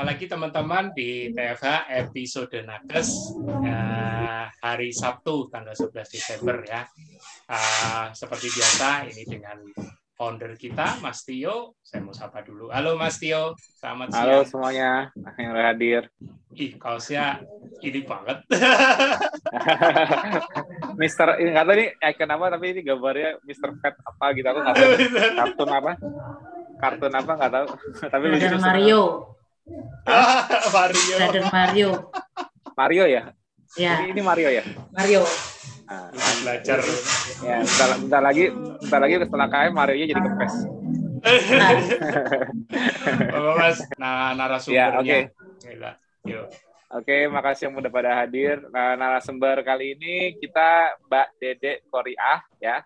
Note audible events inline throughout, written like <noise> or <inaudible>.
Lagi teman-teman di TFH episode Nakes uh, hari Sabtu tanggal 11 Desember ya. Uh, seperti biasa ini dengan founder kita Mas Tio. Saya mau sapa dulu. Halo Mas Tio, selamat siang. Halo semuanya yang hadir. Ih, kaosnya ini banget. <laughs> Mister ini nggak tahu ini icon apa tapi ini gambarnya Mister Fat apa gitu aku nggak tahu. <laughs> Kartun apa? Kartun apa nggak tahu. <laughs> tapi Brother Mario. Mario. Brother Mario. Mario ya? Ya. Ini, ini Mario ya? Mario. Nah, belajar. Ya, bentar, bentar lagi, bentar lagi setelah KM Mario nya jadi. Bapak <laughs> Mas, nah narasumbernya. Ya, oke. Yuk. Oke, makasih yang udah pada hadir. Nah, narasumber kali ini kita Mbak Dede Koriah ya.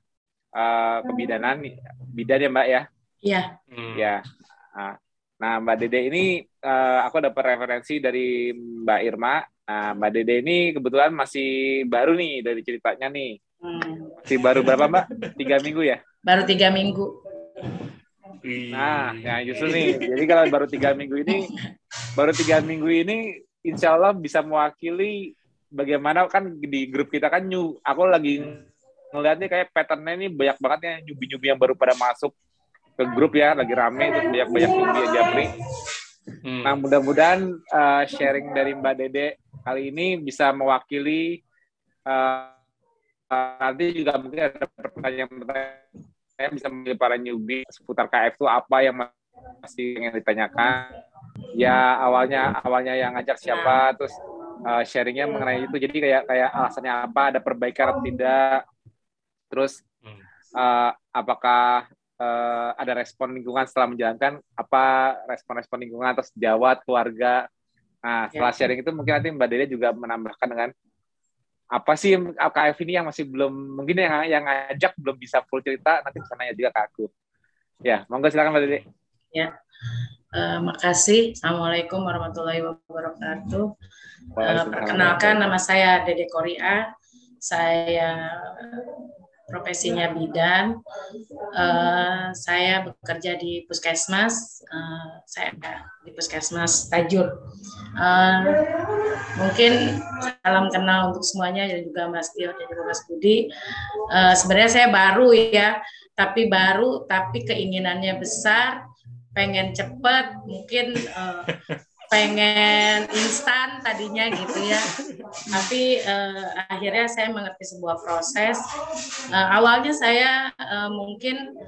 Uh, kebidanan bidan ya Mbak ya. Iya. Hmm. Ya. Nah, Nah, Mbak Dede ini uh, aku dapat referensi dari Mbak Irma. Nah, Mbak Dede ini kebetulan masih baru nih dari ceritanya nih. Hmm. Masih baru berapa Mbak? Tiga minggu ya? Baru tiga minggu. Nah, ya justru nih. Jadi kalau baru tiga minggu ini, baru tiga minggu ini, insya Allah bisa mewakili bagaimana kan di grup kita kan new. Aku lagi ngeliatnya kayak patternnya ini banyak banget ya nyubi-nyubi yang baru pada masuk ke grup ya lagi rame terus banyak banyak tinggi japri. Hmm. Nah mudah-mudahan uh, sharing dari Mbak Dede kali ini bisa mewakili uh, uh, nanti juga mungkin ada pertanyaan-pertanyaan bisa menjadi para newbie seputar KF itu apa yang masih ingin ditanyakan. Ya awalnya awalnya yang ngajak siapa terus uh, sharingnya mengenai itu jadi kayak kayak alasannya apa ada perbaikan atau tidak terus uh, apakah uh, ada respon lingkungan setelah menjalankan apa respon-respon lingkungan atas jawat keluarga. Nah, setelah ya. sharing itu mungkin nanti Mbak Dede juga menambahkan dengan apa sih KF ini yang masih belum mungkin yang yang ngajak belum bisa full cerita nanti bisa nanya juga ke aku. Ya, monggo silakan Mbak Dede. Ya. Uh, makasih. Assalamualaikum warahmatullahi wabarakatuh. Uh, perkenalkan nama saya Dede Koria. Saya profesinya bidan. Uh, saya bekerja di puskesmas. Uh, saya di puskesmas Tajur. Uh, mungkin salam kenal untuk semuanya dan juga Mas Tio dan juga Mas Budi. Uh, sebenarnya saya baru ya, tapi baru tapi keinginannya besar, pengen cepat, mungkin uh, pengen instan tadinya gitu ya. Tapi uh, akhirnya saya mengerti sebuah proses. Uh, awalnya saya uh, mungkin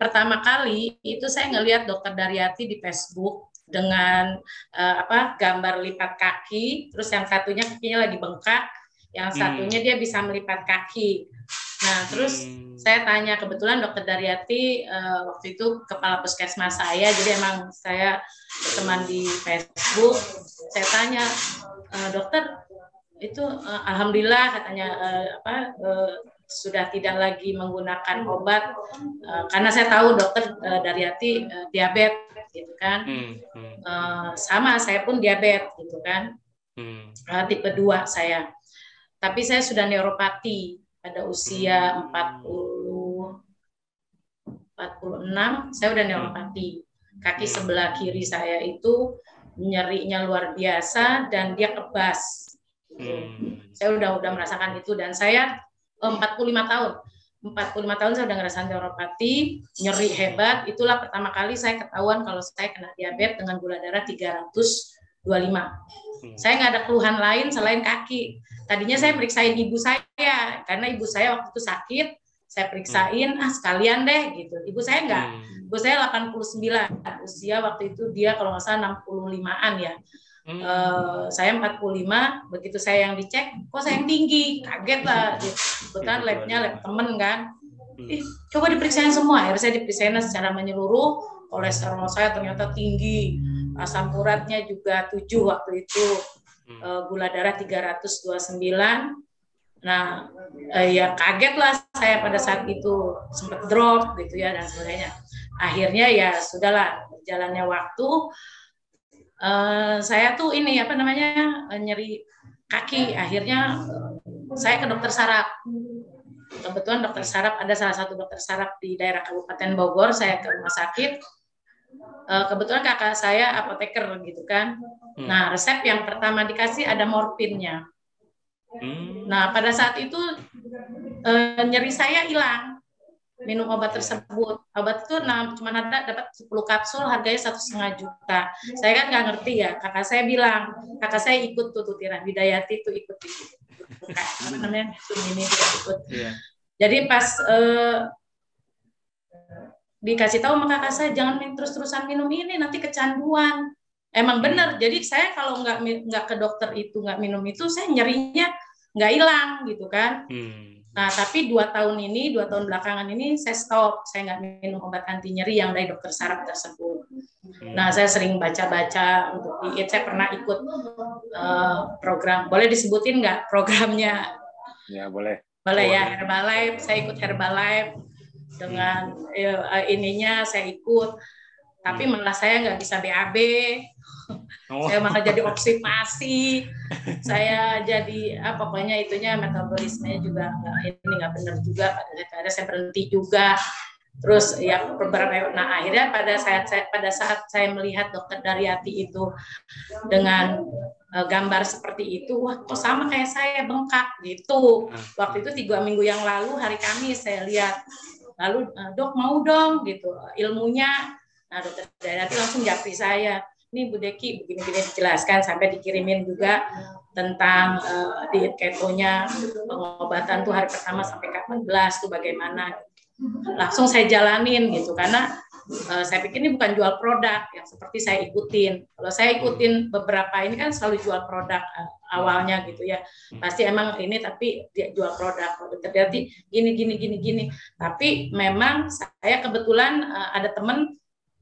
pertama kali itu saya ngelihat dokter Daryati di Facebook dengan uh, apa gambar lipat kaki terus yang satunya kakinya lagi bengkak yang satunya hmm. dia bisa melipat kaki Nah, terus hmm. saya tanya kebetulan dokter Daryati uh, waktu itu kepala puskesmas saya, jadi emang saya berteman di Facebook. Saya tanya, e, dokter itu uh, alhamdulillah katanya uh, apa uh, sudah tidak lagi menggunakan obat uh, karena saya tahu dokter uh, Daryati uh, diabetes gitu kan. Hmm. Hmm. Uh, sama saya pun diabetes gitu kan. Hmm. Uh, tipe 2 saya. Tapi saya sudah neuropati pada usia 40 46 saya udah neuropati. Kaki sebelah kiri saya itu nyerinya luar biasa dan dia kebas. Hmm. Saya udah udah merasakan itu dan saya 45 tahun. 45 tahun saya udah ngerasain neuropati, nyeri hebat. Itulah pertama kali saya ketahuan kalau saya kena diabetes dengan gula darah 325. Hmm. Saya nggak ada keluhan lain selain kaki. Tadinya saya periksain ibu saya karena ibu saya waktu itu sakit. Saya periksain hmm. ah sekalian deh gitu. Ibu saya nggak. Hmm. Ibu saya 89 usia waktu itu dia kalau nggak salah 65-an ya. Hmm. Uh, saya 45, begitu saya yang dicek, kok saya yang tinggi, kaget lah. <laughs> Kebetulan labnya lab temen kan. Hmm. Ih, coba diperiksain semua. Akhirnya saya diperiksain secara menyeluruh, kolesterol saya ternyata tinggi, asam uratnya juga 7 waktu itu, uh, gula darah 329. Nah, uh, ya kaget lah saya pada saat itu sempat drop gitu ya dan sebagainya. Akhirnya ya sudahlah jalannya waktu uh, saya tuh ini apa namanya nyeri kaki. Akhirnya saya ke dokter saraf. Kebetulan dokter saraf ada salah satu dokter saraf di daerah Kabupaten Bogor. Saya ke rumah sakit uh, kebetulan kakak saya apoteker gitu kan. Hmm. Nah resep yang pertama dikasih ada morfinnya. Hmm. Nah pada saat itu uh, nyeri saya hilang minum obat tersebut. Obat itu nah, cuma ada dapat 10 kapsul harganya satu setengah juta. Saya kan nggak ngerti ya. Kakak saya bilang, kakak saya ikut tuh tutiran Bidayati itu ikut. <laughs> Apa namanya? Ini ikut. Yeah. Jadi pas eh, dikasih tahu sama kakak saya jangan terus-terusan minum ini nanti kecanduan. Emang benar. Jadi saya kalau nggak nggak ke dokter itu nggak minum itu saya nyerinya nggak hilang gitu kan. Hmm Nah, tapi dua tahun ini, dua tahun belakangan ini saya stop, saya nggak minum obat anti nyeri yang dari dokter saraf tersebut. Hmm. Nah, saya sering baca-baca untuk diet. Saya pernah ikut uh, program, boleh disebutin nggak programnya? Ya, boleh. Boleh ya, Herbalife. Saya ikut Herbalife dengan uh, ininya saya ikut. Tapi hmm. malah saya nggak bisa BAB, Oh. Saya malah jadi obsipasi. saya jadi ah, pokoknya itunya metabolismenya juga nggak ini nggak benar juga. Pada saya berhenti juga. Terus ya beberapa nah akhirnya pada saat saya pada saat saya melihat dokter Daryati itu dengan uh, gambar seperti itu, wah kok sama kayak saya bengkak gitu. Waktu itu tiga minggu yang lalu hari Kamis saya lihat, lalu uh, dok mau dong gitu ilmunya. Nah dokter Daryati langsung japri saya, ini Bu Deki begini-begini dijelaskan sampai dikirimin juga tentang uh, diet ketonya pengobatan tuh hari pertama sampai ke 14 tuh bagaimana langsung saya jalanin gitu karena uh, saya pikir ini bukan jual produk yang seperti saya ikutin. Kalau saya ikutin beberapa ini kan selalu jual produk uh, awalnya gitu ya. Pasti emang ini tapi dia jual produk. Terjadi gini gini gini gini. Tapi memang saya kebetulan uh, ada temen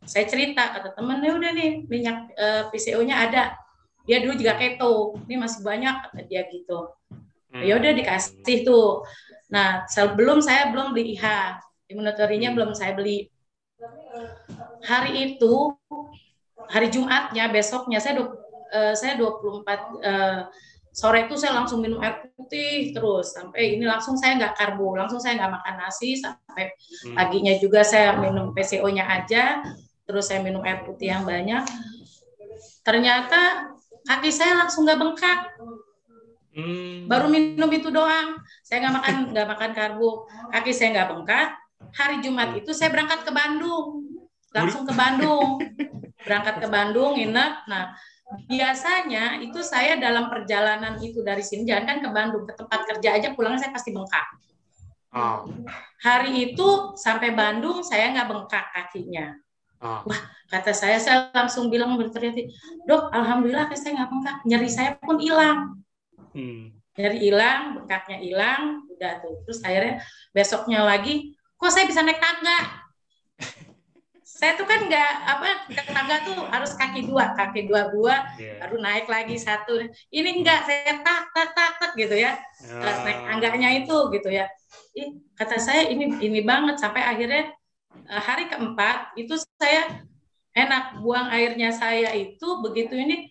saya cerita kata temen ya udah nih minyak uh, eh, PCO-nya ada. Dia dulu juga keto. Ini masih banyak kata dia gitu. Hmm. ya udah dikasih tuh. Nah sebelum saya belum beli IH imunotorinya belum saya beli hari itu hari Jumatnya besoknya saya uh, saya 24 uh, sore itu saya langsung minum air putih terus. Sampai ini langsung saya nggak karbo langsung saya nggak makan nasi. Sampai hmm. paginya juga saya minum PCO-nya aja terus saya minum air putih yang banyak. Ternyata kaki saya langsung nggak bengkak. Hmm. baru minum itu doang. Saya nggak makan nggak makan karbo. Kaki saya nggak bengkak hari Jumat itu saya berangkat ke Bandung langsung ke Bandung <laughs> berangkat ke Bandung nginep nah biasanya itu saya dalam perjalanan itu dari sini jangan kan ke Bandung ke tempat kerja aja pulangnya saya pasti bengkak oh. hari itu sampai Bandung saya nggak bengkak kakinya Oh. Wah, kata saya, saya langsung bilang berteriak, dok, alhamdulillah saya nggak bengkak, nyeri saya pun hilang. Hmm. Nyeri hilang, bengkaknya hilang, udah tuh. Terus akhirnya besoknya lagi, kok saya bisa naik tangga? saya tuh kan nggak apa tangga tuh harus kaki dua, kaki dua dua, yeah. baru naik lagi satu. Ini enggak, saya tak tak tak tak gitu ya, oh. naik tangganya itu gitu ya. Ih, kata saya ini ini banget sampai akhirnya Eh, hari keempat itu saya enak buang airnya saya itu begitu ini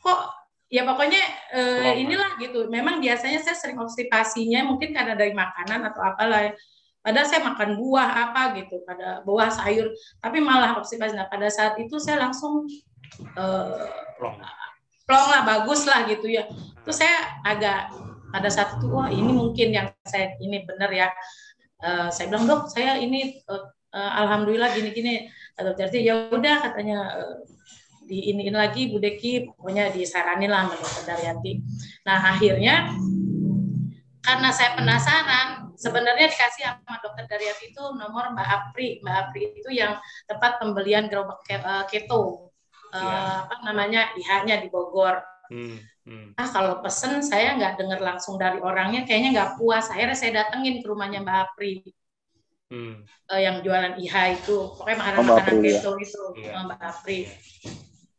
kok ya pokoknya eh, inilah gitu. Memang biasanya saya sering obstipasinya mungkin karena dari makanan atau apalah. Padahal saya makan buah apa gitu, pada buah sayur, tapi malah obstipasi. Nah pada saat itu saya langsung eh, plong lah, bagus lah gitu ya. Terus saya agak pada saat itu wah ini mungkin yang saya ini benar ya. Uh, saya bilang dok, saya ini uh, uh, alhamdulillah gini-gini atau jadi ya udah katanya uh, di ini lagi Bu Deki pokoknya disaranin lah dokter Daryanti. Nah akhirnya karena saya penasaran sebenarnya dikasih sama dokter Daryanti itu nomor Mbak Apri Mbak Apri itu yang tempat pembelian gerobak eh, keto ya. apa namanya IH-nya di Bogor. Hmm, hmm. Ah kalau pesen saya nggak dengar langsung dari orangnya kayaknya nggak puas. Akhirnya saya datengin ke rumahnya Mbak Apri hmm. uh, yang jualan IH itu pokoknya makanan-makanan oh, keto ya. itu yeah. Mbak Apri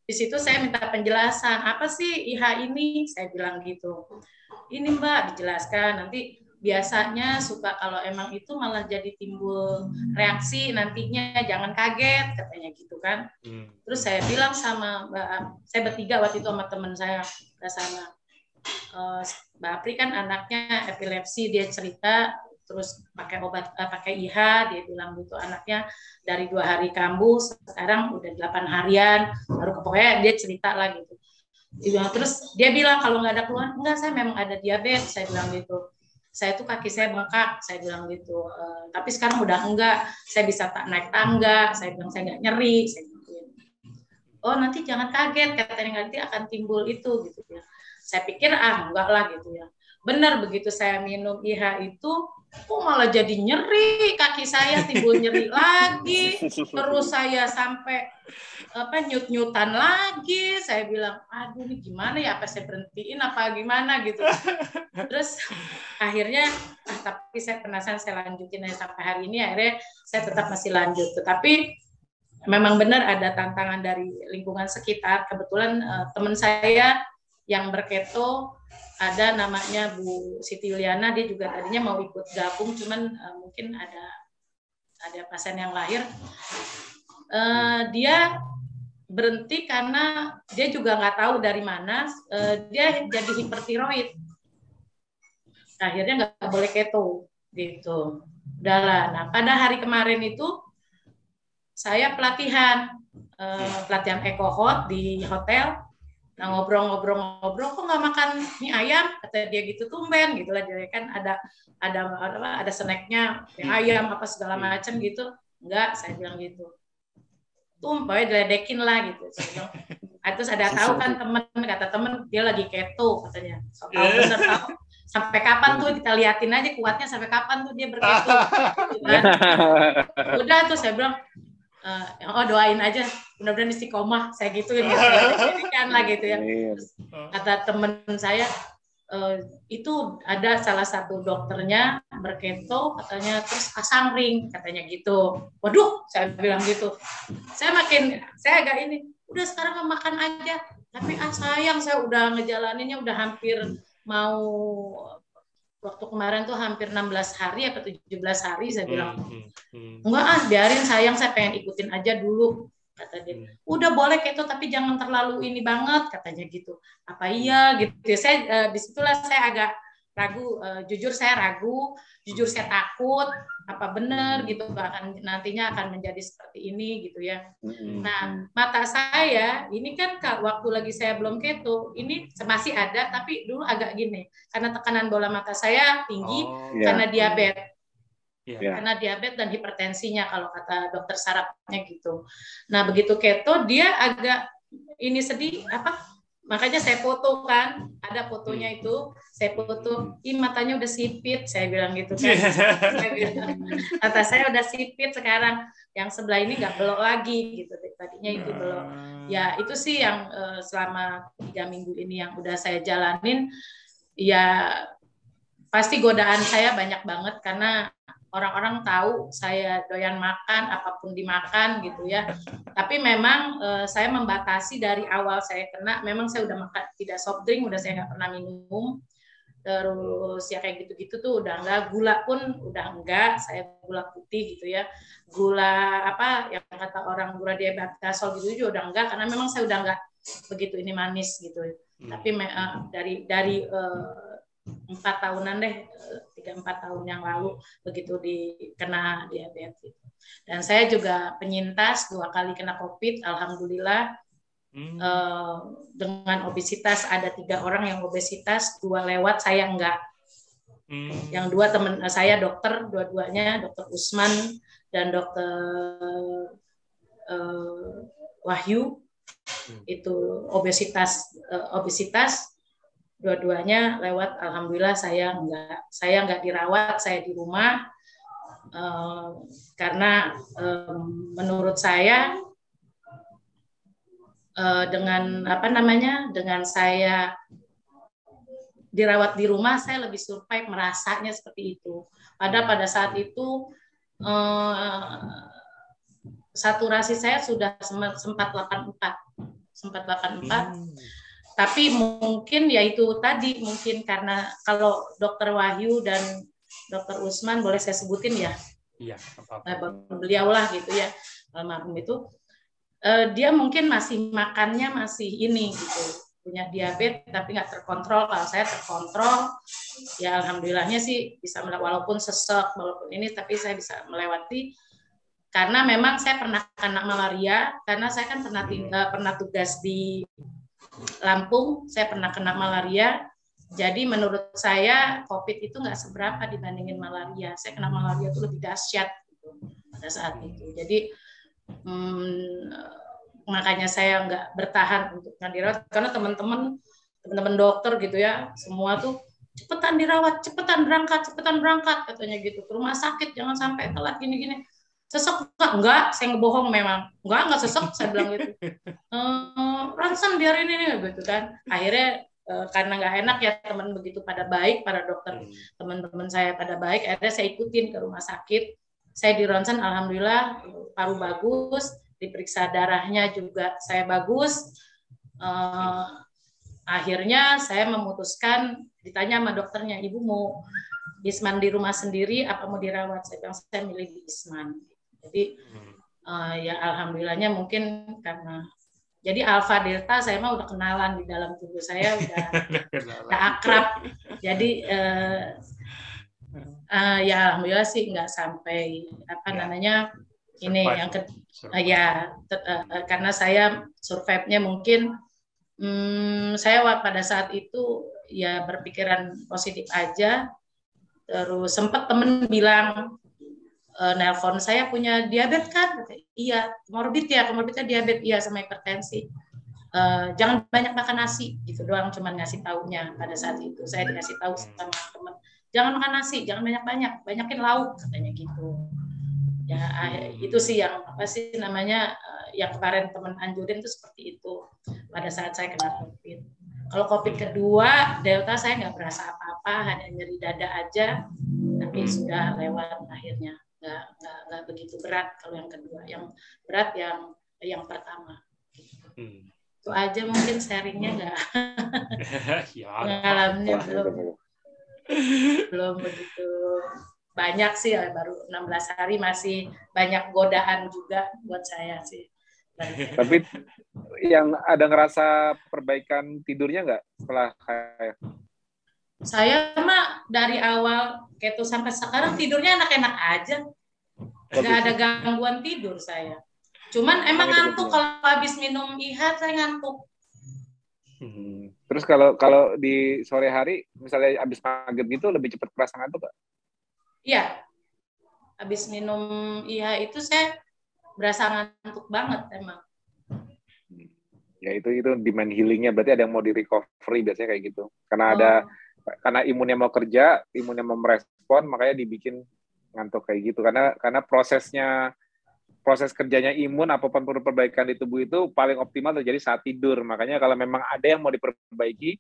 di situ saya minta penjelasan apa sih IH ini saya bilang gitu ini Mbak dijelaskan nanti biasanya suka kalau emang itu malah jadi timbul reaksi nantinya jangan kaget katanya gitu kan. Hmm. terus saya bilang sama Mbak saya bertiga waktu itu sama teman saya ke sana uh, Mbak Apri kan anaknya epilepsi dia cerita terus pakai obat uh, pakai IHA dia bilang gitu anaknya dari dua hari kambuh sekarang udah delapan harian baru pokoknya dia cerita lah gitu. Dia terus dia bilang kalau nggak ada keluhan enggak saya memang ada diabetes saya bilang gitu saya tuh kaki saya bengkak saya bilang gitu e, tapi sekarang udah enggak saya bisa tak naik tangga. Saya bilang saya nggak nyeri saya bilang gitu. oh nanti jangan kaget katanya nanti akan timbul itu gitu ya. Saya pikir ah enggak lah gitu ya. Benar begitu saya minum IH itu kok malah jadi nyeri? Kaki saya timbul nyeri <laughs> lagi. Terus saya sampai apa nyut nyutan lagi. Saya bilang aduh ini gimana ya? Apa saya berhentiin? Apa gimana? Gitu. Terus akhirnya ah, tapi saya penasaran saya lanjutin aja sampai hari ini. Akhirnya saya tetap masih lanjut. Tetapi memang benar ada tantangan dari lingkungan sekitar. Kebetulan uh, teman saya yang berketo ada namanya Bu Siti Yuliana dia juga tadinya mau ikut gabung cuman uh, mungkin ada ada pasien yang lahir. Uh, dia berhenti karena dia juga nggak tahu dari mana uh, dia jadi hipertiroid. Akhirnya nggak boleh keto gitu. Udahlah nah pada hari kemarin itu saya pelatihan uh, pelatihan ekohot di hotel Nah ngobrol-ngobrol-ngobrol kok nggak makan mie ayam? Kata dia gitu tumben gitu lah jadi kan ada ada apa ada snacknya mie ayam apa segala macam gitu. Enggak saya bilang gitu. Tumpai diledekin lah gitu. Saya bilang ah, terus ada tahu kan temen kata temen dia lagi keto katanya. So, tahu bener tahu. Sampai kapan tuh kita liatin aja kuatnya sampai kapan tuh dia berketo? <laughs> Gitu kan. udah tuh saya bilang uh, oh doain aja. Mudah-mudahan istiqomah saya gituin gitu <laughs> kan lah gitu ya. Kata temen saya uh, itu ada salah satu dokternya berketo katanya. Terus pasang ring katanya gitu. Waduh saya bilang gitu. Saya makin saya agak ini udah sekarang makan aja. Tapi ah sayang saya udah ngejalaninnya udah hampir mau waktu kemarin tuh hampir 16 hari atau 17 hari saya bilang. Hmm, hmm, hmm. enggak ah biarin sayang saya pengen ikutin aja dulu kata dia. Udah boleh keto tapi jangan terlalu ini banget katanya gitu. Apa iya gitu saya uh, di situlah saya agak ragu uh, jujur saya ragu jujur saya takut apa benar gitu akan nantinya akan menjadi seperti ini gitu ya. Nah mata saya ini kan waktu lagi saya belum keto ini masih ada tapi dulu agak gini karena tekanan bola mata saya tinggi oh, yeah. karena diabetes. Yeah. Karena diabetes dan hipertensinya kalau kata dokter sarafnya gitu. Nah begitu keto dia agak ini sedih apa makanya saya foto kan ada fotonya hmm. itu saya foto ih matanya udah sipit saya bilang gitu kan saya bilang, kata saya udah sipit sekarang yang sebelah ini nggak belok lagi gitu tadinya itu belok hmm. ya itu sih yang uh, selama tiga minggu ini yang udah saya jalanin ya pasti godaan saya banyak banget karena orang-orang tahu saya doyan makan apa pun dimakan gitu ya. Tapi memang uh, saya membatasi dari awal saya kena memang saya udah makan tidak soft drink udah saya nggak pernah minum. Terus ya kayak gitu-gitu tuh udah enggak gula pun udah enggak saya gula putih gitu ya. Gula apa yang kata orang gula diabetes gitu juga udah enggak karena memang saya udah enggak begitu ini manis gitu. Hmm. tapi uh, dari dari uh, empat tahunan deh tiga empat tahun yang lalu begitu dikena diabetes dan saya juga penyintas dua kali kena covid alhamdulillah hmm. eh, dengan obesitas ada tiga orang yang obesitas dua lewat saya enggak hmm. yang dua teman eh, saya dokter dua-duanya dokter Usman dan dokter eh, Wahyu hmm. itu obesitas eh, obesitas dua-duanya lewat alhamdulillah saya nggak saya nggak dirawat saya di rumah. Uh, karena um, menurut saya uh, dengan apa namanya dengan saya dirawat di rumah saya lebih survive merasanya seperti itu. Pada pada saat itu uh, saturasi saya sudah sempat 84 sempat 84 hmm tapi mungkin ya itu tadi mungkin karena kalau dokter Wahyu dan dokter Usman boleh saya sebutin ya? Iya apa beliau lah gitu ya almarhum itu. Uh, dia mungkin masih makannya masih ini gitu punya diabetes tapi nggak terkontrol. Kalau saya terkontrol, ya alhamdulillahnya sih bisa walaupun sesek, walaupun ini, tapi saya bisa melewati. Karena memang saya pernah kena malaria karena saya kan pernah tinggal pernah tugas di Lampung, saya pernah kena malaria. Jadi menurut saya COVID itu nggak seberapa dibandingin malaria. Saya kena malaria itu lebih dahsyat gitu, pada saat itu. Jadi hmm, makanya saya nggak bertahan untuk dirawat karena teman-teman teman-teman dokter gitu ya semua tuh cepetan dirawat cepetan berangkat cepetan berangkat katanya gitu ke rumah sakit jangan sampai telat gini-gini sesek enggak enggak saya ngebohong memang enggak enggak sesek saya bilang gitu <laughs> ehm, ransan biarin ini gitu kan akhirnya eh, karena nggak enak ya teman begitu pada baik para dokter hmm. teman-teman saya pada baik akhirnya saya ikutin ke rumah sakit saya di ronsen alhamdulillah paru bagus diperiksa darahnya juga saya bagus. Uh, akhirnya saya memutuskan ditanya sama dokternya, ibu mau Isman di rumah sendiri apa mau dirawat? Saya bilang saya milih di Isman. Jadi uh, ya alhamdulillahnya mungkin karena jadi alfa delta saya mah udah kenalan di dalam tubuh saya <laughs> udah udah akrab. Jadi uh, uh, ya alhamdulillah sih nggak sampai apa ya. namanya ini survive. yang ke uh, ya uh, karena saya survive-nya mungkin hmm, saya pada saat itu ya berpikiran positif aja terus sempat temen bilang e, nelpon saya punya diabetes kan? Iya morbid ya komorbidnya diabetes. Iya sama hipertensi. E, jangan banyak makan nasi gitu doang cuman ngasih taunya pada saat itu. Saya dikasih tahu sama teman jangan makan nasi jangan banyak banyak banyakin lauk katanya gitu. Ya ah, itu sih yang apa sih namanya eh, yang kemarin teman anjurin itu seperti itu pada saat saya kena covid. Kalau covid kedua delta saya nggak berasa apa-apa hanya nyeri dada aja tapi sudah lewat akhirnya nggak nggak nggak begitu berat kalau yang kedua yang berat yang yang pertama hmm. itu aja mungkin sharingnya nggak <laughs> ya, pengalamannya belum belum begitu banyak sih ya, baru 16 hari masih banyak godaan juga buat saya sih. Tapi yang ada ngerasa perbaikan tidurnya nggak setelah kayak? Saya mah dari awal keto sampai sekarang tidurnya enak-enak aja. Nggak ada gangguan tidur saya. Cuman emang ngantuk kalau habis minum IHA saya ngantuk. Hmm. Terus kalau kalau di sore hari misalnya habis maghrib gitu lebih cepat kerasa ngantuk nggak? Iya. Habis minum iya itu saya berasa ngantuk banget emang. Ya itu itu demand healingnya berarti ada yang mau di recovery biasanya kayak gitu. Karena oh. ada karena imunnya mau kerja, imunnya mau merespon, makanya dibikin ngantuk kayak gitu. Karena karena prosesnya proses kerjanya imun apa pun perlu perbaikan di tubuh itu paling optimal terjadi saat tidur. Makanya kalau memang ada yang mau diperbaiki,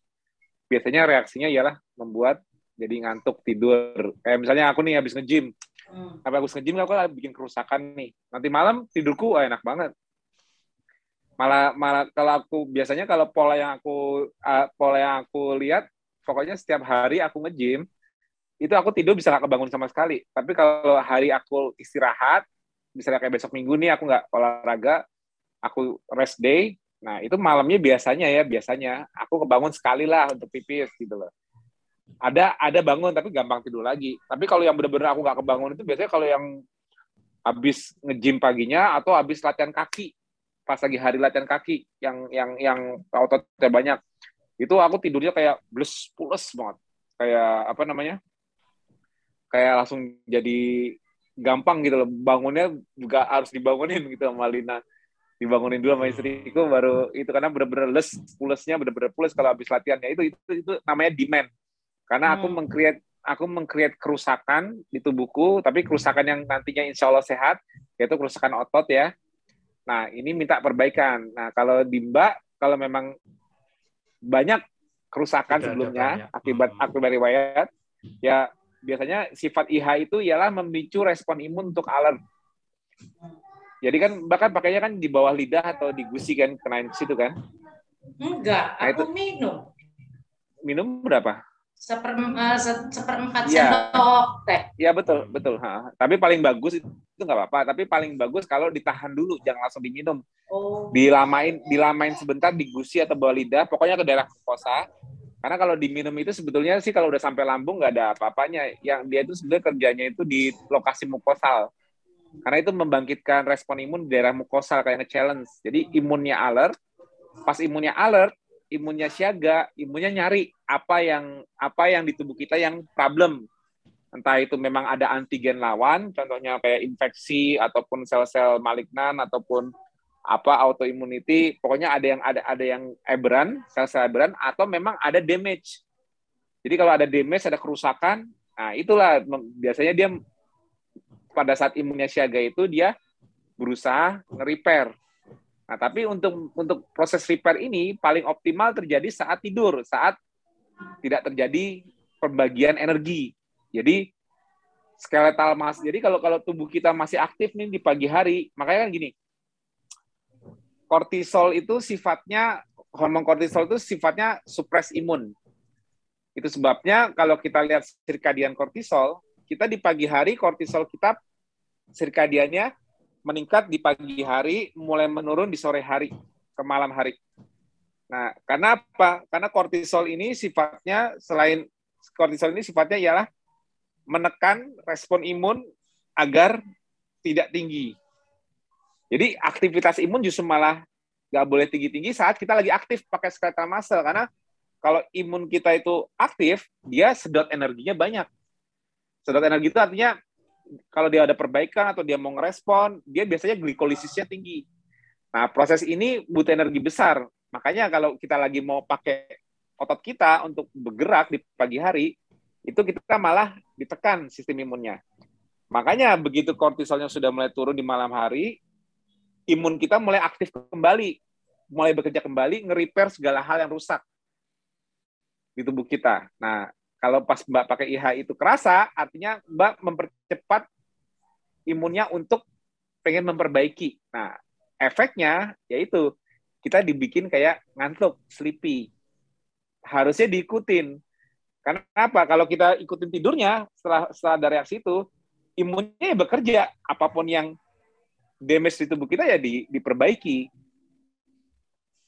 biasanya reaksinya ialah membuat jadi ngantuk tidur kayak misalnya aku nih habis nge-gym hmm. habis nge-gym aku bikin kerusakan nih nanti malam tidurku oh, enak banget malah malah kalau aku biasanya kalau pola yang aku uh, pola yang aku lihat pokoknya setiap hari aku nge-gym itu aku tidur bisa gak kebangun sama sekali. Tapi kalau hari aku istirahat misalnya kayak besok minggu nih aku nggak olahraga aku rest day nah itu malamnya biasanya ya biasanya. Aku kebangun sekali lah untuk pipis gitu loh. Ada ada bangun tapi gampang tidur lagi. Tapi kalau yang benar-benar aku nggak kebangun itu biasanya kalau yang habis ngejim paginya atau habis latihan kaki. Pas lagi hari latihan kaki yang yang yang ototnya banyak. Itu aku tidurnya kayak blus pules banget. Kayak apa namanya kayak langsung jadi gampang gitu loh bangunnya juga harus dibangunin <laughs> gitu sama Lina dibangunin dulu sama istriku baru itu karena bener-bener les pulesnya bener-bener pules kalau habis latihannya itu itu itu namanya demand karena aku hmm. mengcreate aku mengcreate kerusakan di tubuhku, tapi kerusakan yang nantinya insya Allah sehat, yaitu kerusakan otot ya. Nah, ini minta perbaikan. Nah, kalau di Mbak, kalau memang banyak kerusakan Tidak sebelumnya banyak. akibat hmm. akibat riwayat, ya biasanya sifat IH itu ialah memicu respon imun untuk alert. Jadi kan bahkan pakainya kan di bawah lidah atau di gusi kan kenain ke situ kan? Enggak, nah, aku itu, minum. Minum berapa? Seper, uh, seperempat ya. sendok teh. Iya betul betul. Ha. Tapi paling bagus itu nggak apa-apa. Tapi paling bagus kalau ditahan dulu, jangan langsung diminum. Oh. Dilamain dilamain sebentar di gusi atau bawah lidah, pokoknya ke daerah mukosa. Karena kalau diminum itu sebetulnya sih kalau udah sampai lambung nggak ada apa-apanya. Yang dia itu sebenarnya kerjanya itu di lokasi mukosal. Karena itu membangkitkan respon imun di daerah mukosal kayak nge-challenge. Jadi imunnya alert, pas imunnya alert, imunnya siaga, imunnya nyari apa yang apa yang di tubuh kita yang problem. Entah itu memang ada antigen lawan, contohnya kayak infeksi ataupun sel-sel malignan ataupun apa autoimmunity, pokoknya ada yang ada ada yang aberran, sel-sel aberran atau memang ada damage. Jadi kalau ada damage, ada kerusakan, nah itulah biasanya dia pada saat imunnya siaga itu dia berusaha nge-repair Nah, tapi untuk untuk proses repair ini paling optimal terjadi saat tidur, saat tidak terjadi pembagian energi. Jadi skeletal mas. Jadi kalau kalau tubuh kita masih aktif nih di pagi hari, makanya kan gini. Kortisol itu sifatnya hormon kortisol itu sifatnya supres imun. Itu sebabnya kalau kita lihat sirkadian kortisol, kita di pagi hari kortisol kita sirkadiannya meningkat di pagi hari, mulai menurun di sore hari ke malam hari. Nah, karena apa? Karena kortisol ini sifatnya selain kortisol ini sifatnya ialah menekan respon imun agar tidak tinggi. Jadi aktivitas imun justru malah nggak boleh tinggi-tinggi saat kita lagi aktif pakai skeletal muscle karena kalau imun kita itu aktif, dia sedot energinya banyak. Sedot energi itu artinya kalau dia ada perbaikan atau dia mau ngerespon, dia biasanya glikolisisnya tinggi. Nah, proses ini butuh energi besar. Makanya kalau kita lagi mau pakai otot kita untuk bergerak di pagi hari, itu kita malah ditekan sistem imunnya. Makanya begitu kortisolnya sudah mulai turun di malam hari, imun kita mulai aktif kembali, mulai bekerja kembali, nge-repair segala hal yang rusak di tubuh kita. Nah, kalau pas Mbak pakai IH itu kerasa, artinya Mbak mempercepat imunnya untuk pengen memperbaiki. Nah, efeknya yaitu kita dibikin kayak ngantuk, sleepy. Harusnya diikutin. Karena apa? Kalau kita ikutin tidurnya, setelah, setelah ada reaksi itu, imunnya ya bekerja. Apa pun yang damage di tubuh kita ya di, diperbaiki.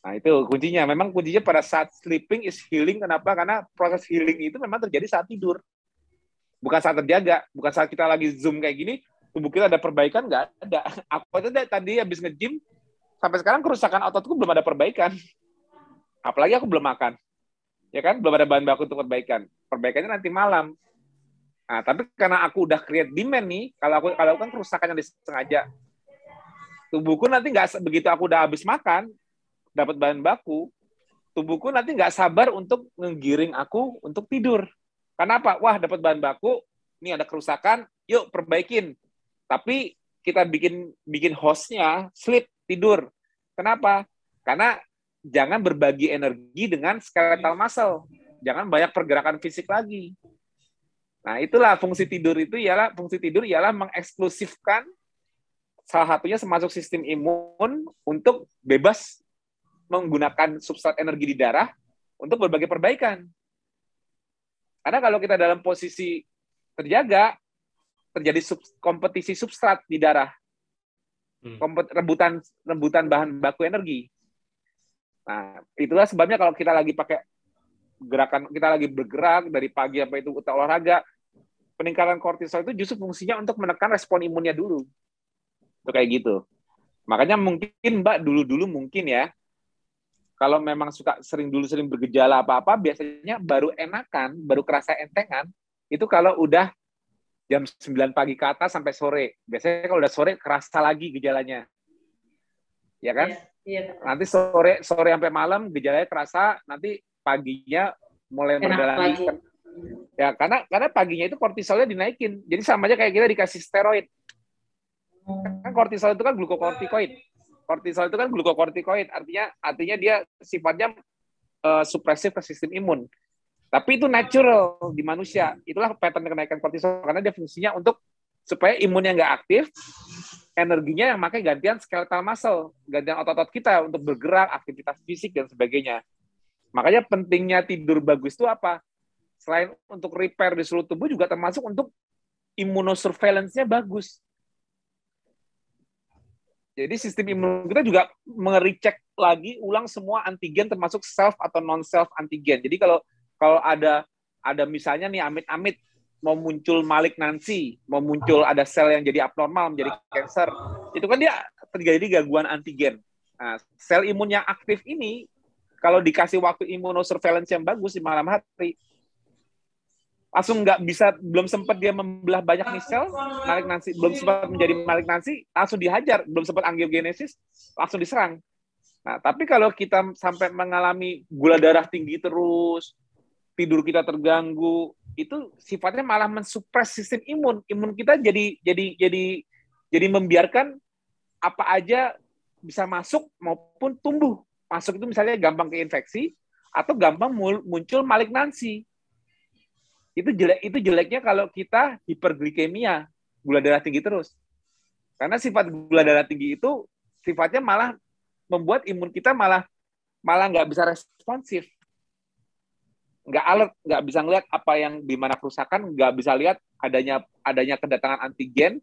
Nah, itu kuncinya. Memang kuncinya pada saat sleeping is healing. Kenapa? Karena proses healing itu memang terjadi saat tidur. Bukan saat terjaga. Bukan saat kita lagi zoom kayak gini, tubuh kita ada perbaikan, nggak ada. <laughs> Aku itu tadi habis nge-gym, sampai sekarang kerusakan ototku belum ada perbaikan. Apalagi aku belum makan. Ya kan? Belum ada bahan baku untuk perbaikan. Perbaikannya nanti malam. Nah, tapi karena aku udah create demand nih, kalau aku kalau aku kan kerusakan yang disengaja, tubuhku nanti nggak begitu aku udah habis makan, dapat bahan baku, tubuhku nanti nggak sabar untuk menggiring aku untuk tidur. Kenapa? Wah, dapat bahan baku, ini ada kerusakan, yuk perbaikin. Tapi kita bikin bikin hostnya sleep tidur. Kenapa? Karena jangan berbagi energi dengan skeletal muscle. Jangan banyak pergerakan fisik lagi. Nah, itulah fungsi tidur itu ialah fungsi tidur ialah mengeksklusifkan salah satunya termasuk sistem imun untuk bebas menggunakan substrat energi di darah untuk berbagai perbaikan. Karena kalau kita dalam posisi terjaga, terjadi sub, kompetisi substrat di darah, hmm. kompet, rebutan rebutan bahan baku energi. Nah, itulah sebabnya kalau kita lagi pakai gerakan, kita lagi bergerak dari pagi sampai itu kita olahraga, peningkatan kortisol itu justru fungsinya untuk menekan respon imunnya dulu. Itu kayak gitu. Makanya mungkin Mbak dulu-dulu mungkin ya, kalau memang suka sering dulu sering bergejala apa-apa, biasanya baru enakan, baru kerasa entengan, itu kalau udah jam 9 pagi ke atas sampai sore. Biasanya kalau udah sore kerasa lagi gejalanya. Ya kan? Iya, iya. Nanti sore sore sampai malam gejalanya kerasa, nanti paginya mulai lagi. Ya, karena karena paginya itu kortisolnya dinaikin. Jadi sama aja kayak kita dikasih steroid. Kan kortisol itu kan glukokortikoid kortisol itu kan glukokortikoid, artinya artinya dia sifatnya uh, supresif ke sistem imun. Tapi itu natural di manusia. Itulah pattern kenaikan kortisol karena dia fungsinya untuk supaya imunnya nggak aktif, energinya yang makai gantian skeletal muscle, gantian otot-otot kita untuk bergerak, aktivitas fisik dan sebagainya. Makanya pentingnya tidur bagus itu apa? selain untuk repair di seluruh tubuh juga termasuk untuk immunosurveillance-nya bagus. Jadi sistem imun kita juga mengecek lagi ulang semua antigen termasuk self atau non self antigen. Jadi kalau kalau ada ada misalnya nih amit-amit mau muncul malignansi, mau muncul ada sel yang jadi abnormal menjadi cancer, itu kan dia terjadi gangguan antigen. Nah, sel imun yang aktif ini kalau dikasih waktu imunosurveillance yang bagus di malam hari, langsung nggak bisa belum sempat dia membelah banyak nih sel malignansi belum sempat menjadi malignansi langsung dihajar belum sempat angiogenesis langsung diserang. Nah tapi kalau kita sampai mengalami gula darah tinggi terus tidur kita terganggu itu sifatnya malah mensupres sistem imun. Imun kita jadi jadi jadi jadi membiarkan apa aja bisa masuk maupun tumbuh. Masuk itu misalnya gampang keinfeksi atau gampang muncul malignansi itu jelek itu jeleknya kalau kita hiperglikemia gula darah tinggi terus. Karena sifat gula darah tinggi itu sifatnya malah membuat imun kita malah malah nggak bisa responsif. Nggak alert nggak bisa ngeliat apa yang di mana kerusakan nggak bisa lihat adanya adanya kedatangan antigen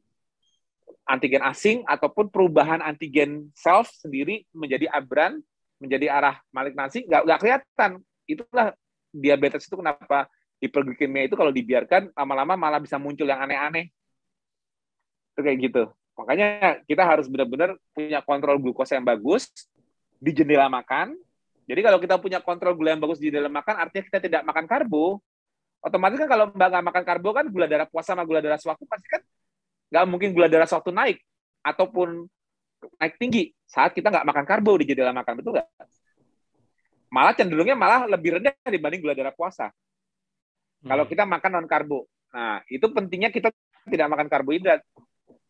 antigen asing ataupun perubahan antigen self sendiri menjadi abran menjadi arah malignansi nggak nggak kelihatan. Itulah diabetes itu kenapa hiperglikemia itu kalau dibiarkan lama-lama malah bisa muncul yang aneh-aneh. Itu kayak gitu. Makanya kita harus benar-benar punya kontrol glukosa yang bagus di jendela makan. Jadi kalau kita punya kontrol gula yang bagus di jendela makan, artinya kita tidak makan karbo. Otomatis kan kalau mbak nggak makan karbo kan gula darah puasa sama gula darah sewaktu pasti kan nggak mungkin gula darah sewaktu naik ataupun naik tinggi saat kita nggak makan karbo di jendela makan betul nggak? Malah cenderungnya malah lebih rendah dibanding gula darah puasa. Kalau hmm. kita makan non karbo. Nah, itu pentingnya kita tidak makan karbohidrat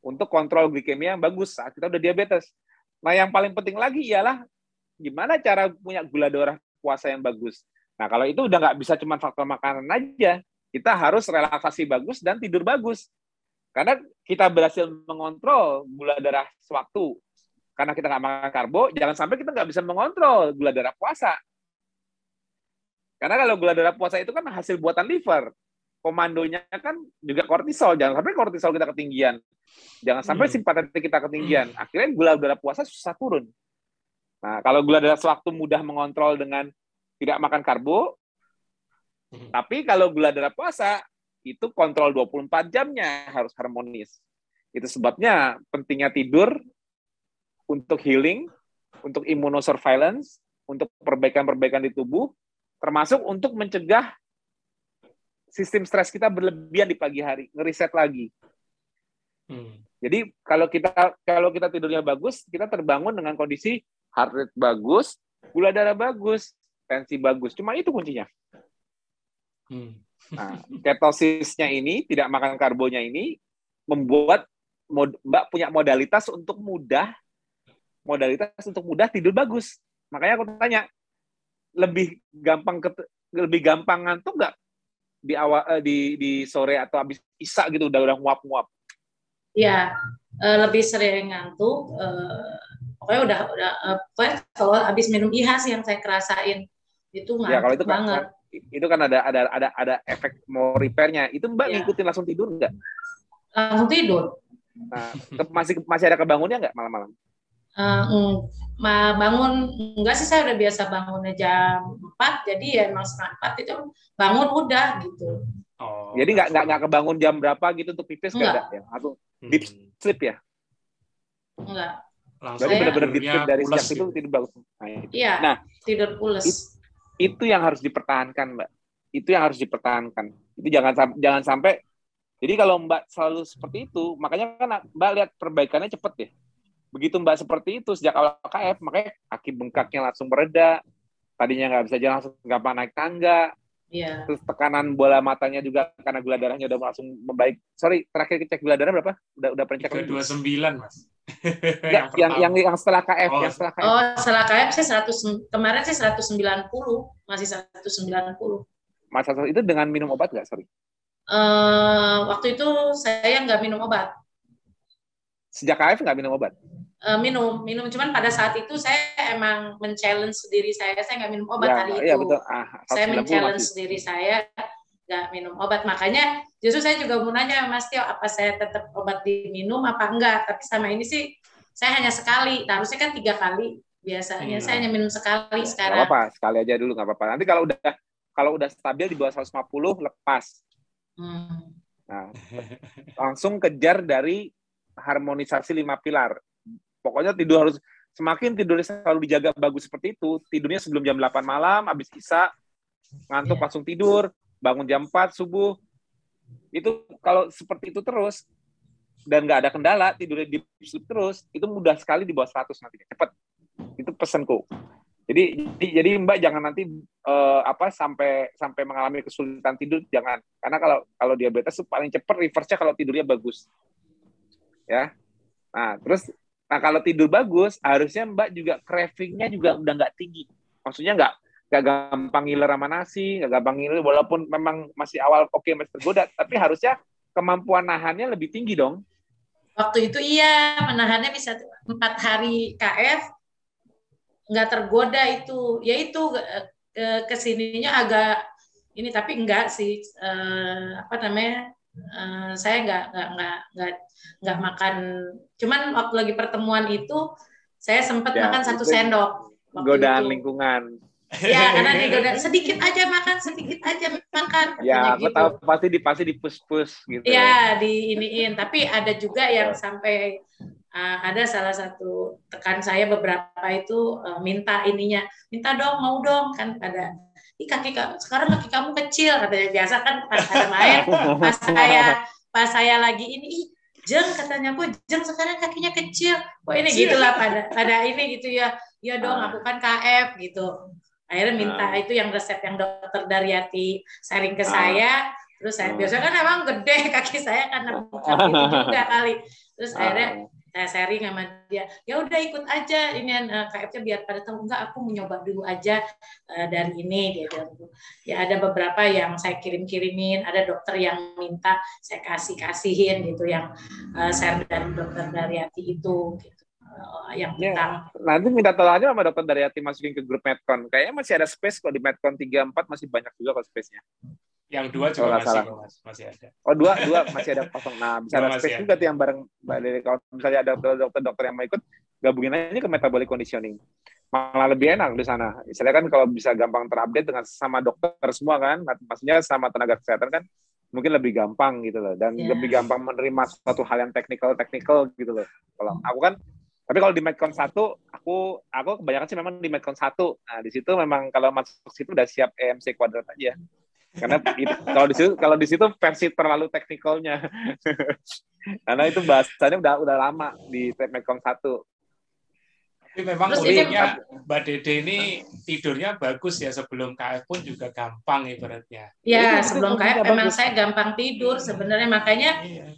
untuk kontrol glikemia yang bagus saat kita udah diabetes. Nah, yang paling penting lagi ialah gimana cara punya gula darah puasa yang bagus. Nah, kalau itu udah nggak bisa cuma faktor makanan aja, kita harus relaksasi bagus dan tidur bagus. Karena kita berhasil mengontrol gula darah sewaktu. Karena kita nggak makan karbo, jangan sampai kita nggak bisa mengontrol gula darah puasa. Karena kalau gula darah puasa itu kan hasil buatan liver. Komandonya kan juga kortisol. Jangan sampai kortisol kita ketinggian. Jangan sampai hmm. simpatetik kita ketinggian. Akhirnya gula darah puasa susah turun. Nah, kalau gula darah sewaktu mudah mengontrol dengan tidak makan karbo, hmm. tapi kalau gula darah puasa itu kontrol 24 jamnya harus harmonis. Itu sebabnya pentingnya tidur untuk healing, untuk immunosurveillance, untuk perbaikan-perbaikan di tubuh, termasuk untuk mencegah sistem stres kita berlebihan di pagi hari, ngeriset lagi. Hmm. Jadi kalau kita kalau kita tidurnya bagus, kita terbangun dengan kondisi heart rate bagus, gula darah bagus, tensi bagus. Cuma itu kuncinya. Hmm. Nah, ketosisnya ini tidak makan karbonya ini membuat Mbak punya modalitas untuk mudah modalitas untuk mudah tidur bagus. Makanya aku tanya, lebih gampang ke, lebih gampang ngantuk nggak di awal eh, di di sore atau habis isa gitu udah udah nguap nguap ya eh, lebih sering ngantuk eh, pokoknya udah udah pokoknya kalau habis minum IHAS yang saya kerasain itu ngantuk ya, kalau itu banget. kan, itu kan ada ada ada ada efek mau repairnya. Itu mbak ya. ngikutin langsung tidur nggak? Langsung tidur. Nah, masih masih ada kebangunnya nggak malam-malam Uh, bangun enggak sih saya udah biasa bangunnya jam 4 jadi ya emang setengah 4 itu bangun udah gitu. Oh. Jadi nggak nggak nggak kebangun jam berapa gitu untuk pipis enggak ada ya? Atau hmm. deep sleep ya? Enggak. Langsung Berarti benar-benar deep sleep dari sejak gitu. itu tidur bagus. Nah, Iya. Nah, tidur pulas. It, itu yang harus dipertahankan, Mbak. Itu yang harus dipertahankan. Itu jangan jangan sampai jadi kalau Mbak selalu seperti itu, makanya kan Mbak lihat perbaikannya cepet ya begitu Mbak seperti itu sejak awal KF, makanya kaki bengkaknya langsung mereda, tadinya nggak bisa jalan langsung gampang naik tangga, yeah. terus tekanan bola matanya juga karena gula darahnya udah langsung membaik. Sorry, terakhir cek gula darah berapa? Udah udah pernah cek? Dua sembilan mas. yang, yang, yang yang setelah KF, oh. yang setelah KF. Oh, setelah KF saya 100 kemarin saya 190, masih 190. Mas itu dengan minum obat nggak, sorry? Uh, waktu itu saya nggak minum obat. Sejak KF nggak minum obat? uh, minum minum. Cuman pada saat itu saya emang men-challenge diri saya. Saya nggak minum obat ya, hari ya, itu. betul. Ah, saya men-challenge diri saya nggak minum obat. Makanya justru saya juga mau nanya Mas Tio apa saya tetap obat diminum apa enggak? Tapi sama ini sih saya hanya sekali. Nah, harusnya kan tiga kali biasanya. Hmm. saya hanya minum sekali sekarang. nggak apa sekali aja dulu nggak apa-apa. Nanti kalau udah kalau udah stabil di bawah 150 lepas. Hmm. nah langsung kejar dari harmonisasi lima pilar. Pokoknya tidur harus semakin tidurnya selalu dijaga bagus seperti itu tidurnya sebelum jam 8 malam habis isa ngantuk yeah. langsung tidur bangun jam 4 subuh. Itu kalau seperti itu terus dan nggak ada kendala tidurnya di sleep terus itu mudah sekali di bawah 100 nanti cepat itu pesanku. Jadi jadi mbak jangan nanti uh, apa sampai sampai mengalami kesulitan tidur jangan. Karena kalau kalau diabetes paling cepat reverse-nya kalau tidurnya bagus ya. Nah terus nah kalau tidur bagus harusnya mbak juga cravingnya juga udah nggak tinggi. Maksudnya nggak gak gampang ngiler sama nasi, gak gampang ngiler walaupun memang masih awal oke okay, masih tergoda, tapi harusnya kemampuan nahannya lebih tinggi dong. Waktu itu iya menahannya bisa empat hari KF nggak tergoda itu, ya itu ke sininya agak ini tapi enggak sih eh, apa namanya eh, saya nggak nggak nggak nggak nggak makan. Cuman waktu lagi pertemuan itu saya sempat ya, makan satu sendok godaan itu. lingkungan. Ya <laughs> karena digoda sedikit aja makan sedikit aja makan ya aku gitu. tahu pasti di pasti di push push gitu ya di iniin tapi ada juga yang sampai uh, ada salah satu tekan saya beberapa itu uh, minta ininya minta dong mau dong kan ada Ih, kaki sekarang kaki kamu kecil katanya. Biasa kan pas ada main pas saya pas saya lagi ini ih jeng katanya. Aku jeng sekarang kakinya kecil? Kok ini gitulah pada pada ini gitu ya. Ya dong aku kan KF gitu. Akhirnya minta uh. itu yang resep yang dokter Daryati sharing ke uh. saya. Terus saya uh. biasanya kan emang gede kaki saya karena bukan itu juga kali. Terus akhirnya saya sharing sama dia ya udah ikut aja ini uh, KFC biar pada tahu enggak aku mau dulu aja uh, dari ini dia bilang gitu. ya ada beberapa yang saya kirim kirimin ada dokter yang minta saya kasih kasihin gitu yang uh, share dari dokter Daryati itu gitu yang tentang ya. nanti minta tolong aja sama dokter dari hati masukin ke grup Medcon kayaknya masih ada space kok di Medcon tiga empat masih banyak juga kok space-nya yang dua juga masih, salah. masih ada oh dua dua masih ada kosong nah bisa ada space ada. juga tuh yang bareng mbak Dede kalau misalnya ada dokter-dokter yang mau ikut gabungin aja ke metabolic conditioning malah lebih enak di sana. Misalnya kan kalau bisa gampang terupdate dengan sama dokter semua kan, maksudnya sama tenaga kesehatan kan mungkin lebih gampang gitu loh dan yeah. lebih gampang menerima suatu hal yang teknikal teknikal gitu loh. Kalau aku kan tapi kalau di Medcon satu, aku aku kebanyakan sih memang di Medcon satu. Nah di situ memang kalau masuk situ udah siap EMC kuadrat aja. Karena itu, kalau di situ kalau di situ versi terlalu teknikalnya. <laughs> Karena itu bahasanya udah udah lama di Medcon satu. Tapi memang Terus uniknya Mbak Dede ini tidurnya bagus ya sebelum KF pun juga gampang ibaratnya. Ya, sebelum KF memang saya gampang tidur sebenarnya makanya iya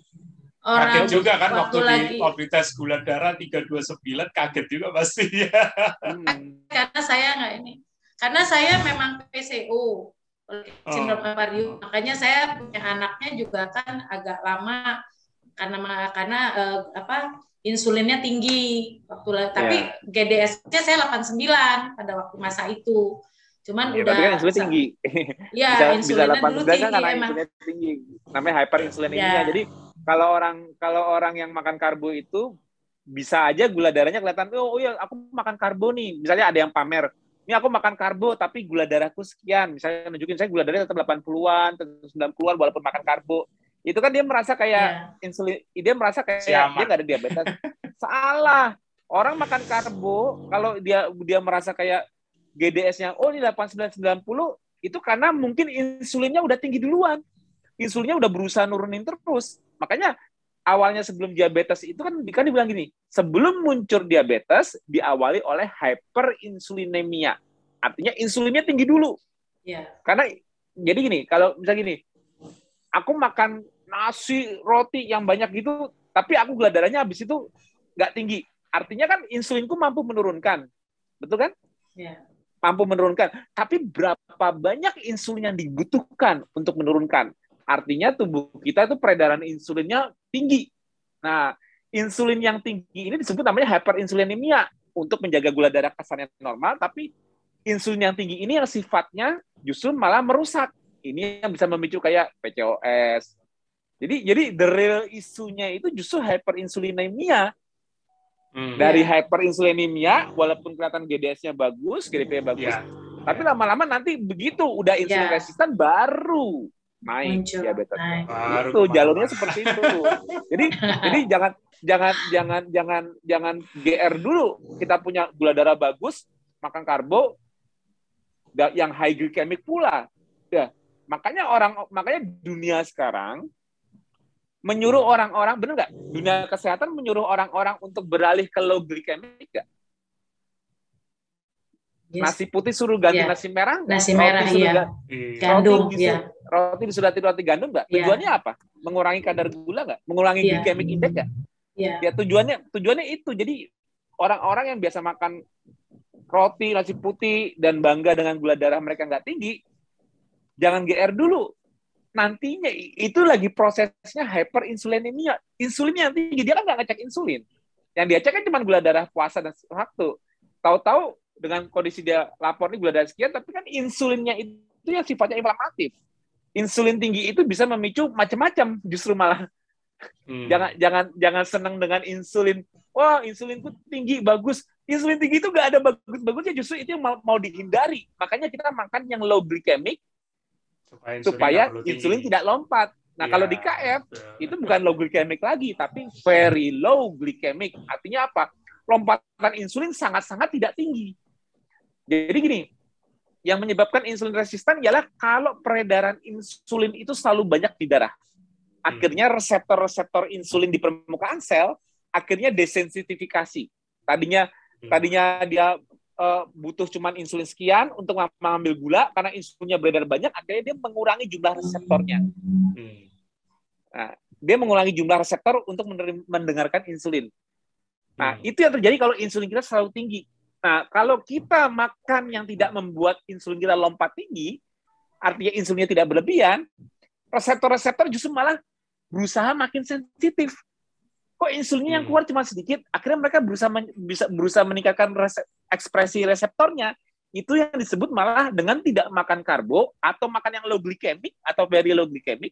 orang kaget juga kan waktu, waktu di waktu tes gula darah 329 kaget juga pasti ya. <laughs> Hmm. Karena saya nggak ini. Karena saya memang PCO sindrom oh. ovarium. Makanya saya punya anaknya juga kan agak lama karena karena uh, apa insulinnya tinggi waktu tapi yeah. GDS-nya saya 89 pada waktu masa itu. Cuman ya, udah tapi kan insulin tinggi. Iya, insulinnya bisa dulu kan tinggi kan emang. tinggi. Namanya hyperinsulinemia. Ya. Jadi kalau orang kalau orang yang makan karbo itu bisa aja gula darahnya kelihatan oh, oh ya aku makan karbo nih. Misalnya ada yang pamer ini aku makan karbo tapi gula darahku sekian. Misalnya nunjukin saya gula darahnya tetap 80-an tetap 90-an walaupun makan karbo. Itu kan dia merasa kayak yeah. insulin dia merasa kayak Siamat. dia nggak ada diabetes. <laughs> Salah. Orang makan karbo kalau dia dia merasa kayak GDS-nya oh ini 8990 itu karena mungkin insulinnya udah tinggi duluan. Insulinnya udah berusaha nurunin terus Makanya awalnya sebelum diabetes itu kan kan dibilang gini, sebelum muncul diabetes diawali oleh hyperinsulinemia. Artinya insulinnya tinggi dulu. Yeah. Karena jadi gini, kalau misalnya gini, aku makan nasi, roti yang banyak gitu, tapi aku gula darahnya habis itu nggak tinggi. Artinya kan insulinku mampu menurunkan. Betul kan? Yeah. Mampu menurunkan. Tapi berapa banyak insulin yang dibutuhkan untuk menurunkan? Artinya tubuh kita itu peredaran insulinnya tinggi. Nah, insulin yang tinggi ini disebut namanya hyperinsulinemia untuk menjaga gula darah kesannya normal, tapi insulin yang tinggi ini yang sifatnya justru malah merusak. ini yang bisa memicu kayak PCOS. Jadi jadi the real isunya itu justru hyperinsulinemia. Hmm. Dari yeah. hyperinsulinemia, walaupun kelihatan GDS-nya bagus, GDP-nya bagus, yeah. tapi lama-lama nanti begitu udah insulin yeah. resisten baru naik Muncul. diabetes. Baru itu jalurnya seperti itu. <laughs> jadi jadi jangan jangan jangan jangan jangan GR dulu. Kita punya gula darah bagus, makan karbo yang high glycemic pula. Ya, makanya orang makanya dunia sekarang menyuruh orang-orang benar nggak dunia kesehatan menyuruh orang-orang untuk beralih ke low glycemic nggak? Yes. Nasi putih suruh ganti yeah. nasi merah Nasi merah iya. Ganti, gandum roti, ya. Roti disuruh ganti roti gandum nggak? Yeah. Tujuannya apa? Mengurangi kadar gula nggak? Mengurangi yeah. glycemic index nggak? Yeah. Ya tujuannya tujuannya itu. Jadi orang-orang yang biasa makan roti, nasi putih, dan bangga dengan gula darah mereka nggak tinggi, jangan GR dulu. Nantinya itu lagi prosesnya hyperinsulinemia. Insulinnya yang tinggi, dia kan nggak ngecek insulin. Yang dia cek kan cuma gula darah puasa dan waktu. Tahu-tahu dengan kondisi dia lapor nih gula darah sekian, tapi kan insulinnya itu yang sifatnya inflamatif. Insulin tinggi itu bisa memicu macam-macam justru malah. Hmm. Jangan jangan jangan senang dengan insulin. Wah, insulinku tinggi bagus insulin tinggi itu nggak ada bagus-bagusnya justru itu yang mau, mau dihindari makanya kita makan yang low glycemic supaya insulin, supaya insulin tidak lompat nah ya, kalau di KF itu bukan low glycemic lagi tapi very low glycemic artinya apa lompatan insulin sangat-sangat tidak tinggi jadi gini yang menyebabkan insulin resisten ialah kalau peredaran insulin itu selalu banyak di darah akhirnya reseptor-reseptor insulin di permukaan sel akhirnya desensitifikasi tadinya Hmm. Tadinya dia uh, butuh cuman insulin sekian untuk mengambil gula karena insulinnya beredar banyak, akhirnya dia mengurangi jumlah reseptornya. Hmm. Nah, dia mengurangi jumlah reseptor untuk mendengarkan insulin. Nah, hmm. itu yang terjadi kalau insulin kita selalu tinggi. Nah, kalau kita makan yang tidak membuat insulin kita lompat tinggi, artinya insulinnya tidak berlebihan, reseptor-reseptor justru malah berusaha makin sensitif. Kok insulinnya yang hmm. keluar cuma sedikit akhirnya mereka berusaha men, bisa berusaha meningkatkan resep, ekspresi reseptornya. Itu yang disebut malah dengan tidak makan karbo atau makan yang low glycemic atau very low glycemic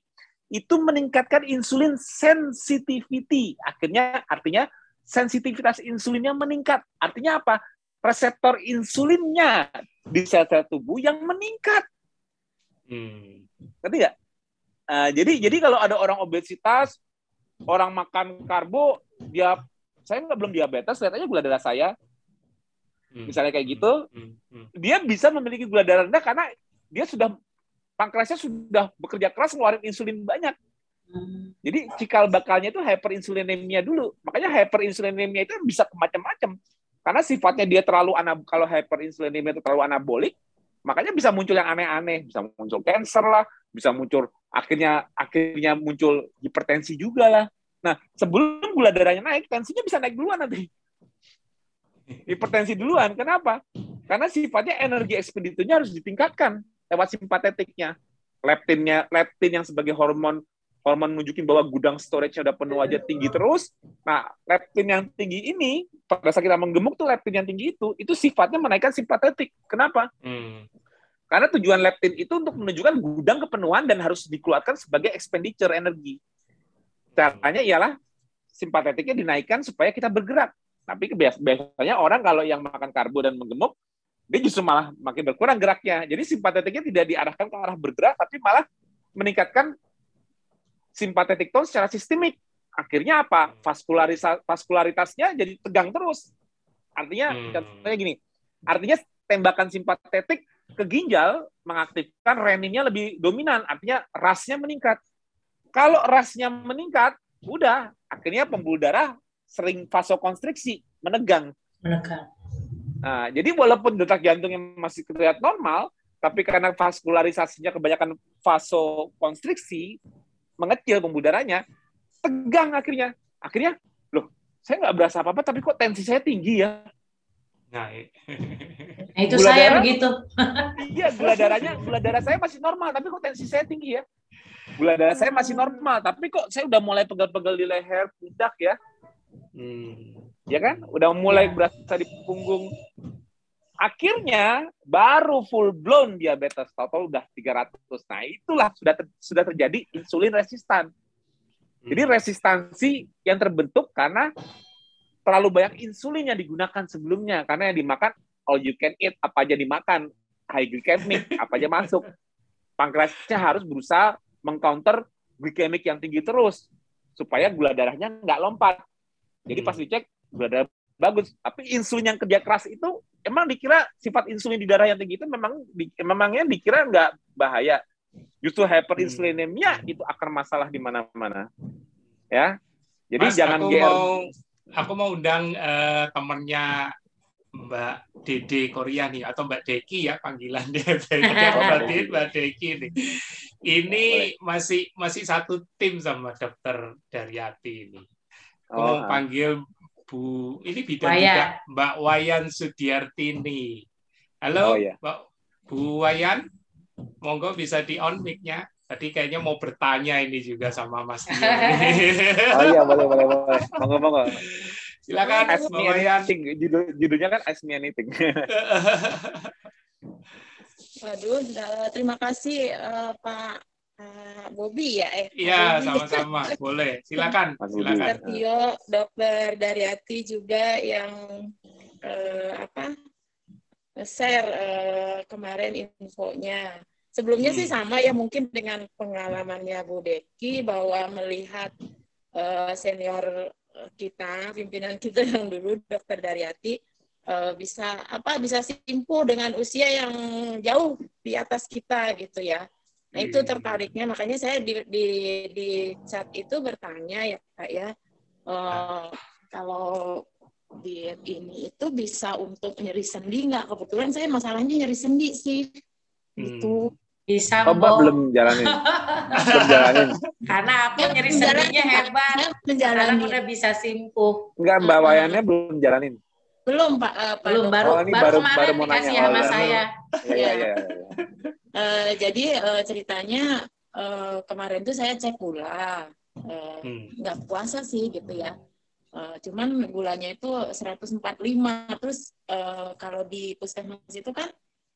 itu meningkatkan insulin sensitivity. Akhirnya artinya sensitivitas insulinnya meningkat. Artinya apa reseptor insulinnya di sel-sel tubuh yang meningkat hmm. ngerti nggak uh, jadi jadi kalau ada orang obesitas orang makan karbo dia saya nggak belum diabetes lihat aja gula darah saya hmm. misalnya kayak gitu hmm. Hmm. dia bisa memiliki gula darah rendah karena dia sudah pankreasnya sudah bekerja keras ngeluarin insulin banyak jadi cikal bakalnya itu hyperinsulinemia dulu makanya hyperinsulinemia itu bisa macam-macam karena sifatnya dia terlalu anab kalau hyperinsulinemia itu terlalu anabolik makanya bisa muncul yang aneh-aneh bisa muncul cancer lah bisa muncul akhirnya akhirnya muncul hipertensi juga lah. Nah, sebelum gula darahnya naik, tensinya bisa naik duluan nanti. Hipertensi duluan. Kenapa? Karena sifatnya energi ekspediturnya harus ditingkatkan lewat simpatetiknya. Leptinnya, leptin yang sebagai hormon hormon nunjukin bahwa gudang storage-nya udah penuh aja tinggi terus. Nah, leptin yang tinggi ini, pada saat kita menggemuk tuh leptin yang tinggi itu, itu sifatnya menaikkan simpatetik. Kenapa? Hmm. Karena tujuan leptin itu untuk menunjukkan gudang kepenuhan dan harus dikeluarkan sebagai expenditure energi. Caranya ialah simpatetiknya dinaikkan supaya kita bergerak. Tapi biasanya orang kalau yang makan karbo dan menggemuk, dia justru malah makin berkurang geraknya. Jadi simpatetiknya tidak diarahkan ke arah bergerak, tapi malah meningkatkan simpatetik tone secara sistemik. Akhirnya apa? Vaskularitasnya jadi tegang terus. Artinya, hmm. contohnya gini, artinya tembakan simpatetik ke ginjal mengaktifkan reninnya lebih dominan, artinya rasnya meningkat. Kalau rasnya meningkat, udah akhirnya pembuluh darah sering vasokonstriksi, menegang. Menegang. Nah, jadi walaupun detak jantungnya masih terlihat normal, tapi karena vaskularisasinya kebanyakan vasokonstriksi, mengecil pembuluh darahnya, tegang akhirnya. Akhirnya, loh, saya nggak berasa apa-apa, tapi kok tensi saya tinggi ya? Nah, nah itu gula saya darah, begitu. Iya, gula darahnya, gula darah saya masih normal, tapi kok tensi saya tinggi ya? Gula darah saya masih normal, tapi kok saya udah mulai pegel-pegel di leher, pundak ya? Hmm. Ya kan? Udah mulai ya. berasa di punggung. Akhirnya baru full blown diabetes total udah 300. Nah, itulah sudah ter, sudah terjadi insulin resistan. Jadi hmm. resistansi yang terbentuk karena terlalu banyak insulin yang digunakan sebelumnya karena yang dimakan all you can eat apa aja dimakan high glycemic <laughs> apa aja masuk pankreasnya harus berusaha mengcounter glikemik yang tinggi terus supaya gula darahnya nggak lompat jadi pas hmm. dicek gula darah bagus tapi insulin yang kerja keras itu emang dikira sifat insulin di darah yang tinggi itu memang di, memangnya dikira nggak bahaya. Justru hyperinsulinemia hmm. itu akar masalah di mana-mana. Ya. Jadi Mas, jangan aku GR. mau aku mau undang uh, temennya Mbak Dede Korea nih atau Mbak Deki ya panggilan dia <laughs> berarti Mbak Deki nih. Ini masih masih satu tim sama dokter Daryati ini. Aku oh, mau ah. panggil Bu, ini bidan juga Mbak Wayan Sudiartini. Halo, oh, ya. Mbak Bu Wayan, monggo bisa di on mic-nya. Tadi kayaknya mau bertanya ini juga sama Mas Tio. <laughs> oh iya, boleh, boleh, boleh. Monggo, monggo. Silakan, Ask Mbak Wayan. Judul, judulnya kan Ask Me Anything. <laughs> Waduh, terima kasih uh, Pak Uh, Bobby ya eh iya sama-sama. <laughs> Boleh. Silakan silakan. Dokter Tio Dokter Daryati juga yang uh, apa share uh, kemarin infonya. Sebelumnya hmm. sih sama ya mungkin dengan pengalamannya Bu Deki bahwa melihat uh, senior kita pimpinan kita <laughs> yang dulu Dokter Daryati uh, bisa apa bisa simpu dengan usia yang jauh di atas kita gitu ya Nah itu iya. tertariknya makanya saya di di di chat itu bertanya ya kak ya uh, kalau diet ini itu bisa untuk nyeri sendi nggak? Kebetulan saya masalahnya nyeri sendi sih. Hmm. Itu bisa Coba belum jalanin. <laughs> belum jalanin. Karena aku nyeri sendinya hebat. Menjalani. Karena udah bisa simpuh. Enggak, Mbak Wayannya belum jalanin. Belum, Pak. Uh, belum, baru, oh, baru, baru kemarin baru mau dikasih nanya. sama oh, saya. Iya, iya, iya. Uh, jadi uh, ceritanya uh, kemarin tuh saya cek gula. Uh, hmm. nggak puasa sih gitu ya. Uh, cuman gulanya itu 145. Terus uh, kalau di puskesmas itu kan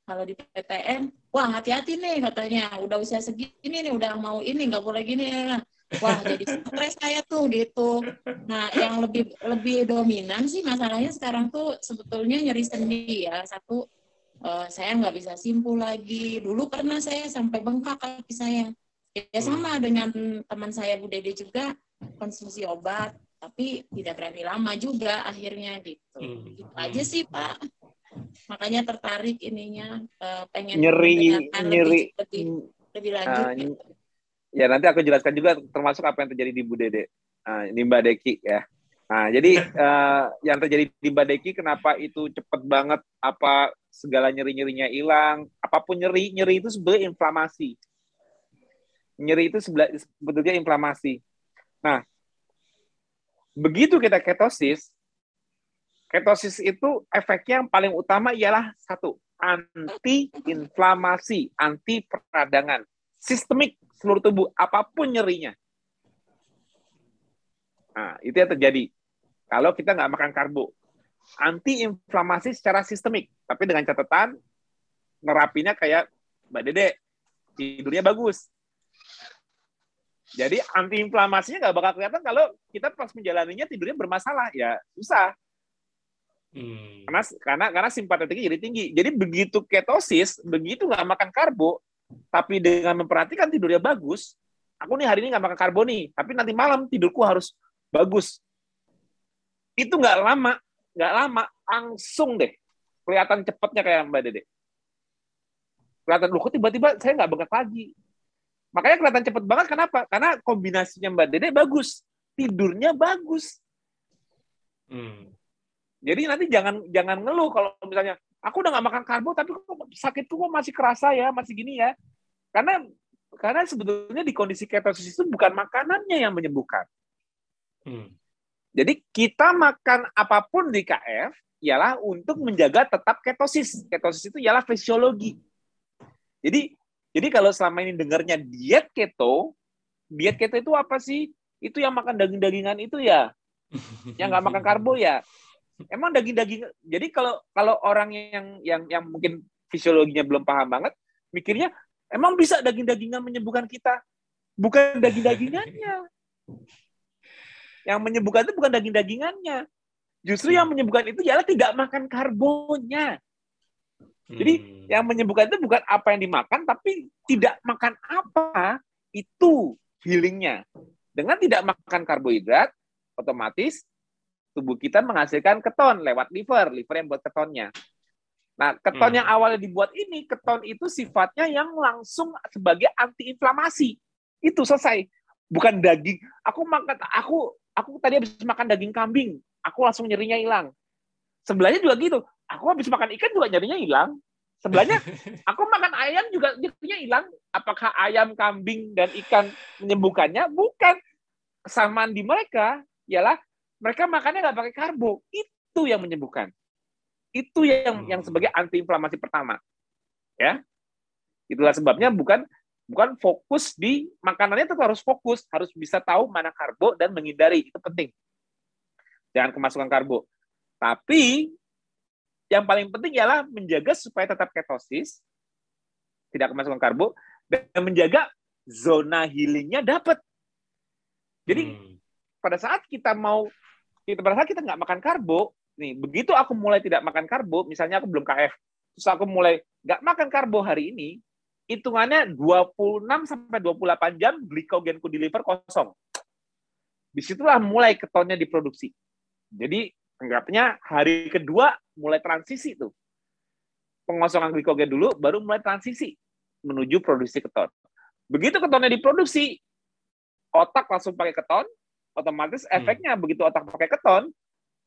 kalau di PTN, wah hati-hati nih katanya, udah usia segini nih, udah mau ini, nggak boleh gini. Nah, wah jadi stres saya tuh gitu. Nah yang lebih lebih dominan sih masalahnya sekarang tuh sebetulnya nyeri sendi ya. Satu uh, saya nggak bisa simpul lagi. Dulu pernah saya sampai bengkak kaki saya. Ya sama dengan teman saya Bu Dede juga konsumsi obat tapi tidak berani lama juga akhirnya gitu. Hmm. gitu aja sih Pak. Makanya tertarik ininya uh, pengen nyeri nyeri. lebih, lebih, lebih lanjut uh, gitu ya nanti aku jelaskan juga termasuk apa yang terjadi di Bu Dede. Nah, ini Mbak Deki ya. Nah, jadi uh, <laughs> yang terjadi di Mbak Deki kenapa itu cepet banget apa segala nyeri-nyerinya hilang, apa pun nyeri, nyeri itu sebenarnya inflamasi. Nyeri itu sebetulnya inflamasi. Nah, begitu kita ketosis, ketosis itu efeknya yang paling utama ialah satu, anti-inflamasi, anti peradangan, sistemik seluruh tubuh, apa pun nyerinya. Nah, itu yang terjadi. Kalau kita nggak makan karbo. Anti-inflamasi secara sistemik. Tapi dengan catatan, nerapinya kayak Mbak Dede. Tidurnya bagus. Jadi anti-inflamasinya nggak bakal kelihatan kalau kita pas menjalaninya tidurnya bermasalah. Ya, susah. Hmm. Karena karena karena simpatetiknya jadi tinggi. Jadi begitu ketosis, begitu nggak makan karbo, tapi dengan memperhatikan tidurnya bagus, aku nih hari ini nggak makan karbo nih, tapi nanti malam tidurku harus bagus. Itu nggak lama, nggak lama, langsung deh kelihatan cepatnya kayak Mbak Dede. Kelihatan, loh kok tiba-tiba saya nggak bengkak lagi. Makanya kelihatan cepet banget, kenapa? Karena kombinasinya Mbak Dede bagus, tidurnya bagus. Hmm. Jadi nanti jangan jangan ngeluh kalau misalnya aku udah nggak makan karbo tapi kok sakitku kok masih kerasa ya masih gini ya. Karena karena sebetulnya di kondisi ketosis itu bukan makanannya yang menyembuhkan. Hmm. jadi kita makan apa pun di KF ialah untuk menjaga tetap ketosis. Ketosis itu ialah fisiologi. Jadi jadi kalau selama ini dengarnya diet keto diet keto itu apa sih? Itu yang makan daging-dagingan itu ya? <laughs> Yang nggak makan karbo ya emang daging-daging. Jadi kalau kalau orang yang yang yang mungkin fisiologinya belum paham banget, mikirnya emang bisa daging-dagingan menyembuhkan kita? Bukan daging-dagingannya. <laughs> Yang menyembuhkan itu bukan daging-dagingannya. Justru yang menyembuhkan itu ialah tidak makan karbonnya. Jadi hmm. yang menyembuhkan itu bukan apa yang dimakan, tapi tidak makan apa itu healingnya. Dengan tidak makan karbohidrat, otomatis tubuh kita menghasilkan keton lewat liver, liver yang buat ketonnya. Nah, keton hmm. yang awalnya dibuat ini, keton itu sifatnya yang langsung sebagai antiinflamasi. Itu selesai. Bukan daging. Aku makan, aku aku tadi habis makan daging kambing, aku langsung nyerinya hilang. Sebelahnya juga gitu aku habis makan ikan juga nyarinya hilang. Sebelahnya <laughs> aku makan ayam juga nyarinya hilang. Apakah ayam, kambing, dan ikan menyembuhkannya? Bukan. Kesamaan di mereka ialah mereka makannya nggak pakai karbo. Itu yang menyembuhkan. Itu yang yang sebagai antiinflamasi pertama. Ya, itulah sebabnya bukan bukan fokus di makanannya tetap harus fokus, harus bisa tahu mana karbo dan menghindari itu penting. Jangan kemasukan karbo. Tapi yang paling penting ialah menjaga supaya tetap ketosis, tidak kemasukan karbo, dan menjaga zona healingnya dapat. Jadi hmm. pada saat kita mau, kita saat kita nggak makan karbo, nih begitu aku mulai tidak makan karbo, misalnya aku belum KF, terus aku mulai nggak makan karbo hari ini, hitungannya 26 sampai 28 jam glikogenku di liver kosong. Di situlah mulai ketonnya diproduksi. Jadi anggapnya hari kedua mulai transisi tuh. Pengosongan glikogen dulu, baru mulai transisi menuju produksi keton. Begitu ketonnya diproduksi, otak langsung pakai keton, otomatis hmm. efeknya hmm. begitu otak pakai keton,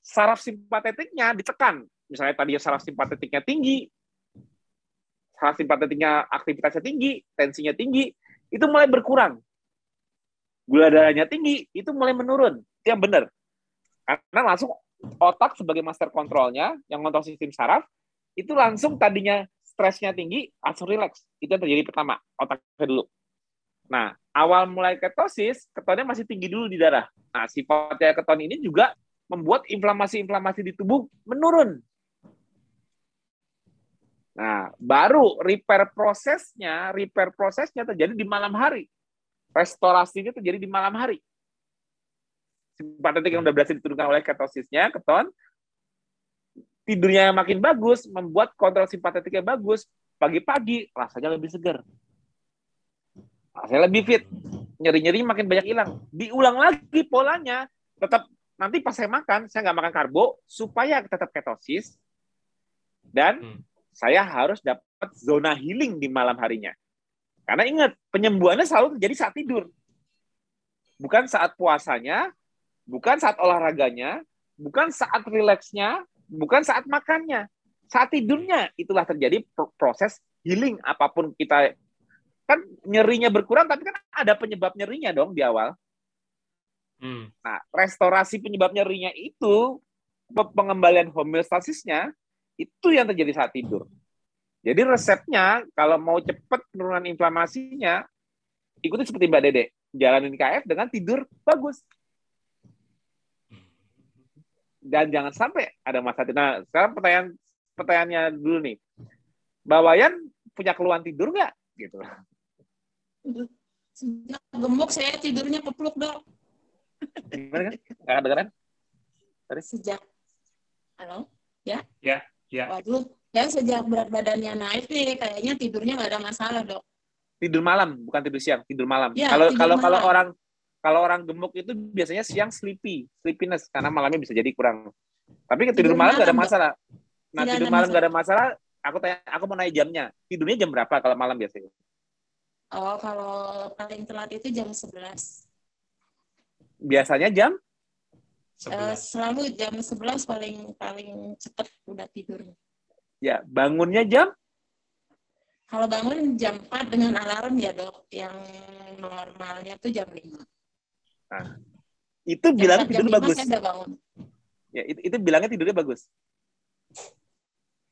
saraf simpatetiknya ditekan. Misalnya tadi saraf simpatetiknya tinggi, saraf simpatetiknya aktivitasnya tinggi, tensinya tinggi, itu mulai berkurang. Gula darahnya tinggi, itu mulai menurun. Itu yang benar. Karena langsung otak sebagai master kontrolnya yang ngontrol sistem saraf itu langsung tadinya stresnya tinggi langsung rileks itu yang terjadi pertama otaknya dulu nah awal mulai ketosis ketonnya masih tinggi dulu di darah. Nah sifatnya keton ini juga membuat inflamasi-inflamasi di tubuh menurun. Nah baru repair prosesnya repair prosesnya terjadi di malam hari. Restorasinya terjadi di malam hari. Simpatetik yang udah berhasil diturunkan oleh ketosisnya, keton, tidurnya yang makin bagus, membuat kontrol simpatetiknya bagus, pagi-pagi rasanya lebih segar. Rasanya lebih fit. Nyeri-nyeri makin banyak hilang. Diulang lagi polanya, tetap nanti pas saya makan, saya nggak makan karbo, supaya tetap ketosis, dan hmm. saya harus dapat zona healing di malam harinya. Karena ingat, penyembuhannya selalu terjadi saat tidur. Bukan saat puasanya, bukan saat olahraganya, bukan saat rileksnya, bukan saat makannya, saat tidurnya itulah terjadi proses healing apa pun kita kan nyerinya berkurang tapi kan ada penyebab nyerinya dong di awal. Hmm. Nah, restorasi penyebab nyerinya itu pengembalian homeostasisnya itu yang terjadi saat tidur. Jadi resepnya kalau mau cepat penurunan inflamasinya ikuti seperti Mbak Dede, jalanin KF dengan tidur bagus dan jangan sampai ada masa tidur. Nah, sekarang pertanyaan pertanyaannya dulu nih. Mbak Wayan punya keluhan tidur nggak? Gitu. Sejak gemuk saya tidurnya kepluk dok. Gimana kan? Nggak kedengeran? Tadi? Sejak, halo? Ya? Ya, ya. Waduh, ya sejak berat badannya naik nih, kayaknya tidurnya nggak ada masalah dok. Tidur malam, bukan tidur siang, tidur malam. Ya, kalau kalau kalau orang kalau orang gemuk itu biasanya siang sleepy, sleepiness karena malamnya bisa jadi kurang. Tapi tidur, tidur malam nggak ada masalah. Nah tidur malam nggak ada masalah. Aku tanya, aku mau naik jamnya. Tidurnya jam berapa kalau malam biasanya? Oh, kalau paling telat itu jam 11. Biasanya jam? Uh, selalu jam 11 paling paling cepat udah tidur. Ya, bangunnya jam? Kalau bangun jam 4 dengan alarm ya dok, yang normalnya tuh jam 5. Nah, itu bilang tidur bagus. Ya, itu, itu bilangnya tidurnya bagus.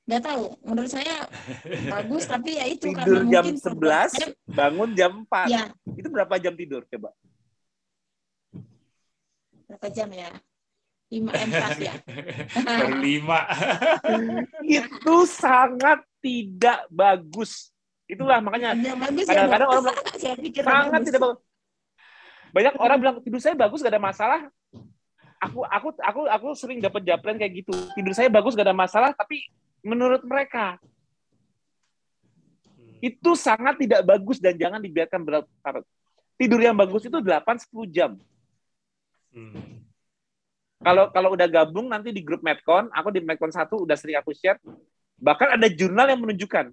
Gak tahu, menurut saya <laughs> bagus, tapi ya itu tidur jam mungkin 11, bangun jam 4. Ya. Itu berapa jam tidur coba? Berapa jam ya? lima M ya. <laughs> Berlima. <laughs> itu sangat tidak bagus. Itulah makanya kadang-kadang orang bilang sangat tidak bagus. Banyak orang bilang tidur saya bagus gak ada masalah. Aku aku aku aku sering dapat japlan kayak gitu. Tidur saya bagus gak ada masalah, tapi menurut mereka itu sangat tidak bagus dan jangan dibiarkan berlarut Tidur yang bagus itu 8-10 jam. Hmm. Kalau kalau udah gabung nanti di grup Medcon, aku di Medcon 1 udah sering aku share, bahkan ada jurnal yang menunjukkan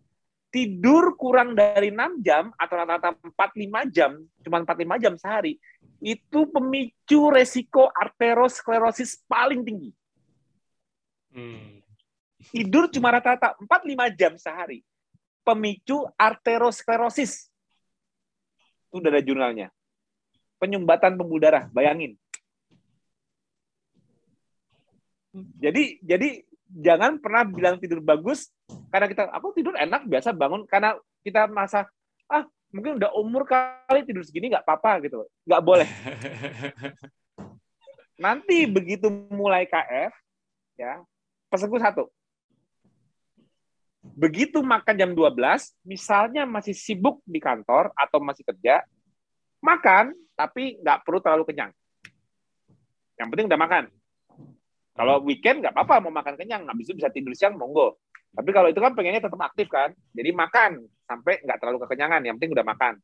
tidur kurang dari 6 jam atau rata-rata 4-5 jam, cuma 4-5 jam sehari, itu pemicu resiko arteriosklerosis paling tinggi. Hmm. Tidur cuma rata-rata 4-5 jam sehari pemicu arteriosklerosis. Itu udah ada jurnalnya. Penyumbatan pembuluh darah, bayangin. Jadi jadi jangan pernah bilang tidur bagus karena kita aku tidur enak biasa bangun karena kita masa ah mungkin udah umur kali tidur segini nggak apa-apa gitu nggak boleh <laughs> nanti begitu mulai KF ya pesanku satu Begitu makan jam 12, misalnya masih sibuk di kantor atau masih kerja, makan, tapi nggak perlu terlalu kenyang. Yang penting udah makan. Kalau weekend nggak apa-apa mau makan kenyang, habis itu bisa tidur siang, monggo. Tapi kalau itu kan pengennya tetap aktif kan, jadi makan sampai nggak terlalu kekenyangan. Yang penting udah makan.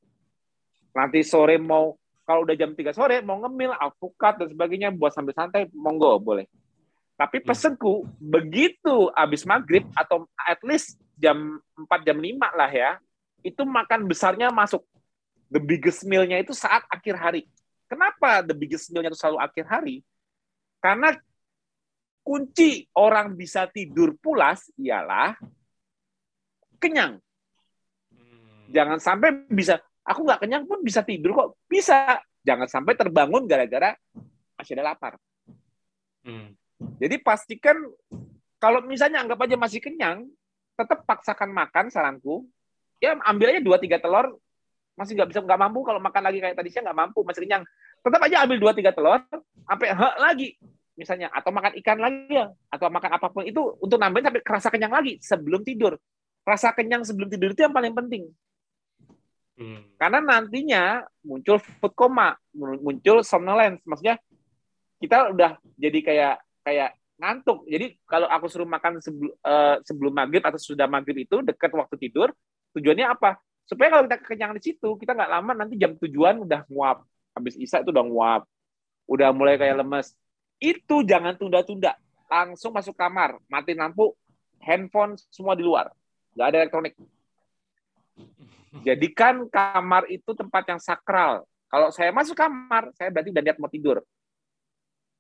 Nanti sore mau kalau udah jam 3 sore mau ngemil, alpukat dan sebagainya buat sambil santai, monggo boleh. Tapi hmm. pesenku begitu habis maghrib atau at least jam 4 jam 5 lah ya, itu makan besarnya masuk. The biggest meal-nya itu saat akhir hari. Kenapa the biggest meal-nya itu selalu akhir hari? Karena kunci orang bisa tidur pulas ialah kenyang. Hmm. Jangan sampai bisa, aku nggak kenyang pun bisa tidur kok. Bisa. Jangan sampai terbangun gara-gara masih ada lapar. Hmm. Jadi pastikan kalau misalnya anggap aja masih kenyang, tetap paksakan makan saranku. Ya ambil aja dua tiga telur, masih nggak bisa nggak mampu kalau makan lagi kayak tadi siang nggak mampu masih kenyang. Tetap aja ambil dua tiga telur, sampai he lagi misalnya atau makan ikan lagi ya atau makan apa pun itu untuk nambahin sampai kerasa kenyang lagi sebelum tidur. Rasa kenyang sebelum tidur itu yang paling penting. Hmm. Karena nantinya muncul food coma, muncul somnolence. Maksudnya kita udah jadi kayak kayak ngantuk. Jadi kalau aku suruh makan sebelum, uh, sebelum maghrib atau sudah maghrib itu dekat waktu tidur, tujuannya apa? Supaya kalau kita kekenyangan di situ, kita nggak lama nanti jam tujuan udah nguap. Habis isa itu udah nguap. Udah mulai kayak lemes. Itu jangan tunda-tunda. Langsung masuk kamar, mati lampu, handphone semua di luar. Nggak ada elektronik. Jadikan kamar itu tempat yang sakral. Kalau saya masuk kamar, saya berarti udah niat mau tidur.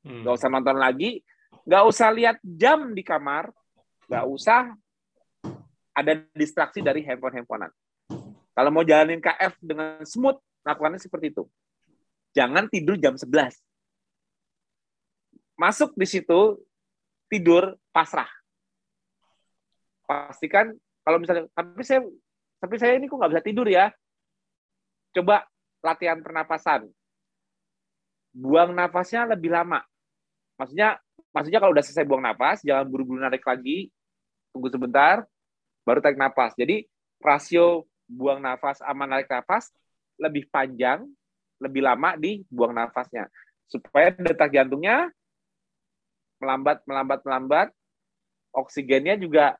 Hmm. Gak usah nonton lagi, Nggak usah lihat jam di kamar, nggak usah ada distraksi dari handphone-handphonean. Kalau mau jalanin KF dengan smooth, lakukannya seperti itu. Jangan tidur jam 11. Masuk di situ, tidur pasrah. Pastikan kalau misalnya, tapi saya tapi saya ini kok nggak bisa tidur ya. Coba latihan pernapasan. Buang nafasnya lebih lama. Maksudnya maksudnya kalau udah selesai buang nafas, jangan buru-buru narik lagi, tunggu sebentar, baru tarik nafas. Jadi rasio buang nafas sama narik nafas lebih panjang, lebih lama di buang nafasnya. Supaya detak jantungnya melambat, melambat, melambat, oksigennya juga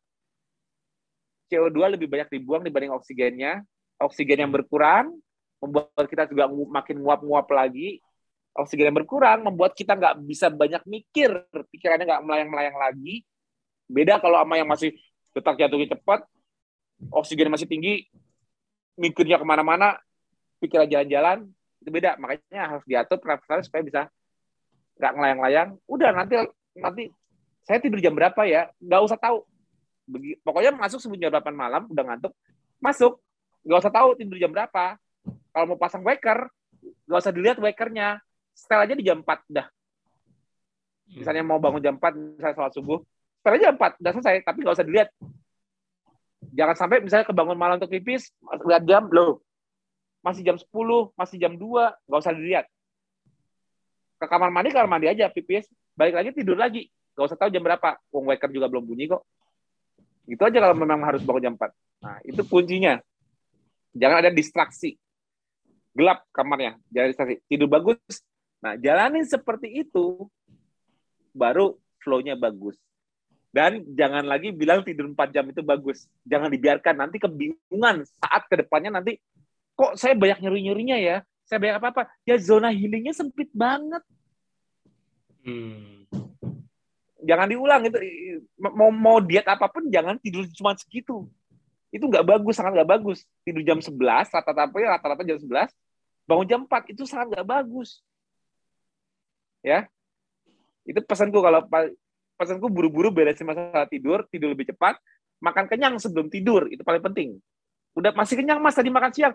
CO2 lebih banyak dibuang dibanding oksigennya. Oksigen yang berkurang membuat kita juga makin nguap-nguap lagi, oksigen yang berkurang membuat kita nggak bisa banyak mikir, pikirannya nggak melayang-melayang lagi. Beda kalau sama yang masih detak jantungnya cepat, oksigen masih tinggi, mikirnya ke mana-mana, pikiran jalan-jalan, itu beda. Makanya harus diatur pernafasan supaya bisa nggak melayang-layang. Udah nanti nanti saya tidur jam berapa ya? Nggak usah tahu. Pokoknya masuk sebelum jam 8 malam, udah ngantuk, masuk. Nggak usah tahu tidur jam berapa. Kalau mau pasang waker, nggak usah dilihat wakernya setel aja di jam 4 dah. Hmm. Misalnya mau bangun jam 4, misalnya sholat subuh, setel aja jam 4, udah selesai, tapi nggak usah dilihat. Jangan sampai misalnya kebangun malam untuk pipis, lihat jam, loh, masih jam 10, masih jam 2, nggak usah dilihat. Ke kamar mandi, kamar mandi aja, pipis, balik lagi tidur lagi. Gak usah tahu jam berapa. Wong waker juga belum bunyi kok. Gitu aja kalau memang harus bangun jam 4. Nah, itu kuncinya. Jangan ada distraksi. Gelap kamarnya, jangan distraksi. Tidur bagus. Nah, jalanin seperti itu, baru flow-nya bagus. Dan jangan lagi bilang tidur 4 jam itu bagus. Jangan dibiarkan. Nanti kebingungan saat ke depannya nanti, kok saya banyak nyeri-nyerinya ya? Saya banyak apa-apa. Ya zona healingnya sempit banget. Hmm. Jangan diulang itu mau mau diet apa pun jangan tidur cuma segitu. Itu nggak bagus, sangat nggak bagus. Tidur jam 11, rata-rata rata-rata jam 11, bangun jam 4 itu sangat nggak bagus. Ya. Itu pesanku kalau pesanku buru-buru beresin masalah tidur, tidur lebih cepat, makan kenyang sebelum tidur, itu paling penting. Udah masih kenyang Mas tadi makan siang.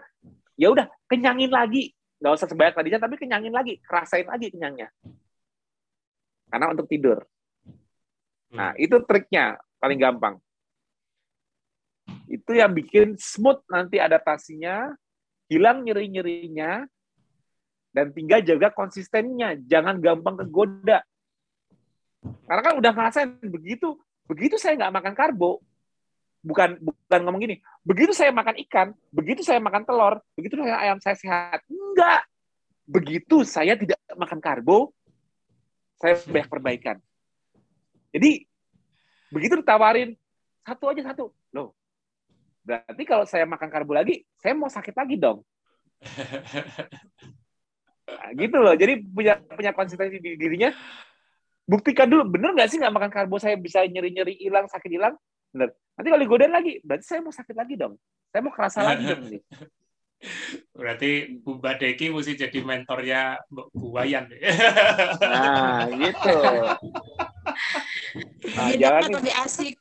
Ya udah, kenyangin lagi. Nggak usah sebanyak tadinya, tapi kenyangin lagi, rasain lagi kenyangnya. Karena untuk tidur. Nah, hmm. itu triknya paling gampang. Itu yang bikin smooth nanti adaptasinya, hilang nyeri-nyerinya, dan tinggal jaga konsistennya. Jangan gampang kegoda. Karena kan udah ngerasain begitu, begitu saya nggak makan karbo, bukan bukan ngomong gini, begitu saya makan ikan, begitu saya makan telur, begitu saya ayam saya sehat. Enggak. Begitu saya tidak makan karbo, saya banyak perbaikan. Jadi begitu ditawarin satu aja satu, loh. Berarti kalau saya makan karbo lagi, saya mau sakit lagi dong. <laughs> Nah, gitu loh. Jadi punya punya konsistensi di dirinya. Buktikan dulu, bener nggak sih nggak makan karbo saya bisa nyeri-nyeri hilang, sakit hilang? Bener. Nanti kalau digodain lagi, berarti saya mau sakit lagi dong. Saya mau kerasa lagi dong. Nih. <laughs> Berarti Bu Badeki mesti jadi mentornya Bu Wayan. Nah, gitu. Nah, jangan lebih asik.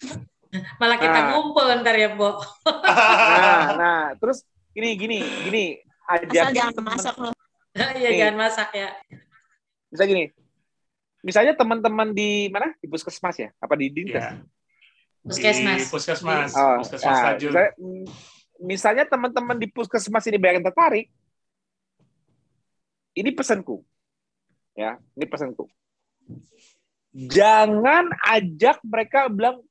Malah kita nah. ngumpul ntar ya, Bu. Nah, nah, terus gini, gini, gini. Asal jangan masak loh. <laughs> Iya, jangan masak ya. Bisa gini. Misalnya teman-teman di mana? Di puskesmas ya? Apa di Dintes? Ya. Puskesmas. Di puskesmas. Oh, puskesmas nah, misalnya, misalnya teman-teman di puskesmas ini banyak yang tertarik, ini pesanku. Ya, ini pesanku. Jangan ajak mereka bilang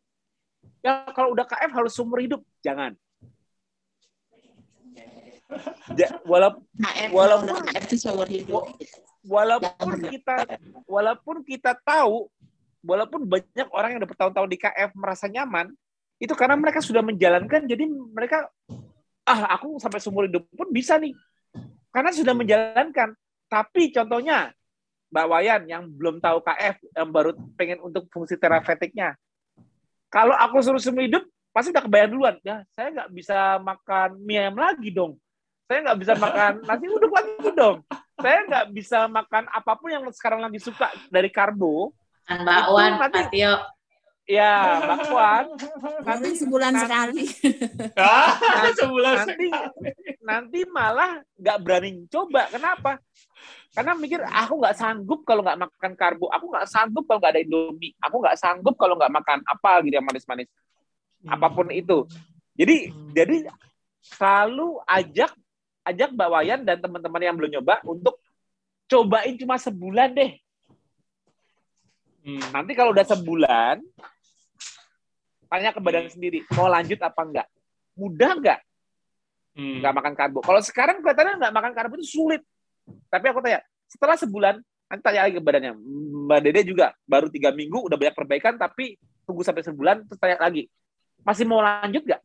ya kalau udah KF harus seumur hidup. Jangan. Ja, walaupun walaupun walaupun kita walaupun kita tahu walaupun banyak orang yang udah bertahun-tahun di KF merasa nyaman itu karena mereka sudah menjalankan jadi mereka ah aku sampai seumur hidup pun bisa nih. Karena sudah menjalankan. Tapi contohnya Mbak Wayan yang belum tahu KF yang baru pengen untuk fungsi terapeutiknya kalau aku suruh seumur hidup pasti udah kebayang duluan. Ya saya nggak bisa makan mie ayam lagi dong saya nggak bisa makan nasi uduk lagi dong saya nggak bisa makan apa pun yang sekarang lagi suka dari karbo bakwan Patio Ya, bakwan. Nanti sebulan nanti, sekali. nanti, sebulan nanti, nanti malah nggak berani coba. Kenapa? Karena mikir aku nggak sanggup kalau nggak makan karbo. Aku nggak sanggup kalau nggak ada indomie. Aku nggak sanggup kalau nggak makan apa gitu yang manis-manis. Apa pun itu. Jadi jadi selalu ajak ajak Mbak Wayan dan teman-teman yang belum nyoba untuk cobain cuma sebulan deh. Hmm. Nanti kalau udah sebulan, tanya ke badan sendiri mau lanjut apa enggak? Mudah enggak? Hmm. nggak makan karbo. Kalau sekarang kelihatannya nggak makan karbo itu sulit. Tapi aku tanya setelah sebulan nanti tanya lagi ke badannya. Mbak dede juga baru tiga minggu udah banyak perbaikan tapi tunggu sampai sebulan terus tanya lagi. Masih mau lanjut nggak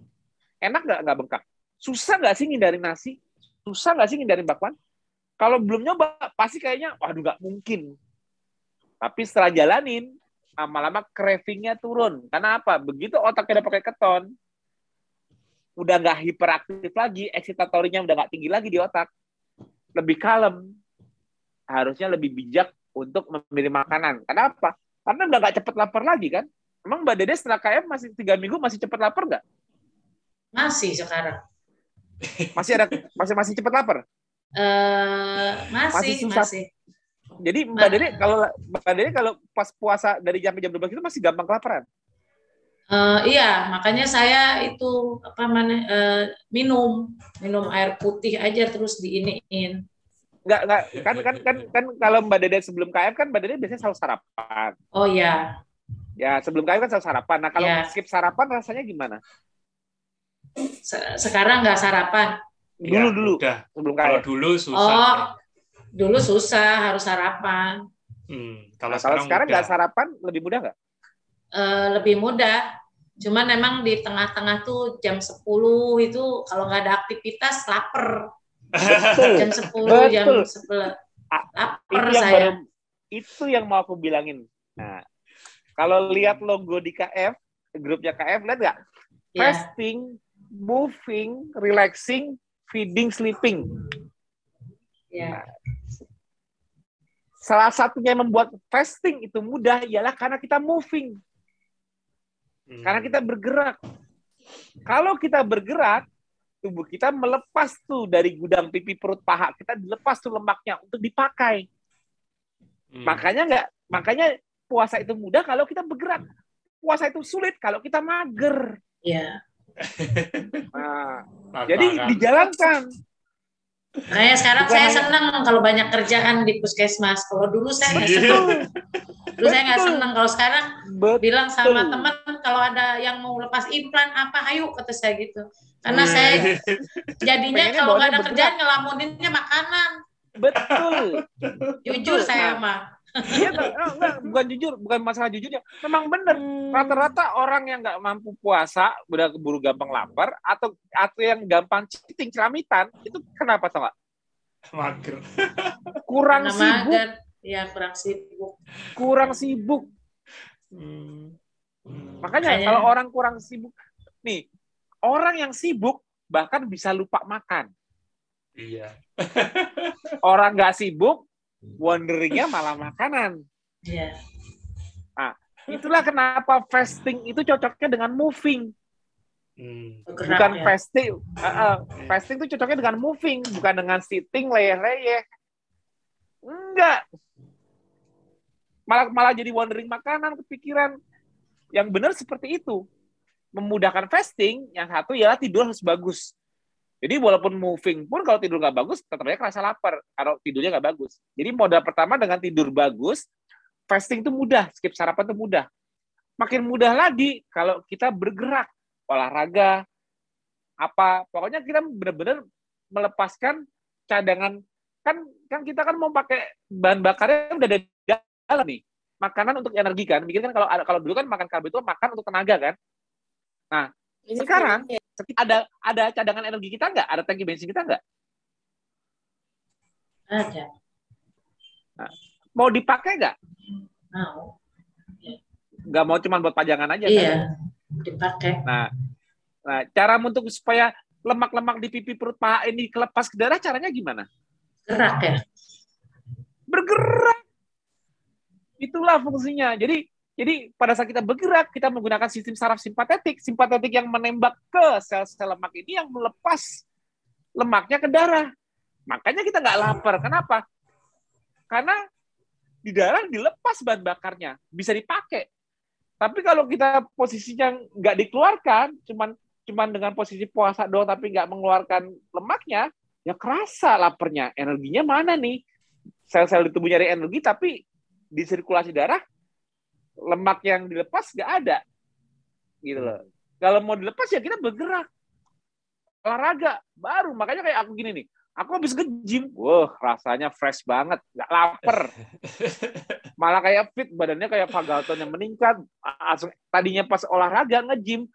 enak nggak nggak bengkak. Susah nggak sih ngindarin nasi susah nggak sih ngindarin bakwan kalau belum nyoba pasti kayaknya waduh nggak mungkin tapi setelah jalanin lama-lama cravingnya turun. Karena apa? Begitu otaknya udah pakai keton, udah nggak hiperaktif lagi, excitatorinya udah nggak tinggi lagi di otak, lebih kalem. Harusnya lebih bijak untuk memilih makanan. Kenapa? Karena udah nggak cepet lapar lagi kan? Emang Mbak Dede setelah KM masih tiga minggu masih cepet lapar nggak? Masih sekarang. Masih ada masih masih cepet lapar? Uh, masih, masih, susah, masih. Jadi Mbak Dede kalau Mbak Dede kalau pas puasa dari jam jam 12 itu masih gampang kelaparan? Uh, iya, makanya saya itu apa mana uh, minum minum air putih aja terus diiniin. Enggak, enggak. Kan, kan, kan, kan kalau Mbak Dede sebelum KF kan Mbak Dede biasanya selalu sarapan. Oh iya. Ya, sebelum KF kan selalu sarapan. Nah, kalau ya. skip sarapan rasanya gimana? Sekarang nggak sarapan. Dulu, ya, dulu. Udah. Sebelum KF. Kalau dulu susah. Oh, dulu susah, harus sarapan. Hmm, kalau, nah, kalau sekarang nggak sarapan, lebih mudah nggak? Uh, lebih mudah. Cuman memang di tengah-tengah tuh jam 10 itu kalau nggak ada aktivitas lapar. jam 10, Betul. jam 11. Lapar itu saya. Baru, itu yang mau aku bilangin. Nah, kalau lihat logo di KF, grupnya KF, lihat nggak? Yeah. Fasting, moving, relaxing, feeding, sleeping. Yeah. Nah, salah satunya yang membuat fasting itu mudah ialah karena kita moving. Karena kita bergerak. Kalau kita bergerak, tubuh kita melepas tuh dari gudang pipi perut paha kita dilepas tuh lemaknya untuk dipakai. Hmm. Makanya nggak, makanya puasa itu mudah kalau kita bergerak. Puasa itu sulit kalau kita mager. Iya. Nah, jadi dijalankan. Kayak sekarang Bukan saya senang kalau banyak kerjaan di puskesmas. Kalau dulu saya nggak senang. Dulu saya nggak senang. Kalau sekarang Betul. bilang sama teman kalau ada yang mau lepas implan apa, ayo kata saya gitu. Karena hmm. saya jadinya kalau nggak ada kerjaan ngelamuninnya makanan. Betul. Jujur saya mah. Iya, enggak, bukan jujur, bukan masalah jujurnya. Memang benar. Hmm. Rata-rata orang yang nggak mampu puasa, udah keburu gampang lapar, atau atau yang gampang citing ceramitan, itu kenapa tau nggak? Mager. Kurang Karena sibuk. Mager. Ya, kurang sibuk. Kurang sibuk. Hmm. Makanya Kayaknya... kalau orang kurang sibuk, nih orang yang sibuk bahkan bisa lupa makan. Iya. orang nggak sibuk wonderingnya malah makanan. Iya. Nah, itulah kenapa fasting itu cocoknya dengan moving. Hmm. bukan ya. fasting, uh, uh, fasting itu cocoknya dengan moving, bukan dengan sitting leyeh-leyeh. Enggak. Malah malah jadi wondering makanan, kepikiran. Yang benar seperti itu. Memudahkan fasting, yang satu ya tidur harus bagus. Jadi walaupun moving pun kalau tidur nggak bagus, tetap aja kerasa lapar kalau tidurnya nggak bagus. Jadi modal pertama dengan tidur bagus, fasting itu mudah, skip sarapan itu mudah. Makin mudah lagi kalau kita bergerak, olahraga, apa, pokoknya kita benar-benar melepaskan cadangan kan kan kita kan mau pakai bahan bakarnya udah ada dalam nih makanan untuk energi kan mikir kan kalau kalau dulu kan makan karbo itu makan untuk tenaga kan nah Ini sekarang ada ada cadangan energi kita nggak? Ada tangki bensin kita nggak? Ada. Nah, mau dipakai nggak? Mau. Nggak mau cuma buat pajangan aja iya, kan? dipakai. Nah, nah, cara untuk supaya lemak-lemak di pipi perut paha ini kelepas ke darah caranya gimana? Gerak ya. Bergerak. Itulah fungsinya. Jadi jadi pada saat kita bergerak, kita menggunakan sistem saraf simpatetik, simpatetik yang menembak ke sel-sel lemak ini yang melepas lemaknya ke darah. Makanya kita nggak lapar. Kenapa? Karena di darah dilepas bahan bakarnya, bisa dipakai. Tapi kalau kita posisinya nggak dikeluarkan, cuman cuman dengan posisi puasa doang tapi nggak mengeluarkan lemaknya, ya kerasa laparnya. Energinya mana nih? Sel-sel di tubuh nyari energi, tapi di sirkulasi darah lemak yang dilepas nggak ada. Gitu loh. Kalau mau dilepas ya kita bergerak. Olahraga baru. Makanya kayak aku gini nih. Aku habis nge-gym wah rasanya fresh banget. Nggak lapar. <laughs> Malah kayak fit badannya kayak Pak yang meningkat. Langsung tadinya pas olahraga nge-gym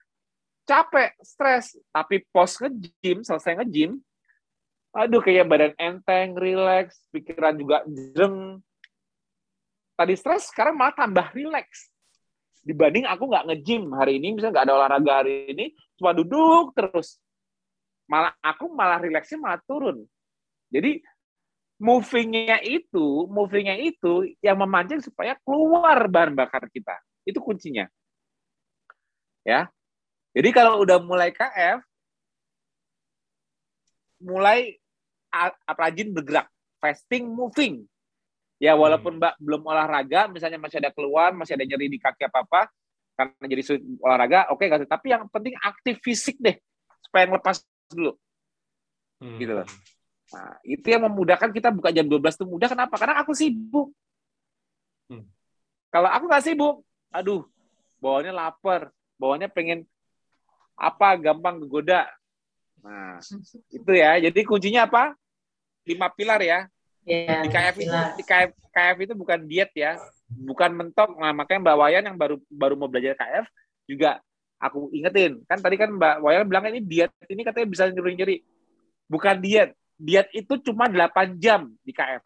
capek stres. Tapi pos nge-gym selesai nge-gym aduh kayak badan enteng relax pikiran juga jeng tadi stres sekarang malah tambah rileks dibanding aku nggak nge-gym hari ini misalnya nggak ada olahraga hari ini cuma duduk terus. Malah aku malah rileksnya malah turun. Jadi movingnya itu movingnya itu yang memancing supaya keluar bahan bakar kita. Itu kuncinya. Ya. Jadi kalau udah mulai KF mulai rajin bergerak. Fasting moving Ya walaupun Mbak belum olahraga, misalnya masih ada keluhan, masih ada nyeri di kaki apa-apa, karena jadi sulit olahraga, oke okay, Tapi yang penting aktif fisik deh, supaya ngelepas dulu. Hmm. Gitu loh. Nah, itu yang memudahkan kita buka jam 12 itu mudah. Kenapa? Karena aku sibuk. Hmm. Kalau aku nggak sibuk, aduh, bawaannya lapar, bawaannya pengen apa, gampang kegoda. Nah, <laughs> itu ya. Jadi kuncinya apa? Lima pilar ya. Ya di KF itu, di KF, KF itu bukan diet ya, bukan mentok. Nah, makanya Mbak Wayan yang baru baru mau belajar KF juga aku ingetin. Kan tadi kan Mbak Wayan bilang ini diet ini katanya bisa nyeri-nyeri. Bukan diet, diet itu cuma 8 jam di KF.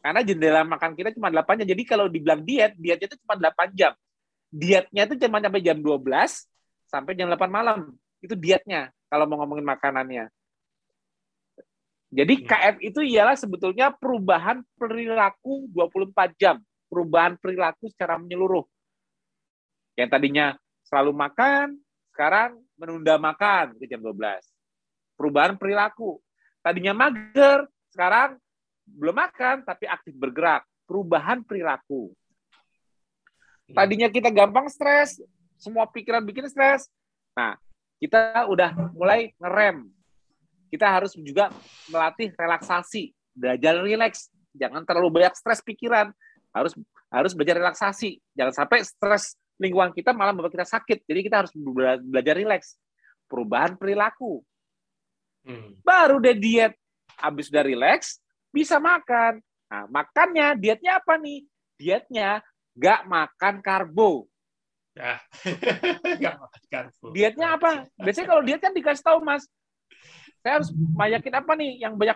Karena jendela makan kita cuma 8 jam. Jadi kalau dibilang diet, dietnya itu cuma 8 jam. Dietnya itu cuma sampai jam 12 sampai jam 8 malam. Itu dietnya kalau mau ngomongin makanannya. Jadi hmm. KF itu ialah sebetulnya perubahan perilaku 24 jam. Perubahan perilaku secara menyeluruh. Yang tadinya selalu makan, sekarang menunda makan ke jam 12 perubahan perilaku. Tadinya mager, sekarang belum makan tapi aktif bergerak. Perubahan perilaku. Tadinya kita gampang stres, semua pikiran bikin stres. Nah, kita udah mulai ngerem. Kita harus juga melatih relaksasi, belajar rileks. Jangan terlalu banyak stres pikiran. Harus harus belajar relaksasi. Jangan sampai stres lingkungan kita malah membuat kita sakit. Jadi kita harus belajar rileks. Perubahan perilaku. Hmm. Baru deh diet. Habis udah relax, bisa makan. Nah, makannya, dietnya apa nih? Dietnya gak makan karbo. Ya. <laughs> gak makan karbo. Dietnya apa? Biasanya kalau diet kan dikasih tahu, Mas. Saya harus banyakin apa nih yang banyak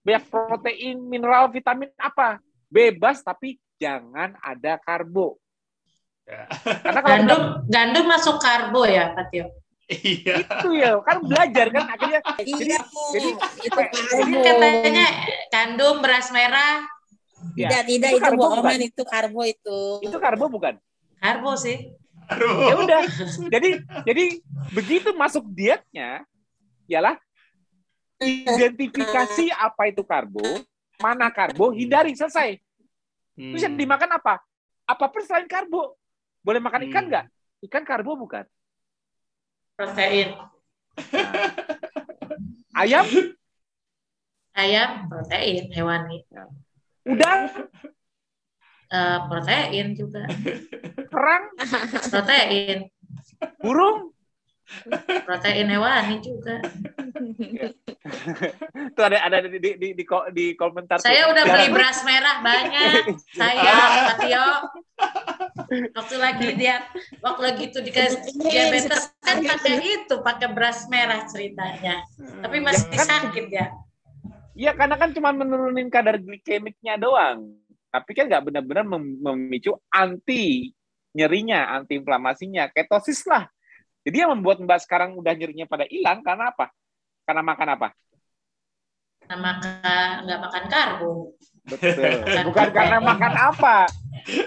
banyak protein, mineral, vitamin apa? Bebas tapi jangan ada karbo. Ya. Karena kalau gandum, gandum masuk karbo ya, Pak Tio? Iya. Itu ya, kan belajar kan akhirnya. Iya, jadi, jadi itu jadi katanya kandung beras merah. Ya. Tidak, tidak itu, itu bohongan itu karbo itu. Itu karbo bukan? Karbo sih. Ya udah. Jadi jadi begitu masuk dietnya ialah identifikasi <laughs> apa itu karbo, mana karbo, hindari selesai. Hmm. Terus yang hmm. dimakan apa? Apa pun selain karbo. Boleh makan ikan hmm. nggak? Hmm. Ikan karbo bukan? protein. <laughs> Ayam? Ayam protein hewani. Udang? Uh, protein juga. Kerang? Protein. Burung? Protein hewani juga. Tuh ada ada di di di, di, di komentar. Saya tuh. udah beli beras merah banyak. Saya Patio. Waktu lagi dia waktu lagi itu dikasih diabetes kan pakai itu, pakai beras merah ceritanya. Tapi masih ya, kan, sakit ya. Iya, karena kan cuma menurunin kadar glikemiknya doang. Tapi kan nggak benar-benar memicu anti nyerinya, anti inflamasinya, ketosis lah. Jadi yang membuat Mbak sekarang udah nyerinya pada hilang karena apa? Karena makan apa? Karena makan nggak makan karbo. Betul. <laughs> Bukan karena makan apa.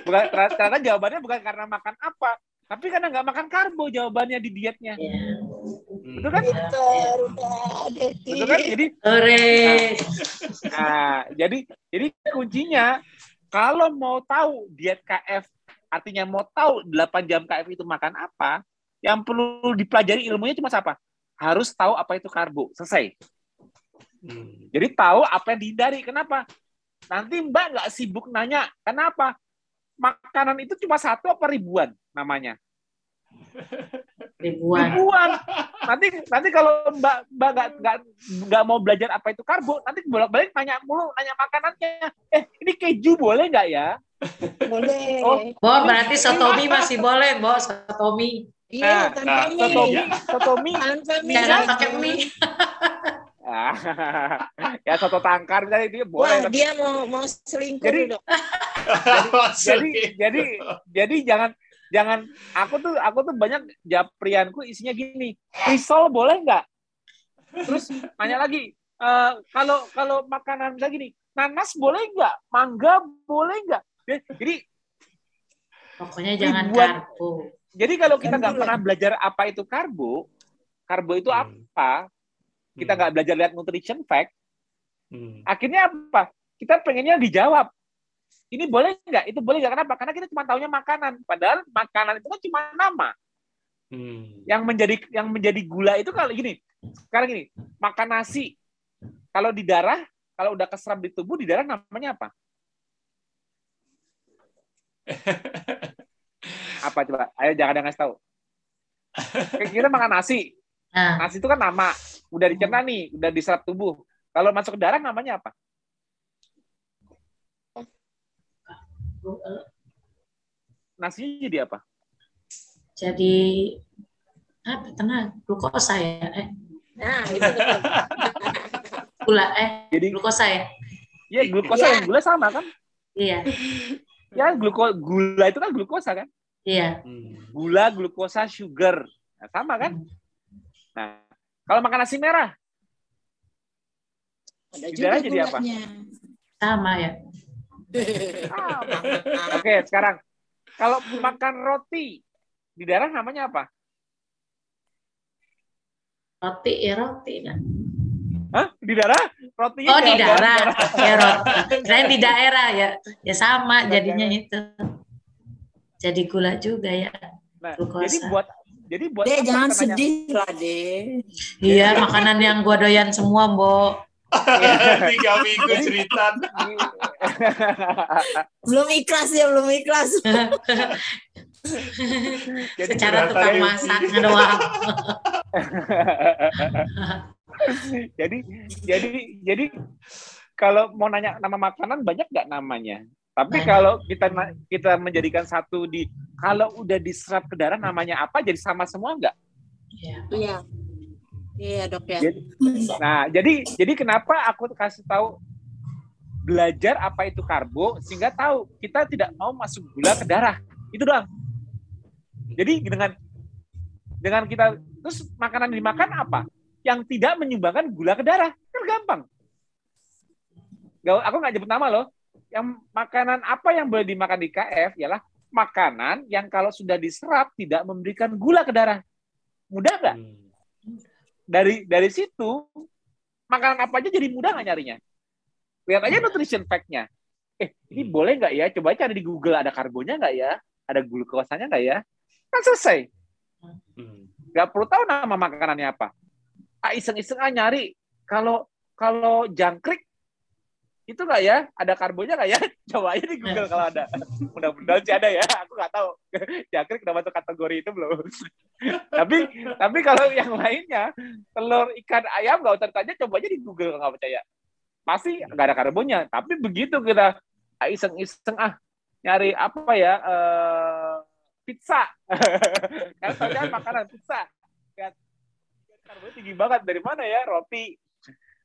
Bukan ternyata jawabannya bukan karena makan apa, tapi karena nggak makan karbo jawabannya di dietnya. Hmm. Betul kan? Betul kan? Jadi nah, nah, jadi jadi kuncinya kalau mau tahu diet KF artinya mau tahu 8 jam KF itu makan apa, yang perlu dipelajari ilmunya cuma apa? Harus tahu apa itu karbo. Selesai. Hmm. Jadi tahu apa yang dihindari. Kenapa? Nanti Mbak nggak sibuk nanya. Kenapa? Makanan itu cuma satu apa ribuan namanya? Ribuan. Ribuan. Nanti nanti kalau Mbak Mbak nggak nggak nggak mau belajar apa itu karbo, nanti bolak-balik nanya mulu, nanya makanannya. Eh, ini keju boleh nggak ya? Boleh. Oh, Bo, berarti sotomi masih boleh, Bo, sotomi. Iya, nah, tanpa nah, mie. Sotomi, sotomi. Tanpa mie. Jangan pakai mie. <laughs> ya soto tangkar misalnya dia boleh. Wah, dia mau mau selingkuh jadi, dong. <laughs> jadi, jadi jadi jangan jangan aku tuh aku tuh banyak japrianku isinya gini. Risol boleh nggak? Terus tanya lagi, uh, kalau kalau makanan misalnya gini, nanas boleh nggak? Mangga boleh nggak? Jadi pokoknya jangan karbo jadi kalau kita nggak pernah belajar apa itu karbo, karbo itu hmm. apa? Kita hmm. nggak belajar lihat nutrition fact. Hmm. Akhirnya apa? Kita pengennya dijawab. Ini boleh nggak? Itu boleh nggak? Kenapa? Karena kita cuma tahunya makanan. Padahal makanan itu kan cuma nama. Hmm. Yang menjadi yang menjadi gula itu kalau gini. Sekarang gini, makan nasi. kalau di darah, kalau udah keserap di tubuh di darah namanya apa? <laughs> apa coba? Ayo jangan ada ngasih tahu. <laughs> Kita makan nasi. Nah. Nasi itu kan nama, udah dicerna nih, udah diserap tubuh. Kalau masuk ke darah namanya apa? Nasinya jadi apa? Jadi apa? Tenang, glukosa ya. Eh. Nah, itu <laughs> gula eh jadi glukosa ya? Iya, glukosa ya. gula sama kan? Iya. Ya, gluko gula itu kan glukosa kan? Iya. Gula, glukosa, sugar. Nah, sama kan? Hmm. Nah, kalau makan nasi merah, ada juga jadi apa? Sama ya. Sama. <laughs> Oke, sekarang kalau makan roti di darah namanya apa? Roti ya roti kan. Hah? Di darah? Roti Oh, di darah. ya roti. <laughs> Kirain di daerah ya. Ya sama jadinya itu. Jadi gula juga ya. Nah, jadi buat jadi buat Deh, jangan sedih lah, Deh. Iya, makanan yang gua doyan semua, Mbok. <laughs> Tiga minggu cerita. <laughs> belum ikhlas ya, belum ikhlas. jadi Secara tukang masak doang. <laughs> jadi jadi jadi kalau mau nanya nama makanan banyak nggak namanya? Tapi kalau kita kita menjadikan satu di kalau udah diserap ke darah namanya apa jadi sama semua nggak? Iya. Iya. Iya dok ya. Jadi, nah jadi jadi kenapa aku kasih tahu belajar apa itu karbo sehingga tahu kita tidak mau masuk gula ke darah itu doang. Jadi dengan dengan kita terus makanan dimakan apa yang tidak menyumbangkan gula ke darah kan gampang. Gak, aku nggak nyebut nama loh yang makanan apa yang boleh dimakan di KF ialah makanan yang kalau sudah diserap tidak memberikan gula ke darah. Mudah nggak? Hmm. Dari dari situ makanan apa aja jadi mudah nggak nyarinya? Lihat aja nutrition fact-nya. Eh, ini hmm. boleh nggak ya? Coba cari di Google ada karbonya nggak ya? Ada glukosanya nggak ya? Kan selesai. Hmm. Nggak perlu tahu nama makanannya apa. Ah, iseng-iseng ah nyari kalau kalau jangkrik itu nggak ya? Ada karbonnya nggak ya? <laughs> Coba aja di Google kalau ada. Mudah-mudahan sih ada ya. Aku nggak tahu. Jangkrik udah masuk kategori itu belum. <laughs> tapi tapi kalau yang lainnya telur ikan ayam nggak usah tanya. Coba aja di Google nggak percaya. Pasti nggak ada karbonnya. Tapi begitu kita iseng-iseng ah nyari apa ya uh, pizza. <laughs> kan saja makanan pizza. Kan karbonnya tinggi banget dari mana ya roti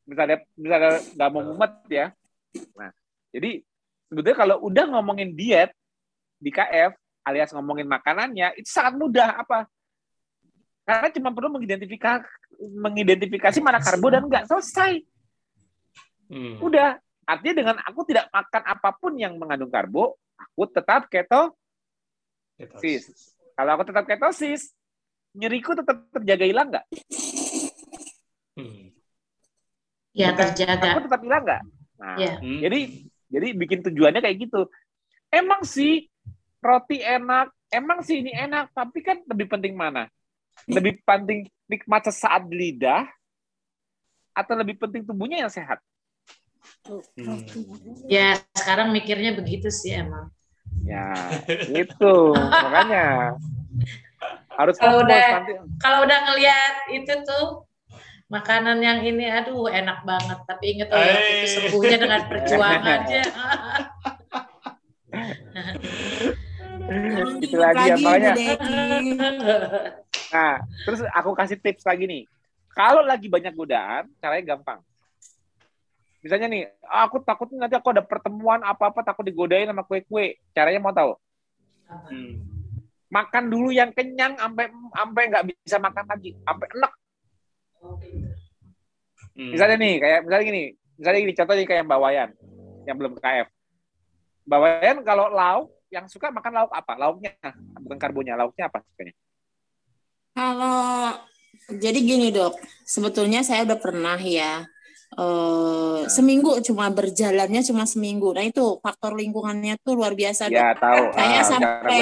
misalnya misalnya nggak mau mumet ya Nah, jadi sebetulnya kalau udah ngomongin diet di KF alias ngomongin makanannya itu sangat mudah apa? Karena cuma perlu mengidentifikasi mengidentifikasi mana karbo dan enggak selesai. Hmm. Udah, artinya dengan aku tidak makan apa pun yang mengandung karbo, aku tetap keto ketosis. Kalau aku tetap ketosis, nyeriku tetap terjaga hilang nggak? Hmm. Ya terjaga. Aku tetap hilang nggak? Nah, yeah. jadi jadi bikin tujuannya kayak gitu. Emang sih roti enak, emang sih ini enak, tapi kan lebih penting mana? Lebih penting nikmat sesaat di lidah atau lebih penting tubuhnya yang sehat? Hmm. Ya, sekarang mikirnya begitu sih emang. Ya, itu makanya harus kalau udah nanti. kalau udah ngelihat itu tuh makanan yang ini aduh enak banget. Tapi inget oh itu sembuhnya dengan perjuangannya <laughs> itu lagi ya makanya nah terus aku kasih tips lagi nih. Kalau lagi banyak godaan caranya gampang. Misalnya nih ah, aku takut nanti aku ada pertemuan apa apa takut digodain sama kue kue caranya mau tahu? Hmm. makan dulu yang kenyang sampai sampai nggak bisa makan lagi sampai enak Hmm. Misalnya nih, kayak misalnya gini, misalnya gini, contohnya kayak Mbak Wayan yang belum KF. Mbak Wayan kalau lauk, yang suka makan lauk apa? Lauknya, bukan karbonnya, lauknya apa sukanya? Kalau jadi gini dok, sebetulnya saya udah pernah ya Uh, seminggu cuma berjalannya cuma seminggu. Nah itu faktor lingkungannya tuh luar biasa. Ya dok. tahu. Saya ah, sampai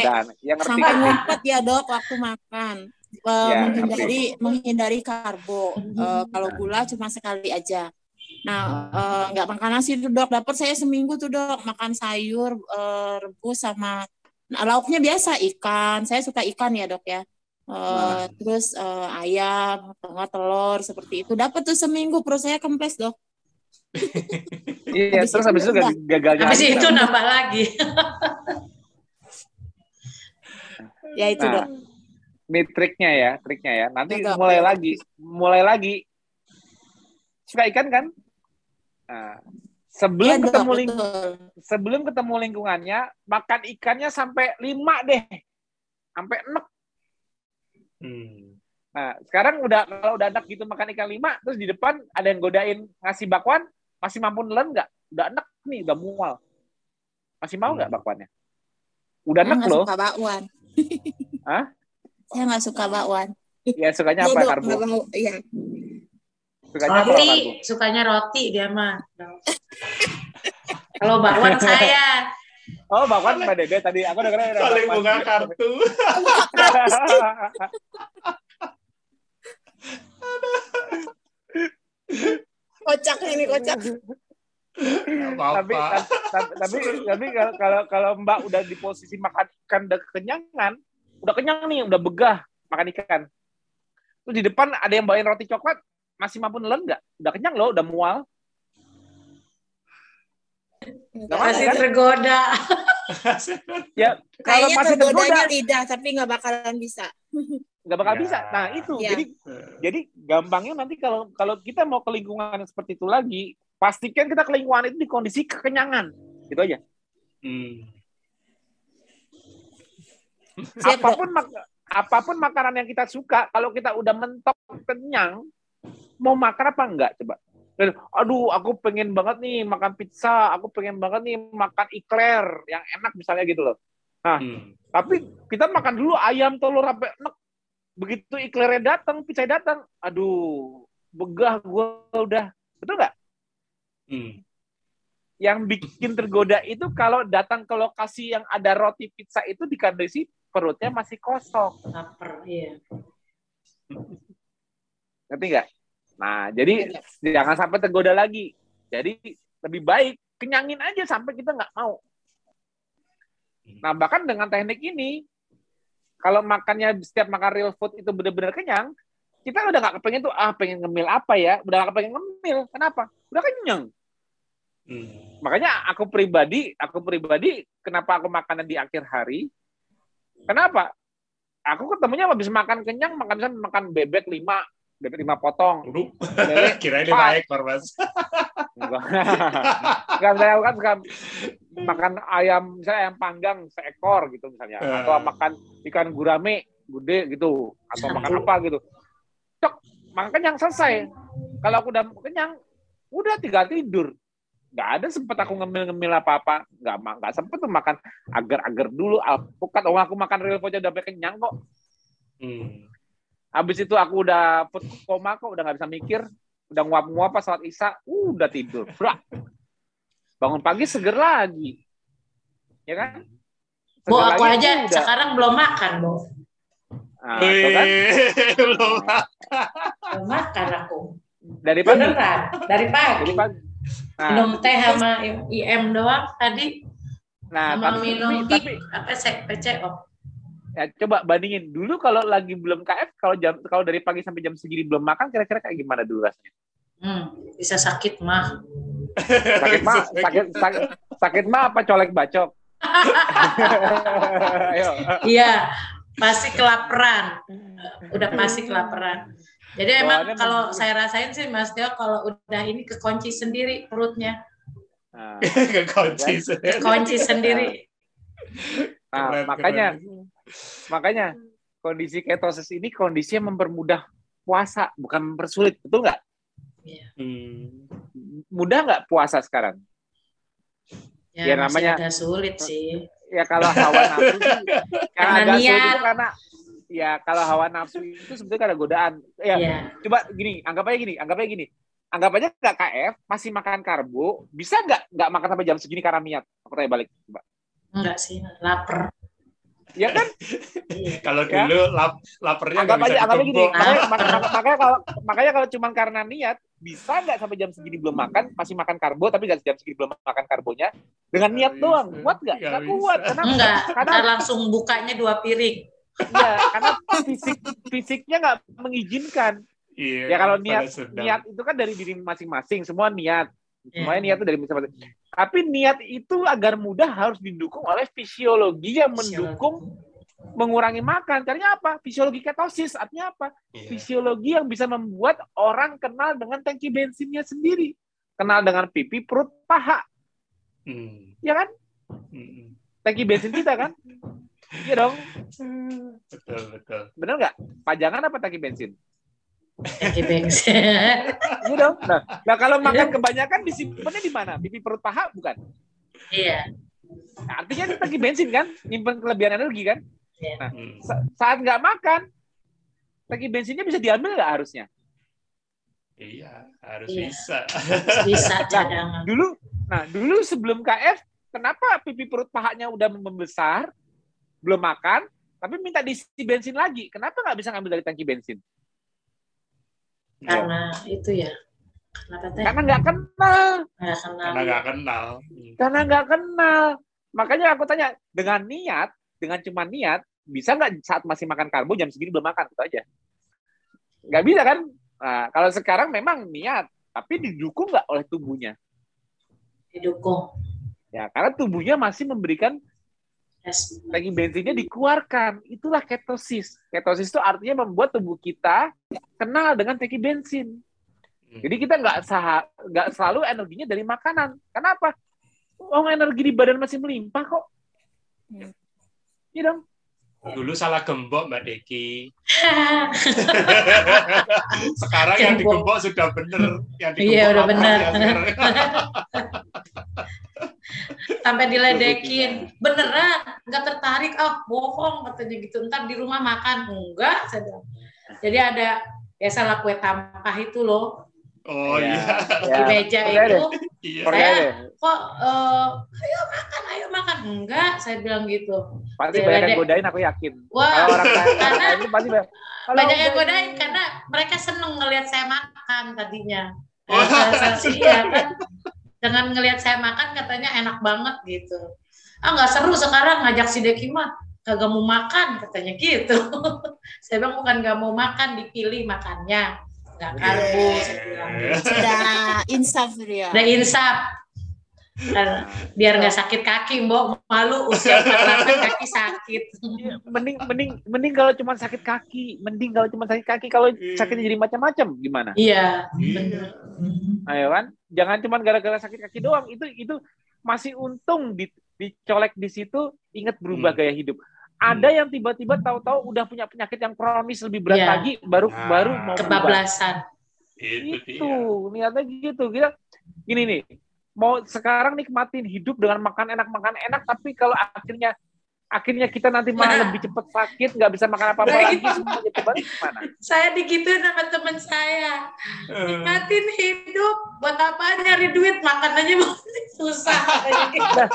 sampai ngumpet ya dok waktu makan uh, ya, menghindari okay. menghindari karbo. Uh, kalau gula cuma sekali aja. Nah, eh, nggak uh, makan nasi tuh dok. Dapat saya seminggu tuh dok makan sayur uh, rebus sama nah, lauknya biasa ikan. Saya suka ikan ya dok ya. Uh, terus uh, ayam, tengah telur seperti itu. Dapat tuh seminggu perut saya kempes dok. <laughs> iya, terus habis itu gagal Habis itu nambah lagi. ya itu nah, dok. Ini triknya ya, triknya ya. Nanti ya, mulai lagi, mulai lagi. Suka ikan kan? Nah, sebelum ya, ketemu ling sebelum ketemu lingkungannya, makan ikannya sampai lima deh, sampai enak. Hmm. Nah, sekarang udah kalau udah enak gitu makan ikan lima, terus di depan ada yang godain ngasih bakwan, masih mampu nelen nggak? Udah enak nih, udah mual. Masih mau nggak hmm. bakwannya? Udah enak loh. Suka bakwan. Hah? Saya nggak suka bakwan. Ya sukanya apa karbo? Iya. Sukanya roti, apa, sukanya roti dia mah. Kalau bakwan <laughs> saya. Oh, bakwan Mbak Dede tadi aku dengar saling buka kartu. <laughs> kocak ini kocak. tapi, tapi tapi tapi kalau kalau Mbak udah di posisi makan ikan udah kenyangan, udah kenyang nih, udah begah makan ikan. Terus di depan ada yang bawain roti coklat, masih mampu nelen nggak? Udah kenyang loh, udah mual. Gak masih kan? tergoda. <laughs> ya, kalau Kayaknya masih tergoda lidah, tapi nggak bakalan bisa. Nggak bakal ya. bisa. Nah itu, ya. jadi jadi gampangnya nanti kalau kalau kita mau ke lingkungan seperti itu lagi, pastikan kita ke lingkungan itu di kondisi kekenyangan, gitu aja. Hmm. Apa pun mak apa pun makanan yang kita suka, kalau kita udah mentok kenyang, mau makan apa enggak coba? Aduh, aku pengen banget nih makan pizza, aku pengen banget nih makan ikler yang enak misalnya gitu loh. Nah, hmm. tapi kita makan dulu ayam telur sampai enak. Begitu iklernya datang, pizza datang, aduh, begah gue udah. Betul nggak? Hmm. Yang bikin tergoda itu kalau datang ke lokasi yang ada roti pizza itu di kondisi perutnya masih kosong. Laper, iya. Ngerti nggak? Nah, jadi ya. jangan sampai tergoda lagi. Jadi lebih baik kenyangin aja sampai kita nggak mau. Nah, bahkan dengan teknik ini, kalau makannya setiap makan real food itu benar-benar kenyang, kita udah nggak kepengen tuh, ah pengen ngemil apa ya, udah nggak kepengen ngemil. Kenapa? Udah kenyang. Hmm. Makanya aku pribadi, aku pribadi, kenapa aku makanan di akhir hari? Kenapa? Aku ketemunya habis makan kenyang, makan misalnya makan bebek lima, bebek lima potong. <laughs> Kira ini baik, Mas. Enggak, saya kan suka makan ayam, misalnya ayam panggang seekor gitu misalnya. Atau makan ikan gurame gede gitu. Atau makan apa gitu. Cok, makan kenyang selesai. Kalau aku udah kenyang, udah tinggal tidur. Gak ada sempet aku ngemil-ngemil apa-apa. Gak, gak sempet tuh makan agar-agar dulu. Alpukat, oh aku makan real udah kenyang kok. Hmm. Habis itu aku udah put koma kok, udah nggak bisa mikir, udah nguap-nguap pas saat isya, uh, udah tidur. Brak. Bangun pagi seger lagi. Ya kan? Seger aku aja udah. sekarang belum makan, Bu. Nah, kan? belum makan. Belum makan aku. Dari pagi? Beneran, dari pagi. Dari pagi. Nah, minum teh sama IM doang tadi. Nah, sama tapi, minum tapi, apa sih PCO. Ya, coba bandingin dulu kalau lagi belum KF, kalau jam kalau dari pagi sampai jam segini belum makan, kira-kira kayak gimana dulu rasanya? Hmm, bisa sakit mah. sakit mah, <laughs> sakit, sakit, sakit mah apa colek bacok? <laughs> <laughs> Iya, pasti kelaparan. Udah pasti kelaparan. Jadi oh, emang kalau saya rasain sih Mas Tio kalau udah ini kekunci sendiri perutnya. Nah, <laughs> kekunci sendiri. Kekunci sendiri. Nah, keren, makanya keren. makanya kondisi ketosis ini kondisi yang mempermudah puasa, bukan mempersulit, betul nggak? Iya. Hmm. Mudah nggak puasa sekarang? Ya, ya namanya agak sulit sih. Ya kalau hawa nafsu yang <laughs> agak sulit itu karena ya kalau hawa nafsu itu sebetulnya ada godaan. Ya, ya. coba gini, anggap aja gini, anggap aja gini. Anggap aja nggak KF, masih makan karbo, bisa nggak nggak makan sampai jam segini karena niat? Aku tanya balik, coba. Enggak sih, lapar. Ya kan? kalau ya. dulu lap, lapernya anggap aja, anggap gini. <laughs> Makanya, makanya, makanya kalau makanya kalau cuma karena niat bisa nggak sampai jam segini belum makan, masih makan karbo tapi nggak jam segini belum makan karbonya dengan niat bisa. doang. Kuat nggak? Nggak kuat. Karena, enggak, karena langsung bukanya dua piring. Ya, karena fisik fisiknya nggak mengizinkan. Iya, ya kalau niat niat itu kan dari diri masing-masing, semua niat. Semuanya yeah. niat itu dari masing-masing. Tapi niat itu agar mudah harus didukung oleh fisiologi yang mendukung mengurangi makan. Caranya apa? Fisiologi ketosis. Artinya apa? Yeah. Fisiologi yang bisa membuat orang kenal dengan tangki bensinnya sendiri. Kenal dengan pipi, perut, paha. Hmm. Ya kan? Hmm. Tangki bensin kita kan? <laughs> Iya dong. Betul, betul. Benar nggak? Pajangan apa tangki bensin? Tangki bensin. <laughs> Iya dong. Nah, nah kalau makan kebanyakan disimpannya di mana? Pipi perut paha bukan? Iya. Nah, artinya itu tangki bensin kan, nyimpan kelebihan energi kan? Iya. Nah, saat nggak makan, tangki bensinnya bisa diambil nggak harusnya? Iya, harus iya. bisa. Bisa Nah, dulu, nah dulu sebelum KF, kenapa pipi perut pahanya udah membesar, belum makan, tapi minta diisi bensin lagi? Kenapa nggak bisa ngambil dari tangki bensin? karena ya. itu ya Kenapa teh? Karena nggak kenal. Nggak kenal. Karena nggak kenal. Karena nggak kenal. Makanya aku tanya, dengan niat, dengan cuma niat, bisa nggak saat masih makan karbo jam segini belum makan? Itu aja. Nggak bisa kan? Nah, kalau sekarang memang niat, tapi didukung nggak oleh tubuhnya? Didukung. Ya, karena tubuhnya masih memberikan lagi bensinnya dikeluarkan. Itulah ketosis. Ketosis itu artinya membuat tubuh kita kenal dengan tangki bensin. Hmm. Jadi kita nggak sah nggak selalu energinya dari makanan. Kenapa? Oh energi di badan masih melimpah kok. Hmm. Iya dong. Dulu salah gembok Mbak Deki. <laughs> Sekarang yang digembok sudah benar. Yang digembok iya udah benar. <laughs> sampai diledekin. beneran nggak tertarik. Ah oh, bohong katanya gitu. Ntar di rumah makan. Enggak saya jadi ada biasalah kue tampah itu loh. Oh iya. di ya. meja ya. itu. iya. saya kok uh, ayo makan ayo makan. Enggak saya bilang gitu. Pasti banyak yang godain aku yakin. Wah. Orang karena <laughs> itu pasti banyak, banyak yang godain karena mereka seneng ngelihat saya makan tadinya. Oh. saya, saya, iya kan <laughs> dengan ngelihat saya makan katanya enak banget gitu. Ah nggak seru sekarang ngajak si Deki mah kagak mau makan katanya gitu. <laughs> Saya bilang bukan nggak mau makan dipilih makannya. Nggak karbo saya bilang gitu. sudah insaf dia. Udah insaf biar nggak sakit kaki mbok. Malu usia 48 kaki sakit. Iya, mending mending mending kalau cuma sakit kaki mending kalau cuma sakit kaki kalau iya. sakitnya jadi macam-macam gimana? Iya benar ayo kan? Jangan cuma gara-gara sakit kaki doang. Itu itu masih untung di, dicolek di situ ingat berubah hmm. gaya hidup. Ada hmm. yang tiba-tiba tahu-tahu udah punya penyakit yang kronis lebih berat yeah. lagi baru nah. baru mau kebablasan. Itu, itu niatnya gitu. Kita gini nih mau sekarang nikmatin hidup dengan makan enak makan enak tapi kalau akhirnya akhirnya kita nanti malah nah. lebih cepat sakit nggak bisa makan apa-apa lagi semuanya kembali gimana? Saya digituin sama teman saya. Eh. nikmatin hidup buat apa nyari duit? Makan aja <laughs> susah. Nah,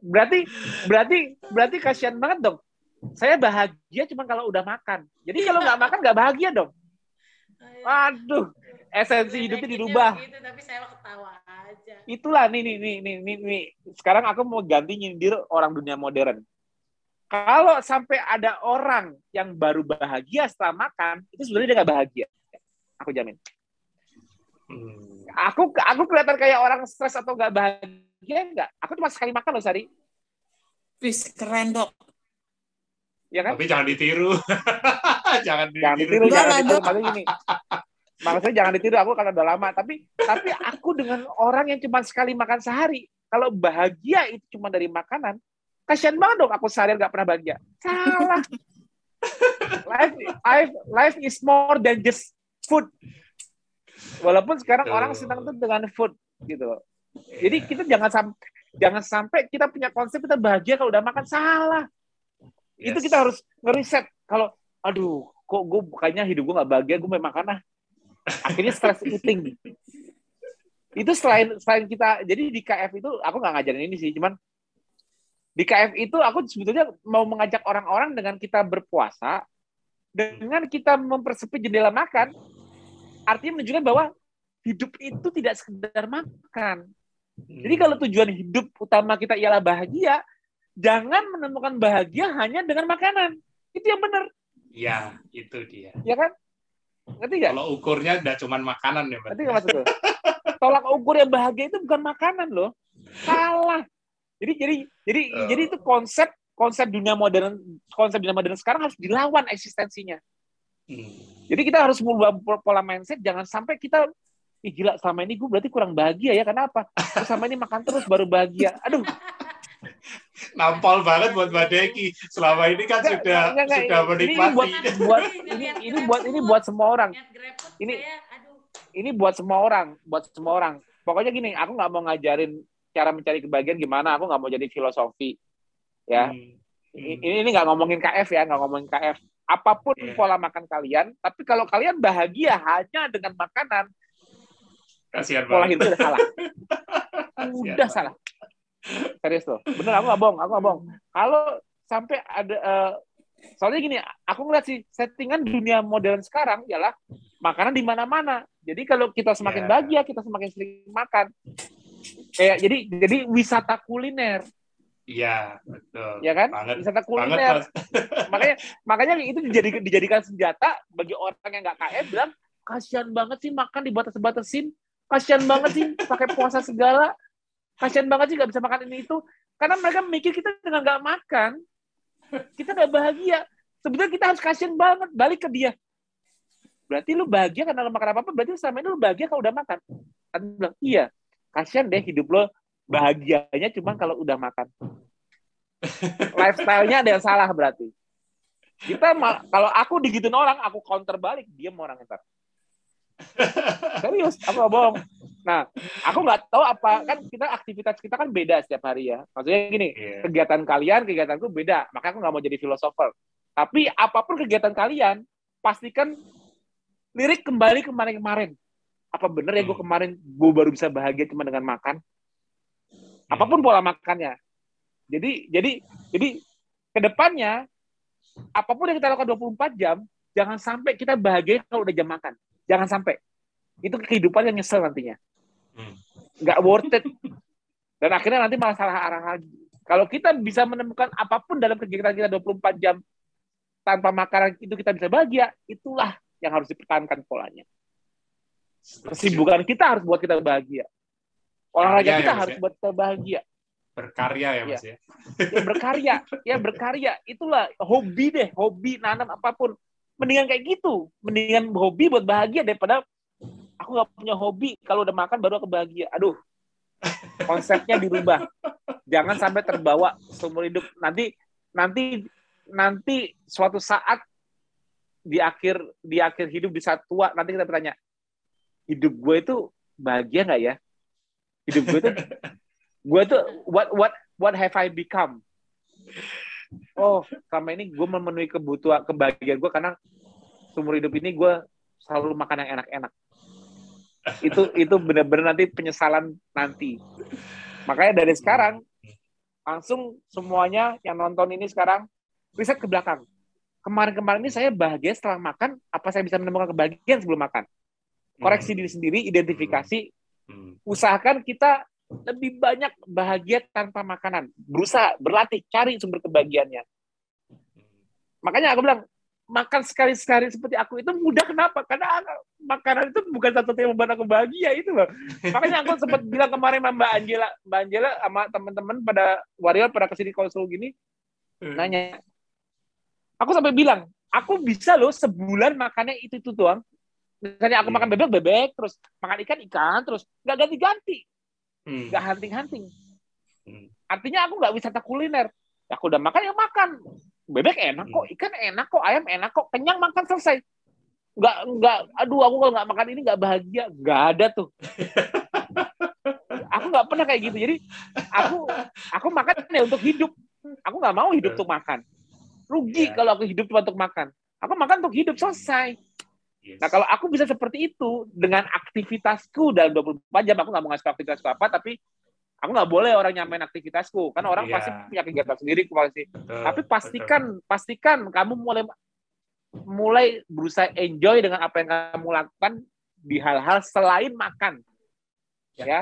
berarti berarti berarti kasihan banget dong. Saya bahagia cuma kalau udah makan. Jadi kalau nggak makan nggak bahagia dong. Waduh, esensi hidupnya dirubah. Begitu, tapi saya ketawa aja. Itulah nih nih nih nih nih, nih. Sekarang aku mau ganti nyindir orang dunia modern. Kalau sampai ada orang yang baru bahagia setelah makan, itu sebenarnya dia nggak bahagia. Aku jamin. Hmm. Aku aku kelihatan kayak orang stres atau nggak bahagia nggak? Aku cuma sekali makan loh Sari. Wis keren dok. Ya kan? Tapi jangan ditiru. <laughs> jangan ditiru. Jangan ditiru, jangan ditiru. Paling gini maksudnya jangan ditiru aku karena udah lama. Tapi tapi aku dengan orang yang cuma sekali makan sehari kalau bahagia itu cuma dari makanan kasihan banget dong aku sehari nggak pernah bahagia. Salah. Life life life is more than just food. Walaupun sekarang orang senang tuh dengan food gitu jadi kita jangan sampai jangan sampai kita punya konsep kita bahagia kalau udah makan salah. Yes. itu kita harus ngeriset kalau aduh kok gue bukannya hidup gue nggak bahagia gue memang karena akhirnya stress eating itu selain selain kita jadi di KF itu aku nggak ngajarin ini sih cuman di KF itu aku sebetulnya mau mengajak orang-orang dengan kita berpuasa, dengan kita mempersempit jendela makan, artinya menunjukkan bahwa hidup itu tidak sekedar makan. Jadi kalau tujuan hidup utama kita ialah bahagia, jangan menemukan bahagia hanya dengan makanan. Itu yang benar. Ya, itu dia. Ya kan? Ngerti gak? Kalau ukurnya udah cuma makanan ya, Ngerti gak maksud Tolak ukur yang bahagia itu bukan makanan loh. Salah. Jadi jadi jadi uh. jadi itu konsep konsep dunia modern konsep dunia modern sekarang harus dilawan eksistensinya. Hmm. Jadi kita harus mengubah pola mindset jangan sampai kita Ih gila selama ini gue berarti kurang bahagia ya kenapa? Terus sama ini makan terus baru bahagia. Aduh. Nampol banget buat Mbak Deki. Selama ini kan enggak, sudah enggak, enggak, sudah menikmati. Ini buat, buat ini ini buat ini buat semua orang. Ini ini buat semua orang, buat semua orang. Pokoknya gini, aku nggak mau ngajarin cara mencari kebahagiaan gimana aku nggak mau jadi filosofi ya hmm. Hmm. ini ini nggak ngomongin KF ya nggak ngomongin KF apa pun yeah. pola makan kalian tapi kalau kalian bahagia hanya dengan makanan Kasihan pola hidup <laughs> udah salah udah salah serius loh bener aku nggak bohong aku nggak bohong kalau sampai ada uh, soalnya gini aku ngeliat sih settingan dunia modern sekarang ialah makanan di mana-mana jadi kalau kita semakin yeah. bahagia kita semakin sering makan kayak jadi jadi wisata kuliner Iya, betul. Ya kan? Banget. Wisata kuliner. Banget, <laughs> makanya makanya itu dijadikan dijadikan senjata bagi orang yang nggak KF bilang kasihan banget sih makan dibatas-batasin. Kasihan banget sih pakai puasa segala. Kasihan banget sih nggak bisa makan ini itu. Karena mereka mikir kita dengan nggak makan, kita nggak bahagia. Sebetulnya kita harus kasihan banget balik ke dia. Berarti lu bahagia karena lu makan apa-apa, berarti selama ini lu bahagia kalau udah makan. Kan bilang, iya kasihan deh hidup lo bahagianya cuma kalau udah makan. Lifestyle-nya ada yang salah berarti. Kita kalau aku digituin orang, aku counter balik, dia mau orang ntar. Serius, gak bohong. Nah, aku nggak tahu apa kan kita aktivitas kita kan beda setiap hari ya. Maksudnya gini, yeah. kegiatan kalian, kegiatanku beda. Makanya aku nggak mau jadi filosofer. Tapi apa pun kegiatan kalian, pastikan lirik kembali kemarin-kemarin apa bener ya gue hmm. kemarin gue baru bisa bahagia cuma dengan makan hmm. apa pun pola makannya jadi jadi jadi ke depannya apa pun yang kita lakukan 24 jam jangan sampai kita bahagia kalau udah jam makan jangan sampai itu kehidupan yang nyesel nantinya. Nggak worth it dan akhirnya nanti malah salah arah lagi kalau kita bisa menemukan apa pun dalam kegiatan kita 24 jam tanpa makanan itu kita bisa bahagia itulah yang harus dipertahankan polanya Kesibukan kita harus buat kita bahagia. Olahraga kita ya, harus ya? buat kita bahagia. Berkarya ya Mas ya. ya. berkarya, ya berkarya. Itulah hobi deh, hobi nanam apa pun. Mendingan kayak gitu. Mendingan hobi buat bahagia daripada aku nggak punya hobi. Kalau udah makan baru aku bahagia. Aduh, konsepnya dirubah. Jangan sampai terbawa seumur hidup. Nanti nanti nanti suatu saat di akhir di akhir hidup di saat tua nanti kita bertanya hidup gue itu bahagia nggak ya? Hidup gue tuh gue tuh what what what have I become? Oh, selama ini gue memenuhi kebutuhan kebahagiaan gue karena seumur hidup ini gue selalu makan yang enak-enak. Itu itu benar-benar nanti penyesalan nanti. Makanya dari sekarang langsung semuanya yang nonton ini sekarang riset ke belakang. Kemarin-kemarin ini saya bahagia setelah makan, apa saya bisa menemukan kebahagiaan sebelum makan? koreksi hmm. diri sendiri, identifikasi, hmm. usahakan kita lebih banyak bahagia tanpa makanan. Berusaha, berlatih, cari sumber kebahagiaannya. Makanya aku bilang, makan sekali-sekali seperti aku itu mudah kenapa? Karena makanan itu bukan satu yang membuat aku bahagia itu loh. Makanya aku sempat bilang kemarin sama Mbak Angela, Mbak Angela sama teman-teman pada warrior pada ke sini konsul gini, hmm. nanya, aku sampai bilang, aku bisa loh sebulan makannya itu itu doang. Misalnya aku hmm. makan bebek, bebek, terus makan ikan, ikan, terus nggak ganti-ganti. Hmm. Nggak hunting-hunting. Hmm. Artinya aku nggak wisata kuliner. Aku udah makan, ya makan. Bebek enak kok, hmm. ikan enak kok, ayam enak kok, kenyang makan selesai. Nggak, nggak, aduh aku kalau nggak makan ini nggak bahagia. Nggak ada tuh. <laughs> aku nggak pernah kayak gitu. Jadi aku aku makan ya untuk hidup. Aku nggak mau hidup untuk makan. Rugi yeah. kalau aku hidup cuma untuk makan. Aku makan untuk hidup selesai. Yes. Nah kalau aku bisa seperti itu dengan aktivitasku dalam 24 jam, aku nggak mau ngasih aktivitasku apa, tapi Aku nggak boleh orang nyamain aktivitasku, kan orang yeah. pasti punya kegiatan sendiri pasti. Betul, Tapi pastikan betul. pastikan kamu mulai mulai berusaha enjoy dengan apa yang kamu lakukan di hal-hal selain makan. Ya. ya.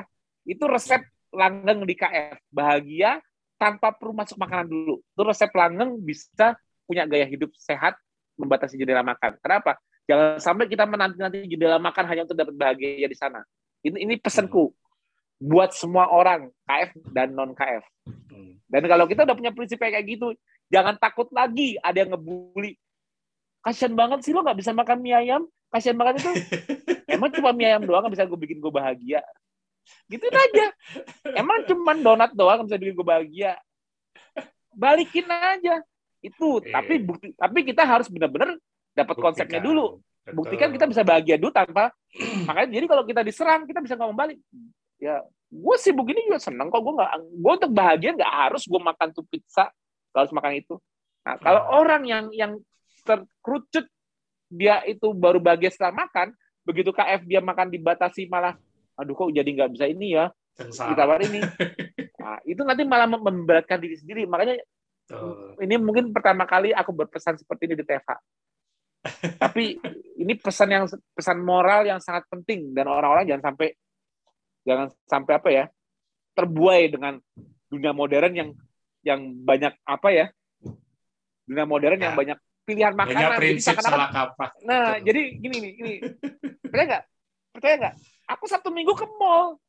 Itu resep langgeng di KF. Bahagia tanpa perlu masuk makanan dulu. Itu resep langgeng bisa punya gaya hidup sehat, membatasi jendela makan. Kenapa? Jangan sampai kita menanti-nanti jendela makan hanya untuk dapat bahagia di sana. Ini ini pesanku buat semua orang KF dan non KF. Hmm. Dan kalau kita udah punya prinsip kayak gitu, jangan takut lagi ada yang ngebully. Kasian banget sih lo nggak bisa makan mie ayam. Kasian banget itu. <laughs> Emang cuma mie ayam doang bisa gue bikin gue bahagia. Gitu aja. Emang cuma donat doang bisa bikin gue bahagia. Balikin aja. Itu. E. Tapi bukti. Tapi kita harus benar-benar dapat konsepnya dulu. Buktikan kita bisa bahagia dulu tanpa <clears throat> makanya jadi kalau kita diserang kita bisa ngomong balik ya gue sih begini juga seneng kok. Gue nggak gue untuk bahagia nggak harus gue makan tuh pizza. Harus makan itu. Nah kalau hmm. orang yang yang terkerucut dia itu baru bahagia setelah makan begitu KF dia makan dibatasi malah aduh kok jadi nggak bisa ini ya? Ditawar ini <laughs> nah, itu nanti malah memberatkan diri sendiri. Makanya uh. ini mungkin pertama kali aku berpesan seperti ini di TV <laughs> tapi ini pesan yang pesan moral yang sangat penting. Dan orang-orang jangan sampai jangan sampai apa ya terbuai dengan dunia modern yang yang banyak apa ya dunia modern ya. yang banyak pilihan makanan prinsip jadi salah kaprah. Nah Betul. jadi gini nih ini percaya nggak? Percaya nggak? Aku satu minggu ke mall.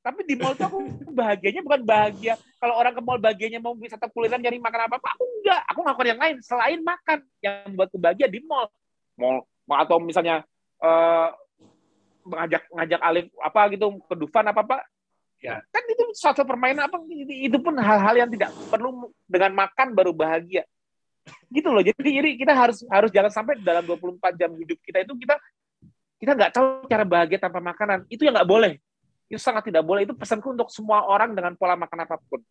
Tapi di mall tuh aku bahagianya bukan bahagia. Kalau orang ke mall bahagianya mau wisata kuliner nyari makan apa apa aku enggak aku ngelakuin yang lain selain makan. Yang buat bahagia di mall. Mall atau misalnya uh, ngajak ngajak Alif apa gitu ke Dufan apa apa ya. Kan itu suatu permainan apa itu pun hal-hal yang tidak perlu dengan makan baru bahagia. Gitu loh jadi jadi kita harus harus jangan sampai dalam 24 jam hidup kita itu kita kita nggak tahu cara bahagia tanpa makanan. Itu yang nggak boleh. Itu sangat tidak boleh. Itu pesanku untuk semua orang dengan pola makan apa pun.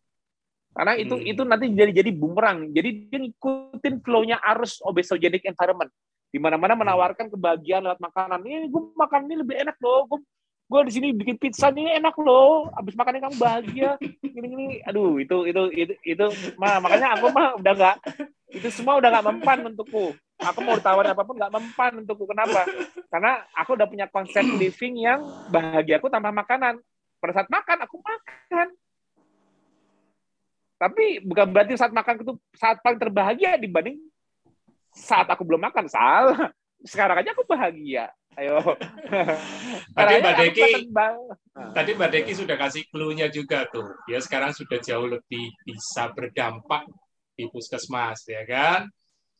Karena itu hmm. itu nanti jadi jadi bumerang. Jadi dia ngikutin flow-nya arus obesogenic environment di mana-mana hmm. menawarkan kebahagiaan lewat makanan. Ini gue makan ini lebih enak loh. Gue gue di sini bikin pizza ini enak loh. Abis makannya kamu bahagia. Gini gini. Aduh itu itu itu itu mah makanya aku mah udah nggak itu semua udah nggak mempan untukku. Aku mau ditawarin apa pun nggak mempan untukku. Kenapa? Karena aku udah punya konsep living yang bahagiaku tanpa makanan. Pada saat makan aku makan. Tapi bukan berarti saat makan itu saat paling terbahagia dibanding saat aku belum makan salah. Sekarang aja aku bahagia. Ayo. <laughs> Tadi mbak Deki tadi mbak Deki sudah kasih clue-nya juga tuh. Ya sekarang sudah jauh lebih bisa berdampak di puskesmas ya kan?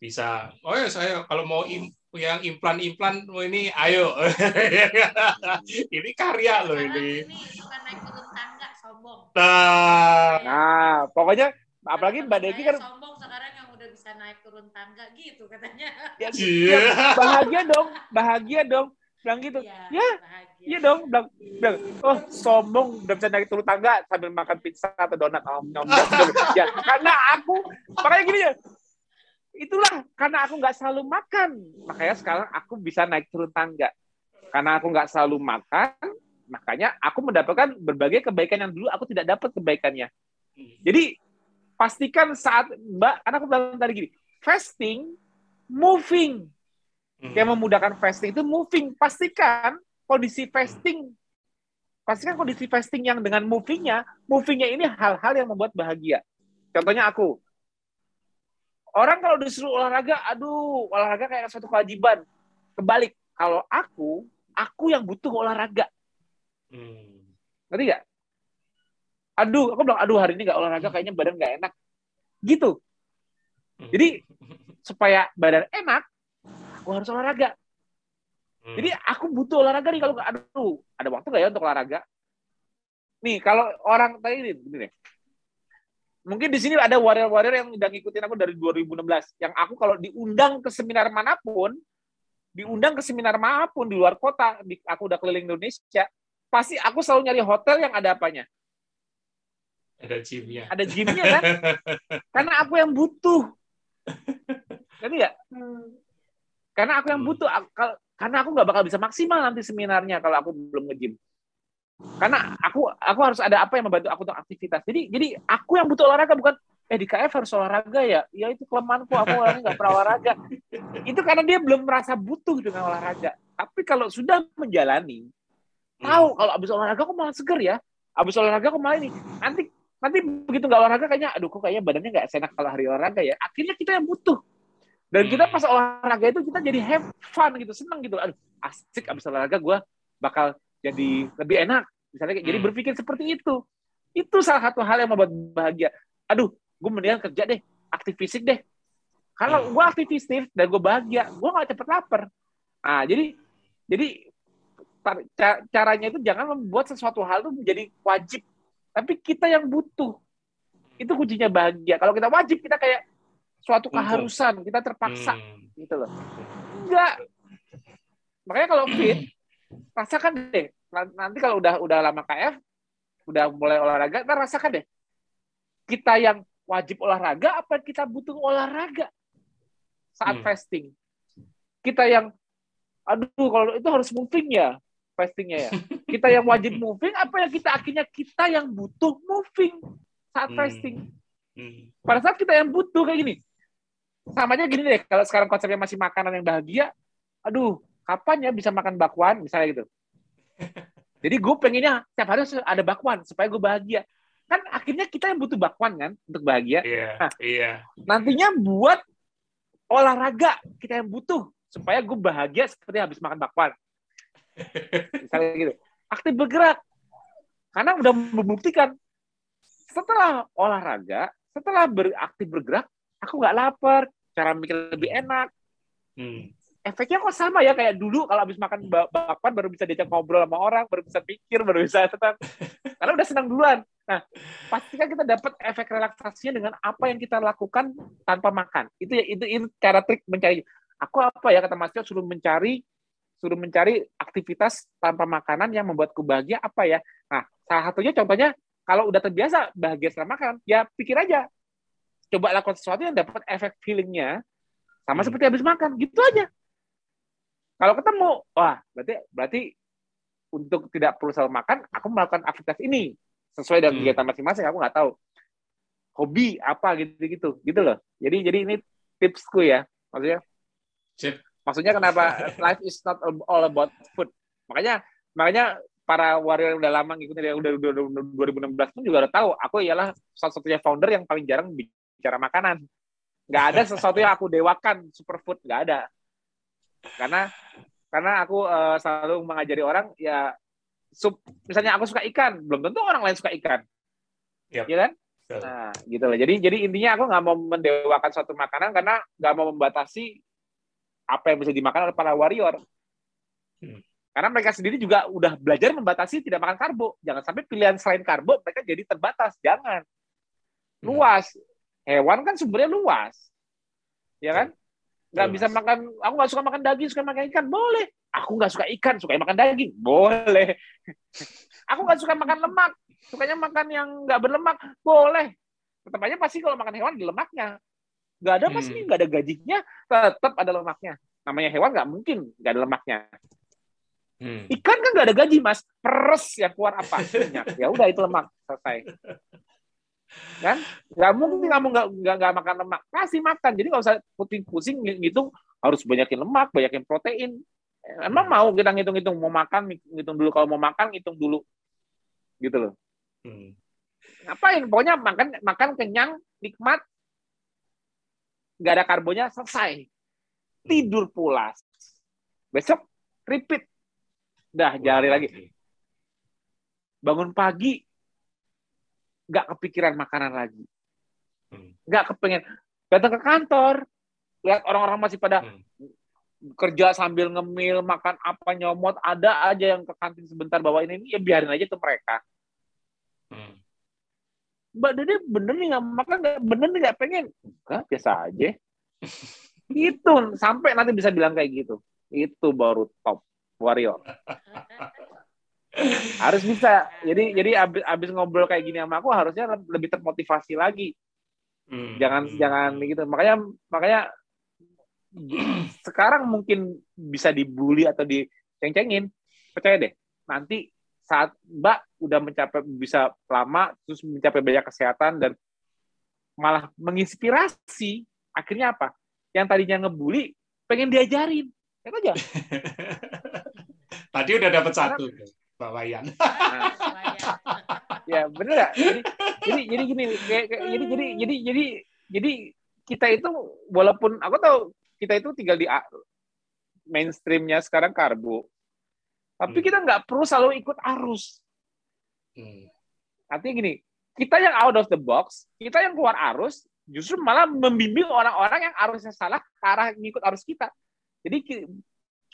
Bisa oh ya saya kalau mau im, yang implan-implan oh ini ayo. <laughs> Ini karya loh ini, ini bukan naik turun tangga sombong. Nah, nah pokoknya apalagi mbak Deki kan sombong bisa naik turun tangga gitu katanya. Ya, <laughs> yeah. ya bahagia dong, bahagia dong. Bilang gitu. Ya, ya iya dong. Bilang, bilang, oh sombong udah bisa naik turun tangga sambil makan pizza atau donat. Oh, nom, <laughs> ya, karena aku, makanya gini ya, itulah karena aku nggak selalu makan. Makanya sekarang aku bisa naik turun tangga. Karena aku nggak selalu makan, makanya aku mendapatkan berbagai kebaikan yang dulu aku tidak dapat kebaikannya. Jadi pastikan saat Mbak, karena aku bilang tadi gini, fasting, moving. Hmm. Yang memudahkan fasting itu moving. Pastikan kondisi fasting, pastikan kondisi fasting yang dengan movingnya, movingnya ini hal-hal yang membuat bahagia. Contohnya aku, orang kalau disuruh olahraga, aduh, olahraga kayak suatu kewajiban. Kebalik, kalau aku, aku yang butuh olahraga. Hmm. Ngerti gak? Aduh aku bilang aduh hari ini nggak olahraga kayaknya badan nggak enak. Gitu. Hmm. jadi supaya badan enak aku harus olahraga. Hmm. jadi aku butuh olahraga nih kalau nggak aduh ada waktu nggak ya untuk olahraga? Nih kalau orang tadi ini gini deh. Mungkin di sini ada warrior-warrior yang udah ngikutin aku dari 2016 yang aku kalau diundang ke seminar mana pun diundang ke seminar mana pun di luar kota aku udah keliling Indonesia pasti aku selalu nyari hotel yang ada apanya ada gymnya. Ada gymnya kan? <laughs> Karena aku yang butuh. Kan ya? Karena aku yang hmm. butuh. Karena aku nggak bakal bisa maksimal nanti seminarnya kalau aku belum nge-gym. karena aku aku harus ada apa yang membantu aku untuk aktivitas jadi jadi aku yang butuh olahraga bukan eh di KF harus olahraga ya ya itu kelemahanku aku orangnya nggak pernah olahraga itu karena dia belum merasa butuh dengan olahraga tapi kalau sudah menjalani tahu hmm. kalau abis olahraga aku malah seger ya abis olahraga aku malah ini nanti nanti begitu nggak olahraga kayaknya aduh kok kayaknya badannya nggak senak kalau hari olahraga ya. Akhirnya kita yang butuh. Dan kita hmm. pas olahraga itu kita jadi have fun gitu seneng gitu. Aduh asik abis olahraga gue bakal jadi lebih enak. Misalnya jadi hmm. berpikir seperti itu. Itu salah satu hal yang membuat bahagia. Aduh gue mendingan kerja deh aktif fisik deh. Kalau hmm. gue aktif fisik dan gue bahagia gue gak cepet lapar. Ah jadi jadi caranya itu jangan membuat sesuatu hal itu menjadi wajib tapi kita yang butuh. Itu kuncinya bahagia. Kalau kita wajib kita kayak suatu keharusan. Kita terpaksa. Hmm. gitu loh. Enggak. Makanya kalau fit rasakan deh. Nanti kalau udah udah lama KF udah mulai olahraga kita rasakan deh. Kita yang wajib olahraga apa kita butuh olahraga? Saat hmm. fasting. Kita yang aduh kalau itu harus moving ya fastingnya ya? Kita yang wajib <laughs> moving apa yang kita akhirnya kita yang butuh moving saat hmm. fasting hmm. pada saat kita yang butuh kayak gini. Sama aja gini deh kalau sekarang konsepnya masih makanan yang bahagia aduh kapan ya bisa makan bakwan misalnya gitu? <laughs> Jadi gue pengennya setiap hari ada bakwan supaya gue bahagia. Kan akhirnya kita yang butuh bakwan kan untuk bahagia. Iya nah, iya. nantinya buat olahraga kita yang butuh supaya gue bahagia seperti habis makan bakwan misalnya gitu aktif bergerak karena udah membuktikan setelah olahraga setelah beraktif bergerak aku nggak lapar cara mikir lebih enak hmm efeknya kok sama ya kayak dulu kalau habis makan bakwan baru bisa diajak ngobrol sama orang, baru bisa pikir, baru bisa tenang. Karena udah senang duluan. Nah, pastikan kita dapat efek relaksasinya dengan apa yang kita lakukan tanpa makan. Itu ya itu, itu cara trik mencari. Aku apa ya kata Mas Tio suruh mencari suruh mencari aktivitas tanpa makanan yang membuatku bahagia apa ya. Nah, salah satunya contohnya kalau udah terbiasa bahagia setelah makan, ya pikir aja. Coba lakukan sesuatu yang dapat efek feelingnya sama hmm. seperti habis makan, gitu aja. Kalau ketemu, wah berarti berarti untuk tidak perlu selalu makan, aku melakukan aktivitas ini sesuai dengan hmm. kegiatan masing-masing. Aku nggak tahu hobi apa gitu-gitu, gitu loh. Jadi jadi ini tipsku ya, maksudnya. Sip. Maksudnya kenapa life is not all about food. Makanya makanya para warrior yang udah lama ngikutin dari udah, udah, udah 2016 pun juga udah tahu aku ialah satu-satunya founder yang paling jarang bicara makanan. Nggak ada sesuatu yang aku dewakan superfood, nggak ada karena karena aku uh, selalu mengajari orang ya sub misalnya aku suka ikan belum tentu orang lain suka ikan yep. ya kan nah gitu loh jadi jadi intinya aku nggak mau mendewakan suatu makanan karena nggak mau membatasi apa yang bisa dimakan oleh para warrior. Hmm. karena mereka sendiri juga udah belajar membatasi tidak makan karbo. Jangan sampai pilihan selain karbo mereka jadi terbatas. Jangan. Hmm. luas. Hewan kan sumbernya luas. Ya kan? Nggak bisa makan aku nggak suka makan daging suka makan ikan. Boleh. Aku nggak suka ikan suka makan daging. Boleh. <laughs> Aku nggak suka makan lemak. Sukanya makan yang nggak berlemak. Boleh. Tetap aja pasti kalau makan hewan di lemaknya nggak ada pasti hmm. nggak ada gajinya tetap ada lemaknya. Namanya hewan nggak mungkin nggak ada lemaknya. Hmm. ikan kan nggak ada gaji mas. Peres yang keluar apa? <laughs> Ya udah itu lemak. Selesai. Kan? Nggak mungkin kamu nggak nggak nggak makan lemak. Kasih makan. Jadi nggak usah pusing-pusing gitu harus banyakin lemak banyakin protein. Emang hmm. mau kita ngitung-ngitung mau makan ngitung dulu. Kalau mau makan ngitung dulu. Gitu loh. Hmm. ngapain? Pokoknya makan makan kenyang nikmat nggak ada karbonnya selesai tidur pulas besok repeat dah jari lagi bangun pagi nggak kepikiran makanan lagi. Hmm. Nggak kepengen datang ke kantor, lihat orang-orang masih pada hmm. kerja sambil ngemil, makan apa nyomot, ada aja yang ke kantin sebentar bawa ini, ya biarin aja tuh mereka. Hmm. Mbak Dede bener nih nggak makan, nggak bener nih nggak pengen, enggak biasa aja. itu sampai nanti bisa bilang kayak gitu. Itu baru top warrior. harus bisa jadi jadi abis, abis ngobrol kayak gini sama aku harusnya lebih termotivasi lagi hmm. jangan hmm. jangan gitu makanya makanya sekarang mungkin bisa dibully atau diceng-cengin percaya deh nanti saat Mbak udah mencapai bisa lama terus mencapai banyak kesehatan dan malah menginspirasi. Akhirnya apa? Yang tadinya ngebully pengen diajarin. Itu aja <laughs> tadi udah dapat satu Mbak Wayan. <laughs> Nah, ya bener gak? jadi jadi jadi gini kayak, kayak, jadi jadi jadi jadi jadi kita itu walaupun aku tahu kita itu tinggal di mainstreamnya sekarang karbo tapi hmm. kita nggak perlu selalu ikut arus. Hmm. Artinya gini, kita yang out of the box, kita yang keluar arus, justru malah membimbing orang-orang yang arusnya salah ke arah ngikut arus kita. Jadi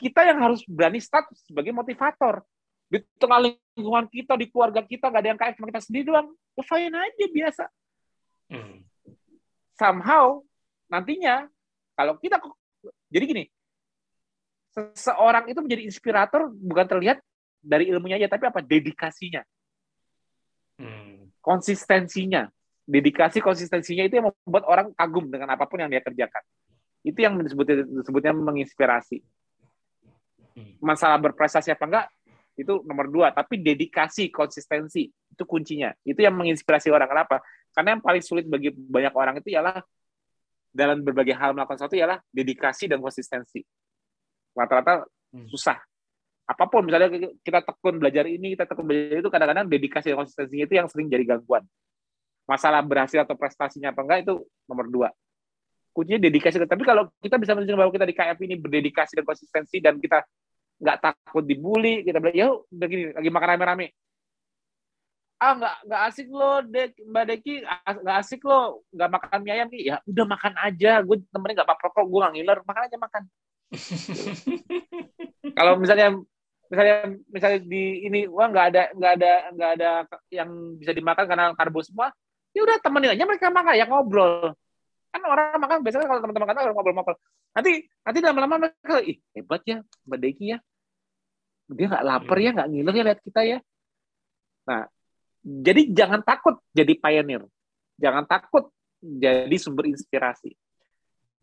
kita yang harus berani start sebagai motivator. Di tengah lingkungan kita, di keluarga kita, nggak ada yang kayak cuma kita sendiri doang. Ya fine aja, biasa. Hmm. Somehow, nantinya, kalau kita, jadi gini, seseorang itu menjadi inspirator bukan terlihat dari ilmunya aja, tapi apa? Dedikasinya. Hmm. Konsistensinya. Dedikasi konsistensinya itu yang membuat orang kagum dengan apa pun yang dia kerjakan. Itu yang disebutnya, disebutnya menginspirasi. Hmm. Masalah berprestasi apa enggak, itu nomor dua. Tapi dedikasi, konsistensi, itu kuncinya. Itu yang menginspirasi orang. Kenapa? Karena yang paling sulit bagi banyak orang itu ialah dalam berbagai hal melakukan sesuatu ialah dedikasi dan konsistensi rata-rata hmm. susah. Apa pun misalnya kita tekun belajar ini kita tekun belajar itu kadang-kadang dedikasi dan konsistensinya itu yang sering jadi gangguan. Masalah berhasil atau prestasinya apa enggak itu nomor dua. Kuncinya dedikasi tapi kalau kita bisa menunjukkan bahwa kita di KF ini berdedikasi dan konsistensi dan kita nggak takut dibully kita bilang ya begini lagi makan rame-rame. Ah nggak nggak asik lo dek mbak Deki nggak asik lo nggak makan mie ayam ya udah makan aja gue temennya nggak apa-apa kok gue nggak ngiler makan aja makan kalau misalnya misalnya misalnya di ini wah nggak ada nggak ada nggak ada yang bisa dimakan karena karbo semua ya udah temenin aja mereka makan ya ngobrol. Kan orang makan biasanya kalau teman-teman kata ngobrol-ngobrol. Nanti nanti lama-lama mereka ih hebat ya mbak Deki ya. Dia nggak lapar ya nggak ngiler ya lihat kita ya. Nah jadi jangan takut jadi pioneer. Jangan takut jadi sumber inspirasi.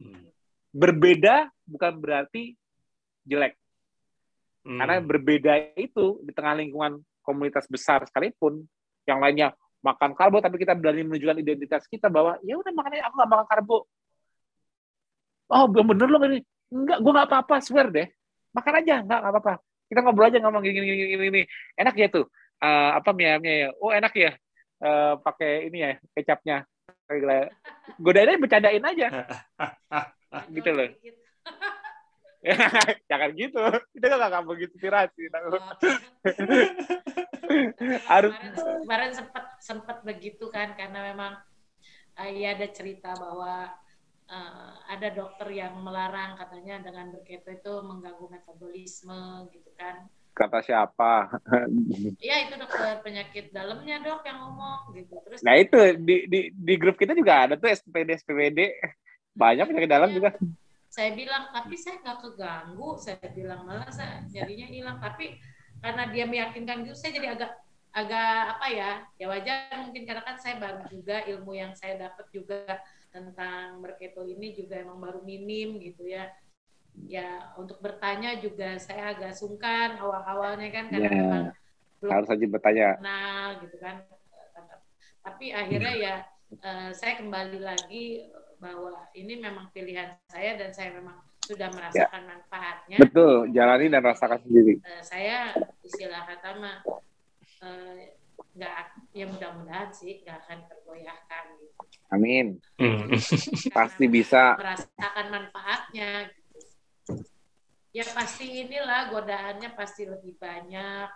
Hmm. Berbeda bukan berarti jelek. Hmm. Karena berbeda itu di tengah lingkungan komunitas besar sekalipun, yang lainnya makan karbo tapi kita berani menunjukkan identitas kita bahwa ya udah makanya aku nggak makan karbo. Oh bener loh ini. Enggak gue nggak apa-apa swear deh. Makan aja. Nggak nggak apa-apa. Kita ngobrol aja ngomong gini gini gini, gini. enak ya tuh. Uh, apa mie ya? Oh enak ya uh, pakai ini ya kecapnya. Godainnya bercandain aja. <laughs> Gitu loh <laughs> jangan gitu. Kita kan nggak begitu inspirasi <laughs> harus. kemarin sempat sempat begitu kan karena memang uh, ya ada cerita bahwa uh, ada dokter yang melarang katanya dengan berketo itu mengganggu metabolisme gitu kan. Kata siapa? <laughs> Iya itu dokter penyakit dalamnya dok yang ngomong gitu. Terus nah itu di di di grup kita juga ada tuh SPPD SPPD banyak penyakit dalam juga saya bilang tapi saya nggak keganggu. Saya bilang malah saya jadinya hilang. Tapi karena dia meyakinkan gitu saya jadi agak agak apa ya ya wajar mungkin karena kan saya baru juga ilmu yang saya dapat juga tentang berketo ini juga emang baru minim gitu ya. Ya untuk bertanya juga saya agak sungkan awal-awalnya kan karena yeah. memang belum harus saja bertanya. nah gitu kan. Tapi akhirnya ya uh, saya kembali lagi bahwa ini memang pilihan saya dan saya memang sudah ya. merasakan ya. manfaatnya. Betul, jalani dan rasakan sendiri. Uh, saya istilah kata mah uh, nggak ya mudah-mudahan sih nggak akan tergoyahkan gitu. Amin. <laughs> pasti bisa merasakan manfaatnya. Gitu. Ya pasti inilah godaannya pasti lebih banyak.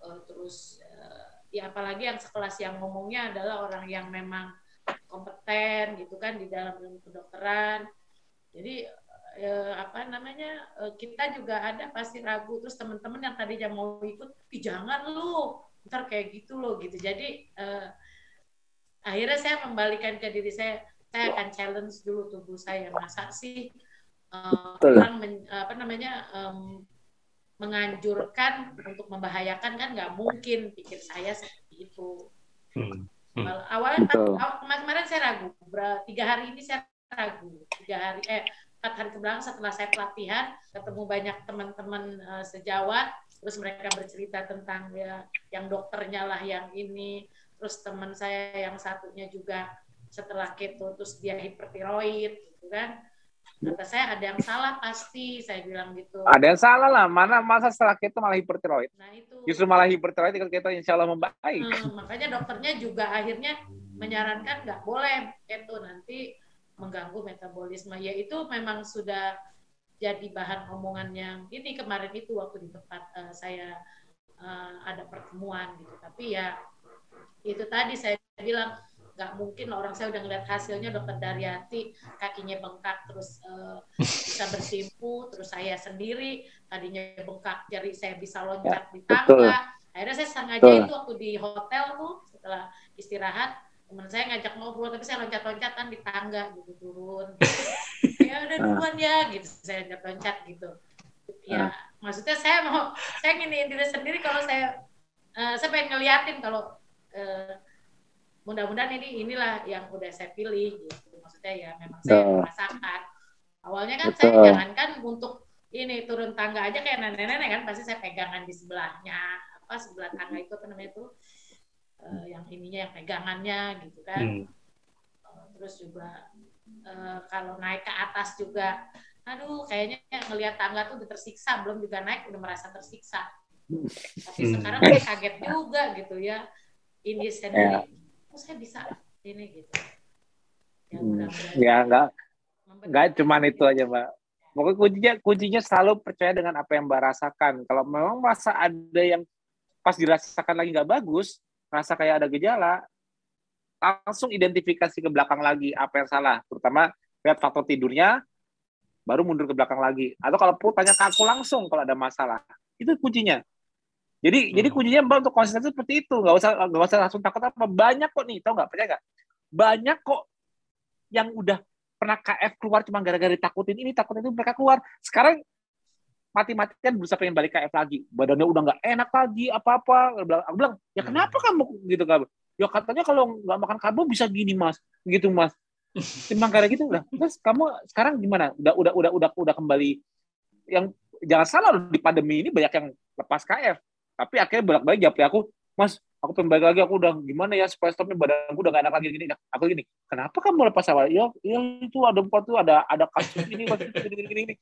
Uh, terus uh, ya apalagi yang sekelas yang ngomongnya adalah orang yang memang kompeten gitu kan di dalam ilmu kedokteran. Jadi eh, apa namanya eh, kita juga ada pasti ragu terus teman-teman yang tadinya mau ikut, Ih, jangan lu ntar kayak gitu loh gitu. Jadi eh, akhirnya saya membalikan ke diri saya, saya akan challenge dulu tubuh saya masa sih uh, orang men, apa namanya um, menganjurkan untuk membahayakan kan nggak mungkin pikir saya seperti itu. Hmm. Hmm. Awalnya pas, kemarin saya ragu, tiga hari ini saya ragu, tiga hari eh empat hari ke belakang setelah saya pelatihan ketemu banyak teman-teman uh, sejawat. Terus mereka bercerita tentang ya yang dokternya lah yang ini. Terus teman saya yang satunya juga setelah keto terus dia hipertiroid gitu kan kata saya ada yang salah pasti saya bilang gitu. Ada yang salah lah. Mana masa setelah keto malah hipertiroid? Nah itu. Justru malah hipertiroid kalau keto insya Allah membaik. Hmm, makanya dokternya juga akhirnya menyarankan nggak boleh keto nanti mengganggu metabolisme. Ya itu memang sudah jadi bahan omongan yang ini kemarin itu waktu di tempat uh, saya uh, ada pertemuan gitu. Tapi ya itu tadi saya bilang nggak mungkin orang saya udah ngeliat hasilnya dokter Daryati kakinya bengkak terus uh, bisa bersimpu terus saya sendiri tadinya bengkak jadi saya bisa loncat ya, di tangga betul. akhirnya saya sengaja betul. itu waktu di hotel tuh setelah istirahat teman saya ngajak ngobrol tapi saya loncat-loncatan di tangga gitu turun <laughs> ya udah ah. duluan ya gitu saya loncat-loncat gitu ya uh. maksudnya saya mau saya ngini diri sendiri kalau saya uh, saya pengen ngeliatin kalau uh, mudah-mudahan ini inilah yang udah saya pilih gitu. Maksudnya ya memang saya merasakan. Awalnya kan Betul. saya jangankan untuk ini turun tangga aja kayak nenek-nenek kan pasti saya pegangan di sebelahnya. Apa sebelah tangga itu apa namanya itu? Uh, yang ininya yang pegangannya gitu kan. Hmm. uh, terus juga uh, kalau naik ke atas juga aduh kayaknya ngelihat tangga tuh udah tersiksa belum juga naik udah merasa tersiksa. Tapi hmm. sekarang saya kaget juga gitu ya. Ini sendiri. Yeah. Oh saya bisa ini gitu ya, hmm. ya enggak enggak cuman itu aja mbak pokoknya kuncinya kuncinya selalu percaya dengan apa yang mbak rasakan kalau memang masa ada yang pas dirasakan lagi nggak bagus rasa kayak ada gejala, langsung identifikasi ke belakang lagi apa yang salah. Terutama lihat faktor tidurnya, baru mundur ke belakang lagi. Atau kalau perlu tanya ke aku langsung kalau ada masalah. Itu kuncinya. Jadi hmm. jadi kuncinya mbak untuk konsistensi seperti itu. Nggak usah nggak usah langsung takut apa. Banyak kok nih, tau nggak? Percaya nggak? Banyak kok yang udah pernah KF keluar cuma gara-gara ditakutin ini takutin itu mereka keluar. Sekarang mati-matian berusaha pengen balik KF lagi. Badannya udah nggak enak lagi, apa-apa. Aku bilang, ya hmm. kenapa kamu gitu kamu? Ya katanya kalau nggak makan karbo bisa gini mas, gitu mas. <laughs> Timbang kayak gitu udah. Terus kamu sekarang gimana? Udah udah udah udah udah kembali yang jangan salah di pandemi ini banyak yang lepas KF. Tapi akhirnya bolak-balik jawab aku, Mas, aku pengen balik lagi, aku udah gimana ya supaya stopnya badanku udah gak enak lagi gini. Aku gini, kenapa kamu lepas awal? Ya, ya itu ada empat tuh ada ada kasus ini, kasus ini, gini, gini, gini.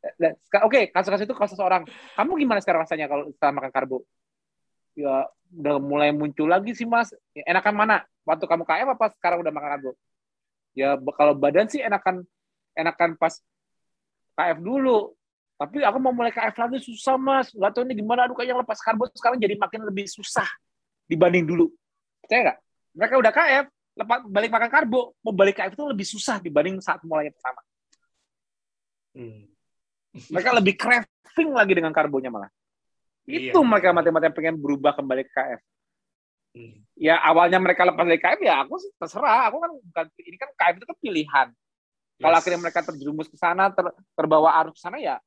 Oke, okay, kasus-kasus itu kasus orang. Kamu gimana sekarang rasanya kalau setelah makan karbo? Ya udah mulai muncul lagi sih mas. Ya, enakan mana? Waktu kamu KF apa sekarang udah makan karbo? Ya kalau badan sih enakan enakan pas KF dulu. Tapi aku mau mulai KF lagi susah mas. Gak tahu ini gimana. Aduh kayaknya lepas karbo sekarang jadi makin lebih susah dibanding dulu. Percaya nggak? Mereka udah KF, lepas balik makan karbo, mau balik KF itu lebih susah dibanding saat mulainya pertama. Hmm. Mereka lebih craving lagi dengan karbonya malah. Iya. Itu mereka mati-mati pengen berubah kembali ke KF. Hmm. Ya awalnya mereka lepas dari KF ya aku terserah. Aku kan bukan ini kan KF itu kan pilihan. Yes. Kalau akhirnya mereka terjerumus ke sana, ter, terbawa arus ke sana ya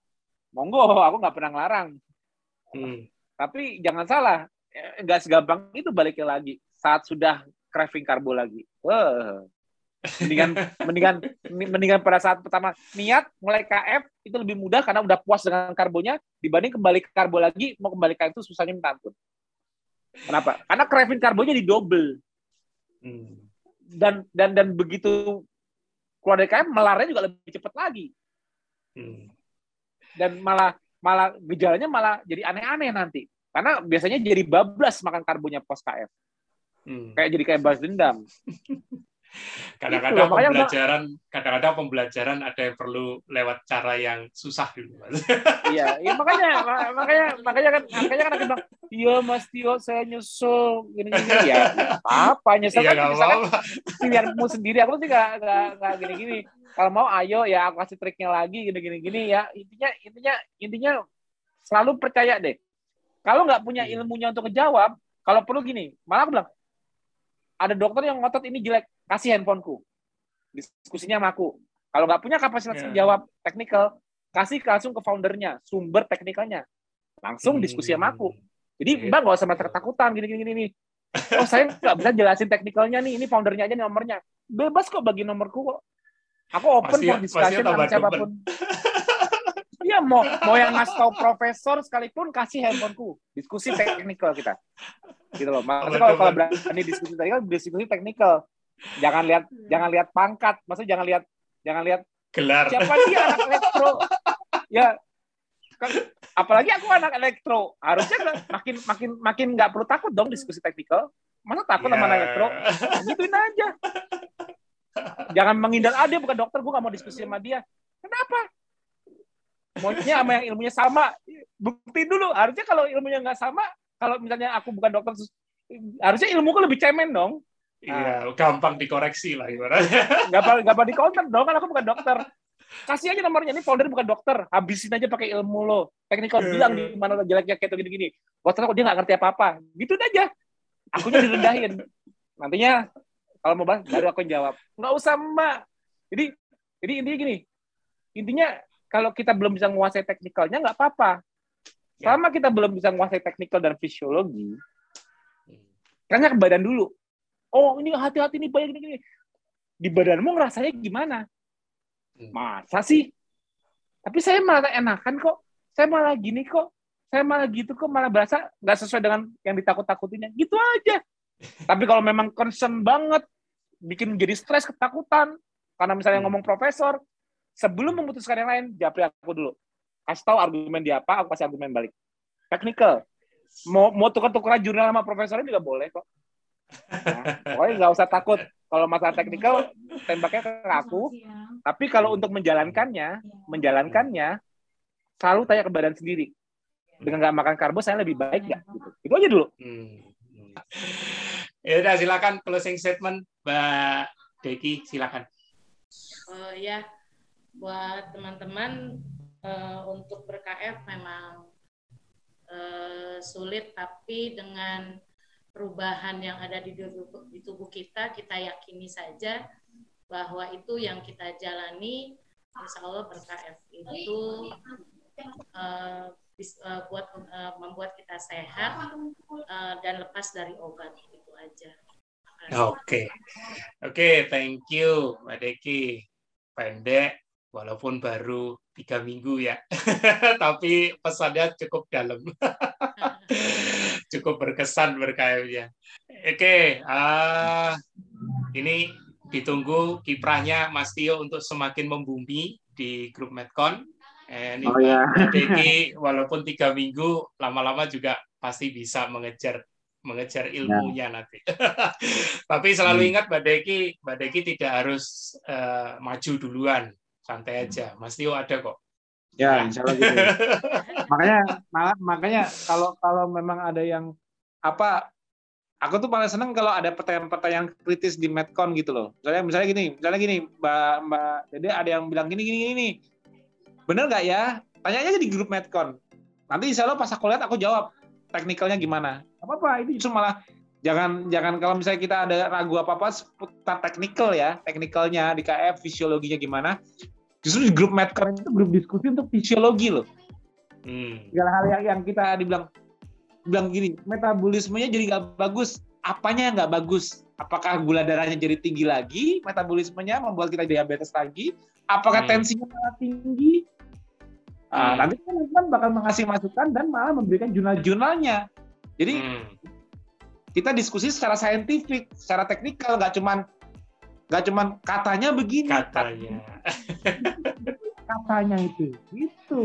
monggo, aku nggak pernah ngelarang. Hmm. Tapi jangan salah, nggak segampang itu baliknya lagi saat sudah craving karbo lagi. Wah, mendingan <laughs> mendingan mendingan pada saat pertama niat mulai KF itu lebih mudah karena udah puas dengan karbonya dibanding kembali ke karbo lagi mau kembali ke itu susahnya minta ampun. Kenapa? Karena craving karbonya di double. Hmm. Dan dan dan begitu keluar dari KF melarnya juga lebih cepat lagi. Hmm. Dan malah malah gejalanya malah jadi aneh-aneh nanti. Karena biasanya jadi bablas makan karbonya pos KF. Hmm. Kayak jadi kayak balas dendam. <laughs> kadang-kadang pembelajaran kadang-kadang pembelajaran ada yang perlu lewat cara yang susah dulu mas <laughs> iya iya makanya makanya makanya kan makanya kan aku bilang iya mas Tio saya nyusul gini gini ya apa nyusul iya, kan misalkan pilihanmu sendiri aku sih gak gak gak gini gini kalau mau ayo ya aku kasih triknya lagi gini gini gini ya. Intinya intinya intinya selalu percaya deh. Kalau nggak punya iya. ilmunya untuk ngejawab kalau perlu gini malah aku bilang ada dokter yang ngotot ini jelek kasih handphoneku diskusinya sama aku. Kalau nggak punya kapasitas yeah. jawab teknikal kasih langsung ke foundernya sumber teknikalnya. Langsung hmm. diskusi sama aku. Jadi yeah. mbak nggak usah merasa ketakutan gini gini gini oh saya nggak bisa jelasin teknikalnya nih ini foundernya aja nomornya. Bebas kok bagi nomorku kok aku open kok diskusi sama siapa pun. Diskusinya <laughs> mau mau yang ngasih tahu profesor sekalipun kasih handphoneku diskusi teknikal kita. Gitu loh. Maksudnya kalau kalau berani diskusi teknikal diskusi teknikal. Jangan lihat jangan lihat pangkat. Maksudnya jangan lihat jangan lihat gelar. siapa dia anak elektro. Ya kan, apalagi aku anak elektro. Harusnya makin makin makin nggak perlu takut dong diskusi teknikal. Masa takut yeah. sama anak elektro? Gituin aja jangan menghindar ah dia bukan dokter gue gak mau diskusi sama dia kenapa maunya sama yang ilmunya sama bukti dulu harusnya kalau ilmunya nggak sama kalau misalnya aku bukan dokter harusnya ilmuku lebih cemen dong Iya, nah. gampang dikoreksi lah ibaratnya. Gampang gampang di counter dong, kan aku bukan dokter. Kasih aja nomornya, ini folder bukan dokter. Habisin aja pakai ilmu lo. Teknikal bilang di mana jeleknya kayak gini-gini. Buat kok dia nggak ngerti apa-apa. Gitu aja. Akunya direndahin. Nantinya kalau mau bahas, baru aku jawab. Nggak usah, Mbak. Jadi, jadi intinya gini. Intinya, kalau kita belum bisa menguasai teknikalnya, nggak apa-apa. Ya. Selama kita belum bisa menguasai teknikal dan fisiologi, tanya ke badan dulu oh ini hati-hati nih banyak gini, di badanmu ngerasanya gimana hmm. masa sih tapi saya malah enakan kok saya malah gini kok saya malah gitu kok malah berasa nggak sesuai dengan yang ditakut-takutinya gitu aja <laughs> tapi kalau memang concern banget bikin jadi stres ketakutan karena misalnya hmm. ngomong profesor sebelum memutuskan yang lain japri aku dulu kasih tahu argumen dia apa aku kasih argumen balik technical mau mau tukar-tukaran jurnal sama profesornya juga boleh kok Nah, pokoknya nggak usah takut kalau masalah teknikal tembaknya ke aku. Tapi kalau untuk menjalankannya, menjalankannya selalu tanya ke badan sendiri. Dengan nggak makan karbo saya lebih baik nggak? Gitu. Itu aja dulu. Hmm. Ya udah silakan closing statement Mbak Deki silakan. Uh, ya buat teman-teman uh, untuk berKF memang uh, sulit tapi dengan perubahan yang ada di tubuh, di tubuh kita, kita yakini saja bahwa itu yang kita jalani, insya Allah berKF itu uh, buat membuat kita sehat dan lepas dari obat itu aja. Oke, oke, okay. okay, thank you, Mbak Deki. Pendek, walaupun baru tiga minggu ya, <laughs> tapi pesannya cukup dalam. <laughs> cukup berkesan berkayanya. Oke, uh, ini ditunggu kiprahnya Mas Tio untuk semakin membumi di grup Medcon. Ini oh, ya. Deki walaupun tiga minggu lama-lama juga pasti bisa mengejar mengejar ilmunya ya. nanti. <laughs> Tapi selalu hmm. ingat Mbak Deki, Mbak Deki tidak harus uh, maju duluan, santai aja. Mas Tio ada kok Ya, insya Allah gitu. <laughs> makanya malah makanya kalau kalau memang ada yang apa aku tuh paling seneng kalau ada pertanyaan-pertanyaan kritis di Medcon gitu loh. Misalnya misalnya gini, misalnya gini, Mbak Mbak Dede ada yang bilang gini gini gini. Bener nggak ya? Tanya aja di grup Medcon. Nanti insya Allah pas aku lihat aku jawab teknikalnya gimana. Apa apa itu justru malah jangan jangan kalau misalnya kita ada ragu apa apa seputar teknikal ya, teknikalnya di KF fisiologinya gimana Justru di grup Medcon itu grup diskusi untuk fisiologi loh. Hmm. Segala hal yang, yang kita dibilang bilang gini, metabolismenya jadi nggak bagus. Apanya nggak bagus? Apakah gula darahnya jadi tinggi lagi? Metabolismenya membuat kita diabetes lagi? Apakah hmm. tensinya malah tinggi? Nah, hmm. nanti kan bakal mengasih masukan dan malah memberikan jurnal-jurnalnya. Jadi hmm. kita diskusi secara saintifik, secara teknikal, nggak cuman nggak cuman katanya begini katanya <laughs> katanya itu itu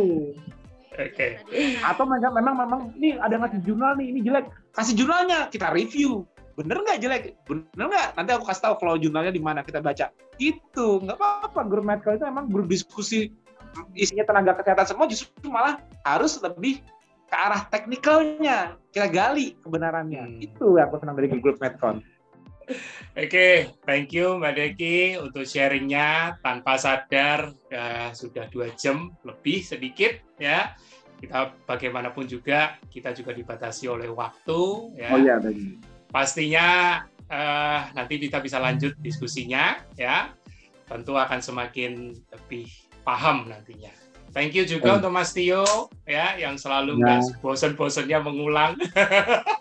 Oke. Okay. Atau memang memang memang ini ada ngasih jurnal nih, ini jelek. Kasih jurnalnya, kita review. Bener nggak jelek? Bener nggak? Nanti aku kasih tahu flow jurnalnya di mana kita baca. Itu nggak apa-apa. Grup medical itu emang grup diskusi isinya tenaga kesehatan semua justru malah harus lebih ke arah teknikalnya. Kita gali kebenarannya. Hmm. Itu yang aku senang dari grup Medcon. Oke, okay, thank you Mbak Deki untuk sharingnya tanpa sadar ya, sudah dua jam lebih sedikit ya. Kita bagaimanapun juga kita juga dibatasi oleh waktu ya. Oh iya, tadi. Pastinya uh, nanti kita bisa lanjut diskusinya ya. Tentu akan semakin lebih paham nantinya. Thank you juga oh. untuk Mas Tio ya yang selalu ya. bosan-bosannya mengulang.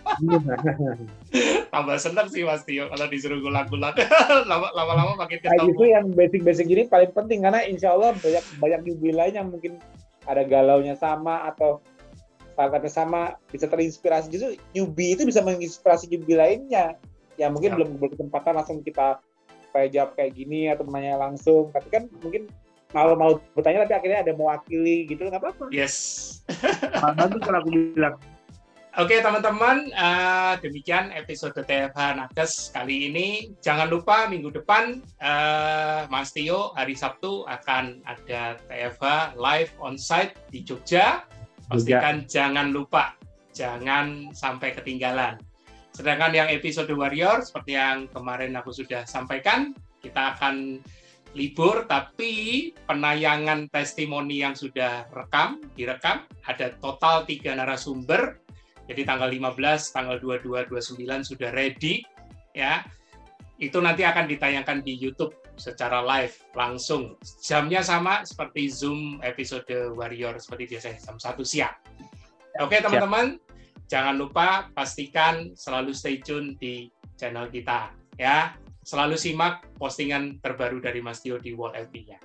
<laughs> Tambah senang sih Mas Tio kalau disuruh ngulang-ngulang. <laughs> Lama-lama makin ketemu. Nah, itu yang basic-basic ini paling penting karena insya Allah banyak banyak jubilah yang mungkin ada galaunya sama atau startupnya sama bisa terinspirasi justru newbie itu bisa menginspirasi newbie lainnya yang mungkin ya. belum berkesempatan langsung kita kayak jawab kayak gini atau menanya langsung tapi kan mungkin malu-malu bertanya tapi akhirnya ada mewakili gitu nggak apa-apa yes <laughs> bagus kalau aku bilang Oke teman-teman, uh, demikian episode TFH Nakes kali ini. Jangan lupa minggu depan uh, Mas Tio hari Sabtu akan ada TFH live on site di Jogja. Pastikan Jogja. jangan lupa, jangan sampai ketinggalan. Sedangkan yang episode Warrior seperti yang kemarin aku sudah sampaikan, kita akan libur tapi penayangan testimoni yang sudah rekam direkam ada total tiga narasumber jadi tanggal 15, tanggal 22, 29 sudah ready ya. Itu nanti akan ditayangkan di YouTube secara live langsung. Jamnya sama seperti Zoom episode Warrior seperti biasa jam 1 siang. Oke, teman-teman, jangan lupa pastikan selalu stay tune di channel kita ya. Selalu simak postingan terbaru dari Mas Tio di World LP-nya.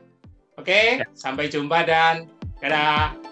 Oke, ya. sampai jumpa dan dadah.